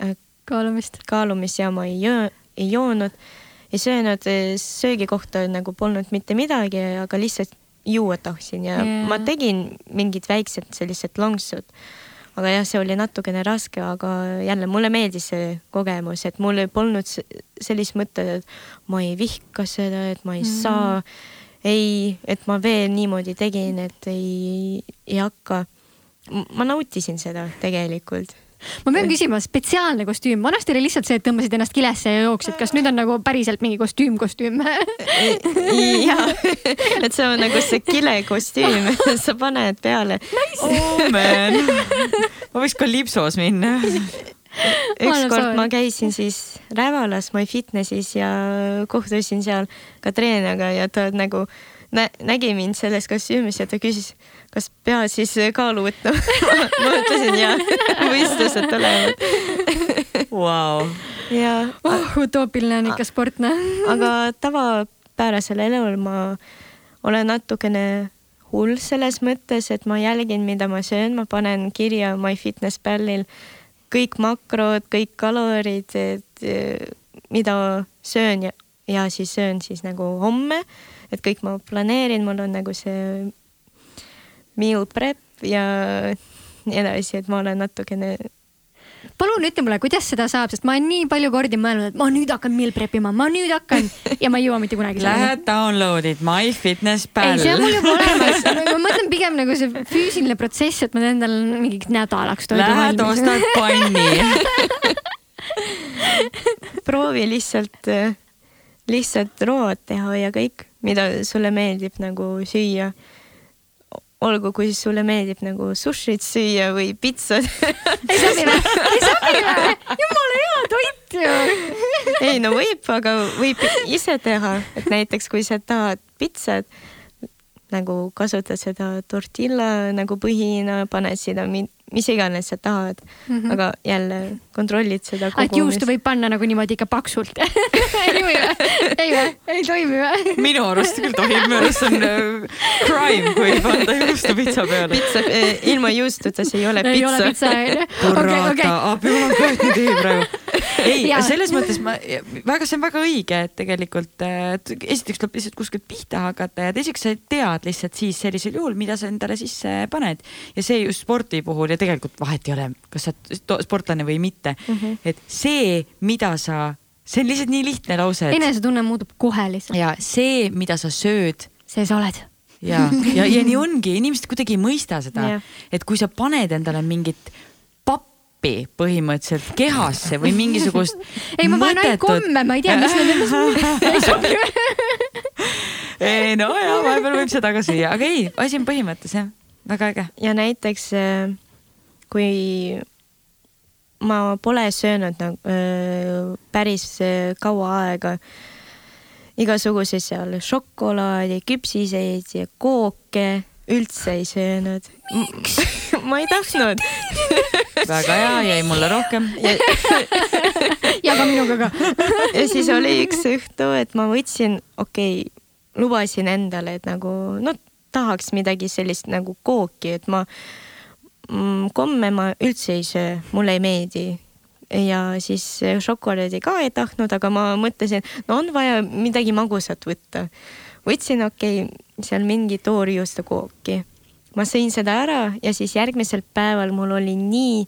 äh, kaalumist, kaalumist ja ma ei joo, ei joonud, ei söönud, eh, söögi kohta nagu polnud mitte midagi, aga lihtsalt juua tahtsin ja yeah. ma tegin mingid väiksed sellised lonksud. aga jah, see oli natukene raske, aga jälle mulle meeldis see kogemus, et mul polnud sellist mõtet, et ma ei vihka seda, et ma ei mm -hmm. saa ei, et ma veel niimoodi tegin, et ei, ei hakka. ma nautisin seda tegelikult. Ma pean küsima, spetsiaalne kostüüm, vanasti oli lihtsalt see, et tõmbasid ennast kilesse ja jooksid, kas nüüd on nagu päriselt mingi kostüüm, kostüüm jaa, et see on nagu see kilekostüüm, sa paned peale. Nice.. oh man, ma võiks kalipsos minna ükskord ma käisin siis Rävalas MyFitnessis ja kohtusin seal ka treeneriga ja ta nagu nä nägi mind selles kostüümis ja ta küsis, kas pead siis kaalu võtma ma ütlesin ja, võistlused tulevad wow.. ja oh,. utoopiline on ikka sport, noh. aga tavapärasel elul ma olen natukene hull selles mõttes, et ma jälgin, mida ma söön, ma panen kirja MyFitnessPalil kõik makrod, kõik kalorid, et eh, mida söön ja, ja siis söön siis nagu homme. et kõik ma planeerin, mul on nagu see meal prep ja nii edasi, et ma olen natukene palun ütle mulle, kuidas seda saab, sest ma olen nii palju kordi mõelnud, et ma nüüd hakkan meal prep ima, ma nüüd hakkan. Ja ma ei jõua mitte kunagi. Lähed download'id MyFitnessPal. ei, see on mul juba olemas. Ma mõtlen pigem nagu see füüsiline protsess, et ma teen endale mingiks nädalaks toidu Lähed ostad panni. Proovi lihtsalt, lihtsalt rood teha ja kõik, mida sulle meeldib nagu süüa olgu, kui sulle meeldib nagu sushit süüa või pitsat ei sobi või? ei sobi või? jumala hea toit ju. ei no võib, aga võib ise teha, et näiteks kui sa tahad pitsat, nagu kasutad seda tortilla nagu põhina, paned sinna mis iganes sa tahad mm. -hmm. aga jälle kontrollid seda kogumis. et juustu võib panna nagu niimoodi ikka paksult ei või või? ei või? ei toimi või? minu arust küll tohib, minu arust on äh, crime, kui panna juustu pitsa peale. pitsa äh, ilma juustuta, see ei ole pitsa. ei ole pitsa, onju. kurat, abi jumal, kurat nii tühi praegu. Ei, selles mõttes ma, väga, see on väga õige, et tegelikult et esiteks tuleb lihtsalt kuskilt pihta hakata ja teiseks sa tead lihtsalt siis sellisel juhul, mida sa endale sisse paned ja see just spordi puhul ja tegelikult vahet ei ole, kas sa oled sportlane või mitte mm. -hmm. et see, mida sa, see on lihtsalt nii lihtne lause et.... enesetunne muutub kohe lihtsalt. ja see, mida sa sööd. see sa oled. ja, ja, ja nii ongi, inimesed kuidagi ei mõista seda et kui sa paned endale mingit pappi põhimõtteliselt kehasse või mingisugust. ei, ma panen ainult komme, ma ei tea, mis need endast ei no ja vahepeal võib seda ka süüa, aga ei, asi on põhimõttes jah, väga äge. ja näiteks äh, kui ma pole söönud nagu öö, päris öö, kaua aega igasuguseid seal šokolaadi, küpsiseid ja kooke üldse ei söönud. ma ei tahtnud. väga hea, jäi mulle rohkem. ja ka minuga ka. ja siis oli üks õhtu, et ma võtsin, okei okay,, lubasin endale, et nagu no tahaks midagi sellist nagu kooki, et ma mm, komme ma üldse ei söö, mulle ei meeldi ja siis šokolaadi ka ei tahtnud, aga ma mõtlesin, no on vaja midagi magusat võtta. Võtsin, okei okay,, seal mingi toorjuustu kooki. ma sõin seda ära ja siis järgmisel päeval mul oli nii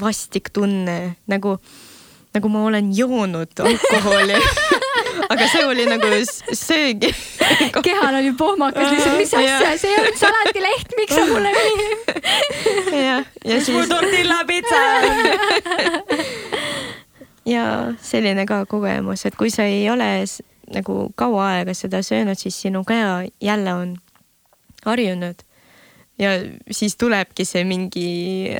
vastik tunne nagu, nagu ma olen joonud alkoholi aga see oli nagu söögi kehal oli pohmakas lihtsalt, mis asja, see ei olnud salatileht, miks sa mulle nii. jah, ja siis. mu tortillapitsa ja selline ka kogemus, et kui sa ei ole nagu kaua aega seda söönud, siis sinu keha jälle on harjunud. ja siis tulebki see mingi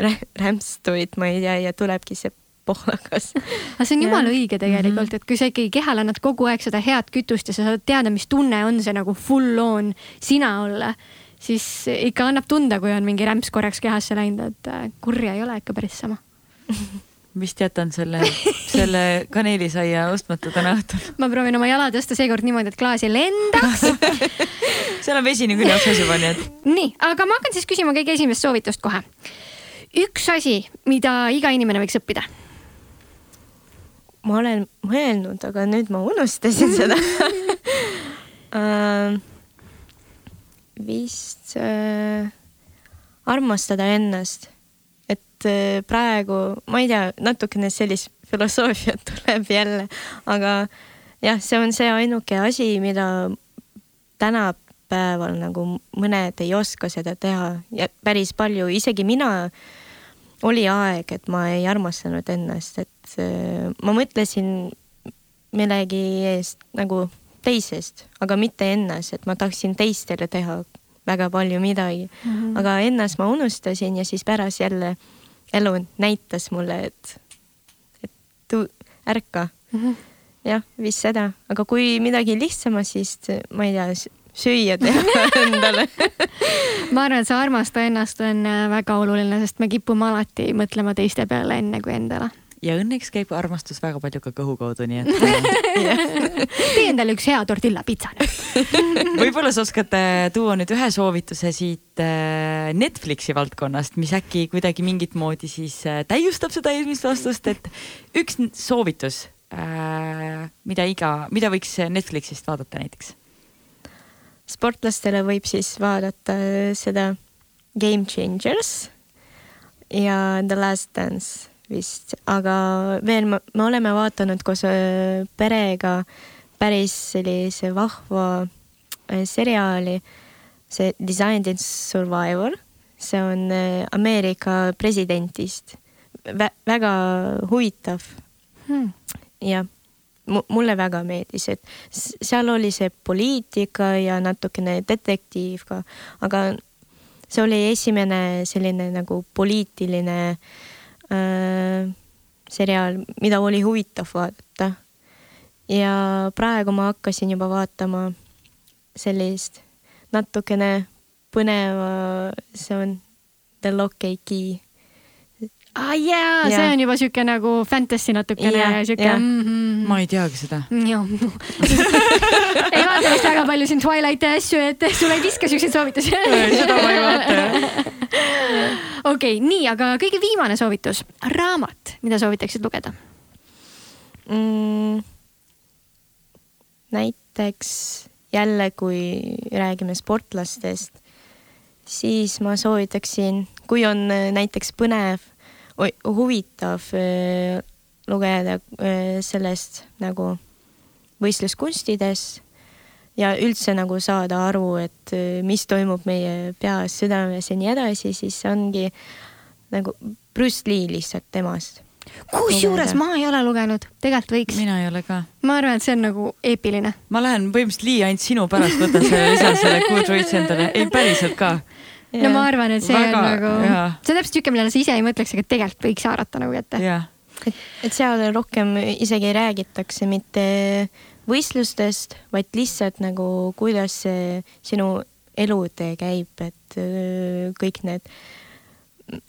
rämpstoit, ma ei tea, ja tulebki see pohlakas. aga see on jumala õige tegelikult, Mhm. et kui sa ikkagi kehale annad kogu aeg seda head kütust ja sa saad teada, mis tunne on see nagu full on sina olla, siis ikka annab tunda, kui on mingi rämps korraks kehasse läinud, et äh, kurja ei ole ikka päris sama. vist jätan selle, selle kaneelisaia ostmata täna õhtul. ma proovin oma jala tõsta seekord niimoodi, et klaas ei lendaks. seal on vesi niikuinii otsas juba, nii et nii, aga ma hakkan siis küsima kõige esimest soovitust kohe. üks asi, mida iga inimene võiks õppida ma olen mõelnud, aga nüüd ma unustasin seda uh, vist uh, armastada ennast, et uh, praegu, ma ei tea, natukene sellist filosoofiat tuleb jälle, aga jah, see on see ainuke asi, mida tänapäeval nagu mõned ei oska seda teha ja päris palju, isegi mina oli aeg, et ma ei armastanud ennast, et äh, ma mõtlesin millegi eest nagu teisest, aga mitte ennast, et ma tahtsin teistele teha väga palju midagi mm. -hmm. aga ennast ma unustasin ja siis pärast jälle elu näitas mulle, et, et tu, ärka mm. -hmm. jah, vist seda, aga kui midagi lihtsama, siis ma ei tea, süüa teha endale ma arvan, et see armasta ennast on äh, väga oluline, sest me kipume alati mõtlema teiste peale enne kui endale. Ja õnneks käib armastus väga palju ka kõhu kaudu, nii et tee endale üks hea tortillapitsa võib-olla sa oskad äh, tuua nüüd ühe soovituse siit äh, Netflixi valdkonnast, mis äkki kuidagi mingit moodi siis äh, täiustab seda eelmist vastust, et üks soovitus, mida iga, mida võiks Netflixist vaadata näiteks? Sportlastele võib siis vaadata seda Game Changers ja The Last Dance vist, aga veel me, me oleme vaadanud koos perega päris sellise vahva seriaali, see Designed in Survivor, see on Ameerika presidentist. Vä. väga huvitav. Hmm.. jah. Mulle väga meeldis, et seal oli see poliitika ja natukene detektiiv ka, aga see oli esimene selline nagu poliitiline äh, seriaal, mida oli huvitav vaadata. ja praegu ma hakkasin juba vaatama sellist natukene põneva, see on The Lock and Key aa ah, jaa, see on juba sihuke nagu fantasy natukene ja, ja sihuke. Mm -hmm. ma ei teagi seda. ei vaata vist väga palju siin Twilighti asju, et sulle ei viska siukseid soovitusi seda ma ei vaata jah. okei okay,, nii, aga kõige viimane soovitus, raamat, mida soovitaksid lugeda mm,? näiteks jälle, kui räägime sportlastest, siis ma soovitaksin, kui on näiteks põnev huvitav äh, lugeda äh, sellest nagu võistluskunstides ja üldse nagu saada aru, et äh, mis toimub meie peas, südames ja nii edasi, siis ongi nagu Bruce Lee lihtsalt temast. kusjuures ma ei ole lugenud, tegelikult võiks. mina ei ole ka. ma arvan, et see on nagu eepiline. ma lähen põhimõtteliselt Lee ainult sinu pärast võtan selle, lisan selle Goodreadsi endale, ei päriselt ka no ma arvan, et see Väga- on nagu, jaa. see on täpselt siuke, millele sa ise ei mõtleks, aga tegelikult võiks haarata nagu kätte. jah, et, et seal rohkem isegi räägitakse mitte võistlustest, vaid lihtsalt nagu kuidas see sinu elutee käib, et kõik need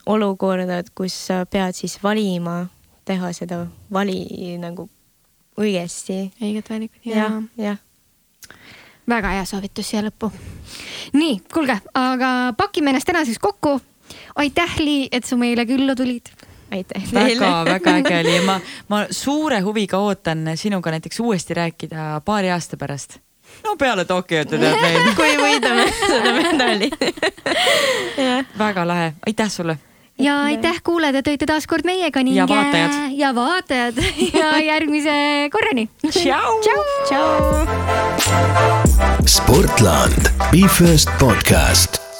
olukorrad, kus sa pead siis valima, teha seda vali nagu õigesti. õiget valikut, jah jah väga hea soovitus siia lõppu. nii, kuulge, aga pakime ennast tänaseks kokku. aitäh, Lii, et sa meile külla tulid. aitäh teile. väga-väga äge oli ja ma, ma suure huviga ootan sinuga näiteks uuesti rääkida paari aasta pärast. no peale Tokyot tead meil. kui võidame seda medali väga lahe, aitäh sulle. Ja aitäh kuulajad, et olite taas kord meiega ning. Ja vaatajad. ja vaatajad ja järgmise korrani. tšau. tšau. Sportland, Be First podcast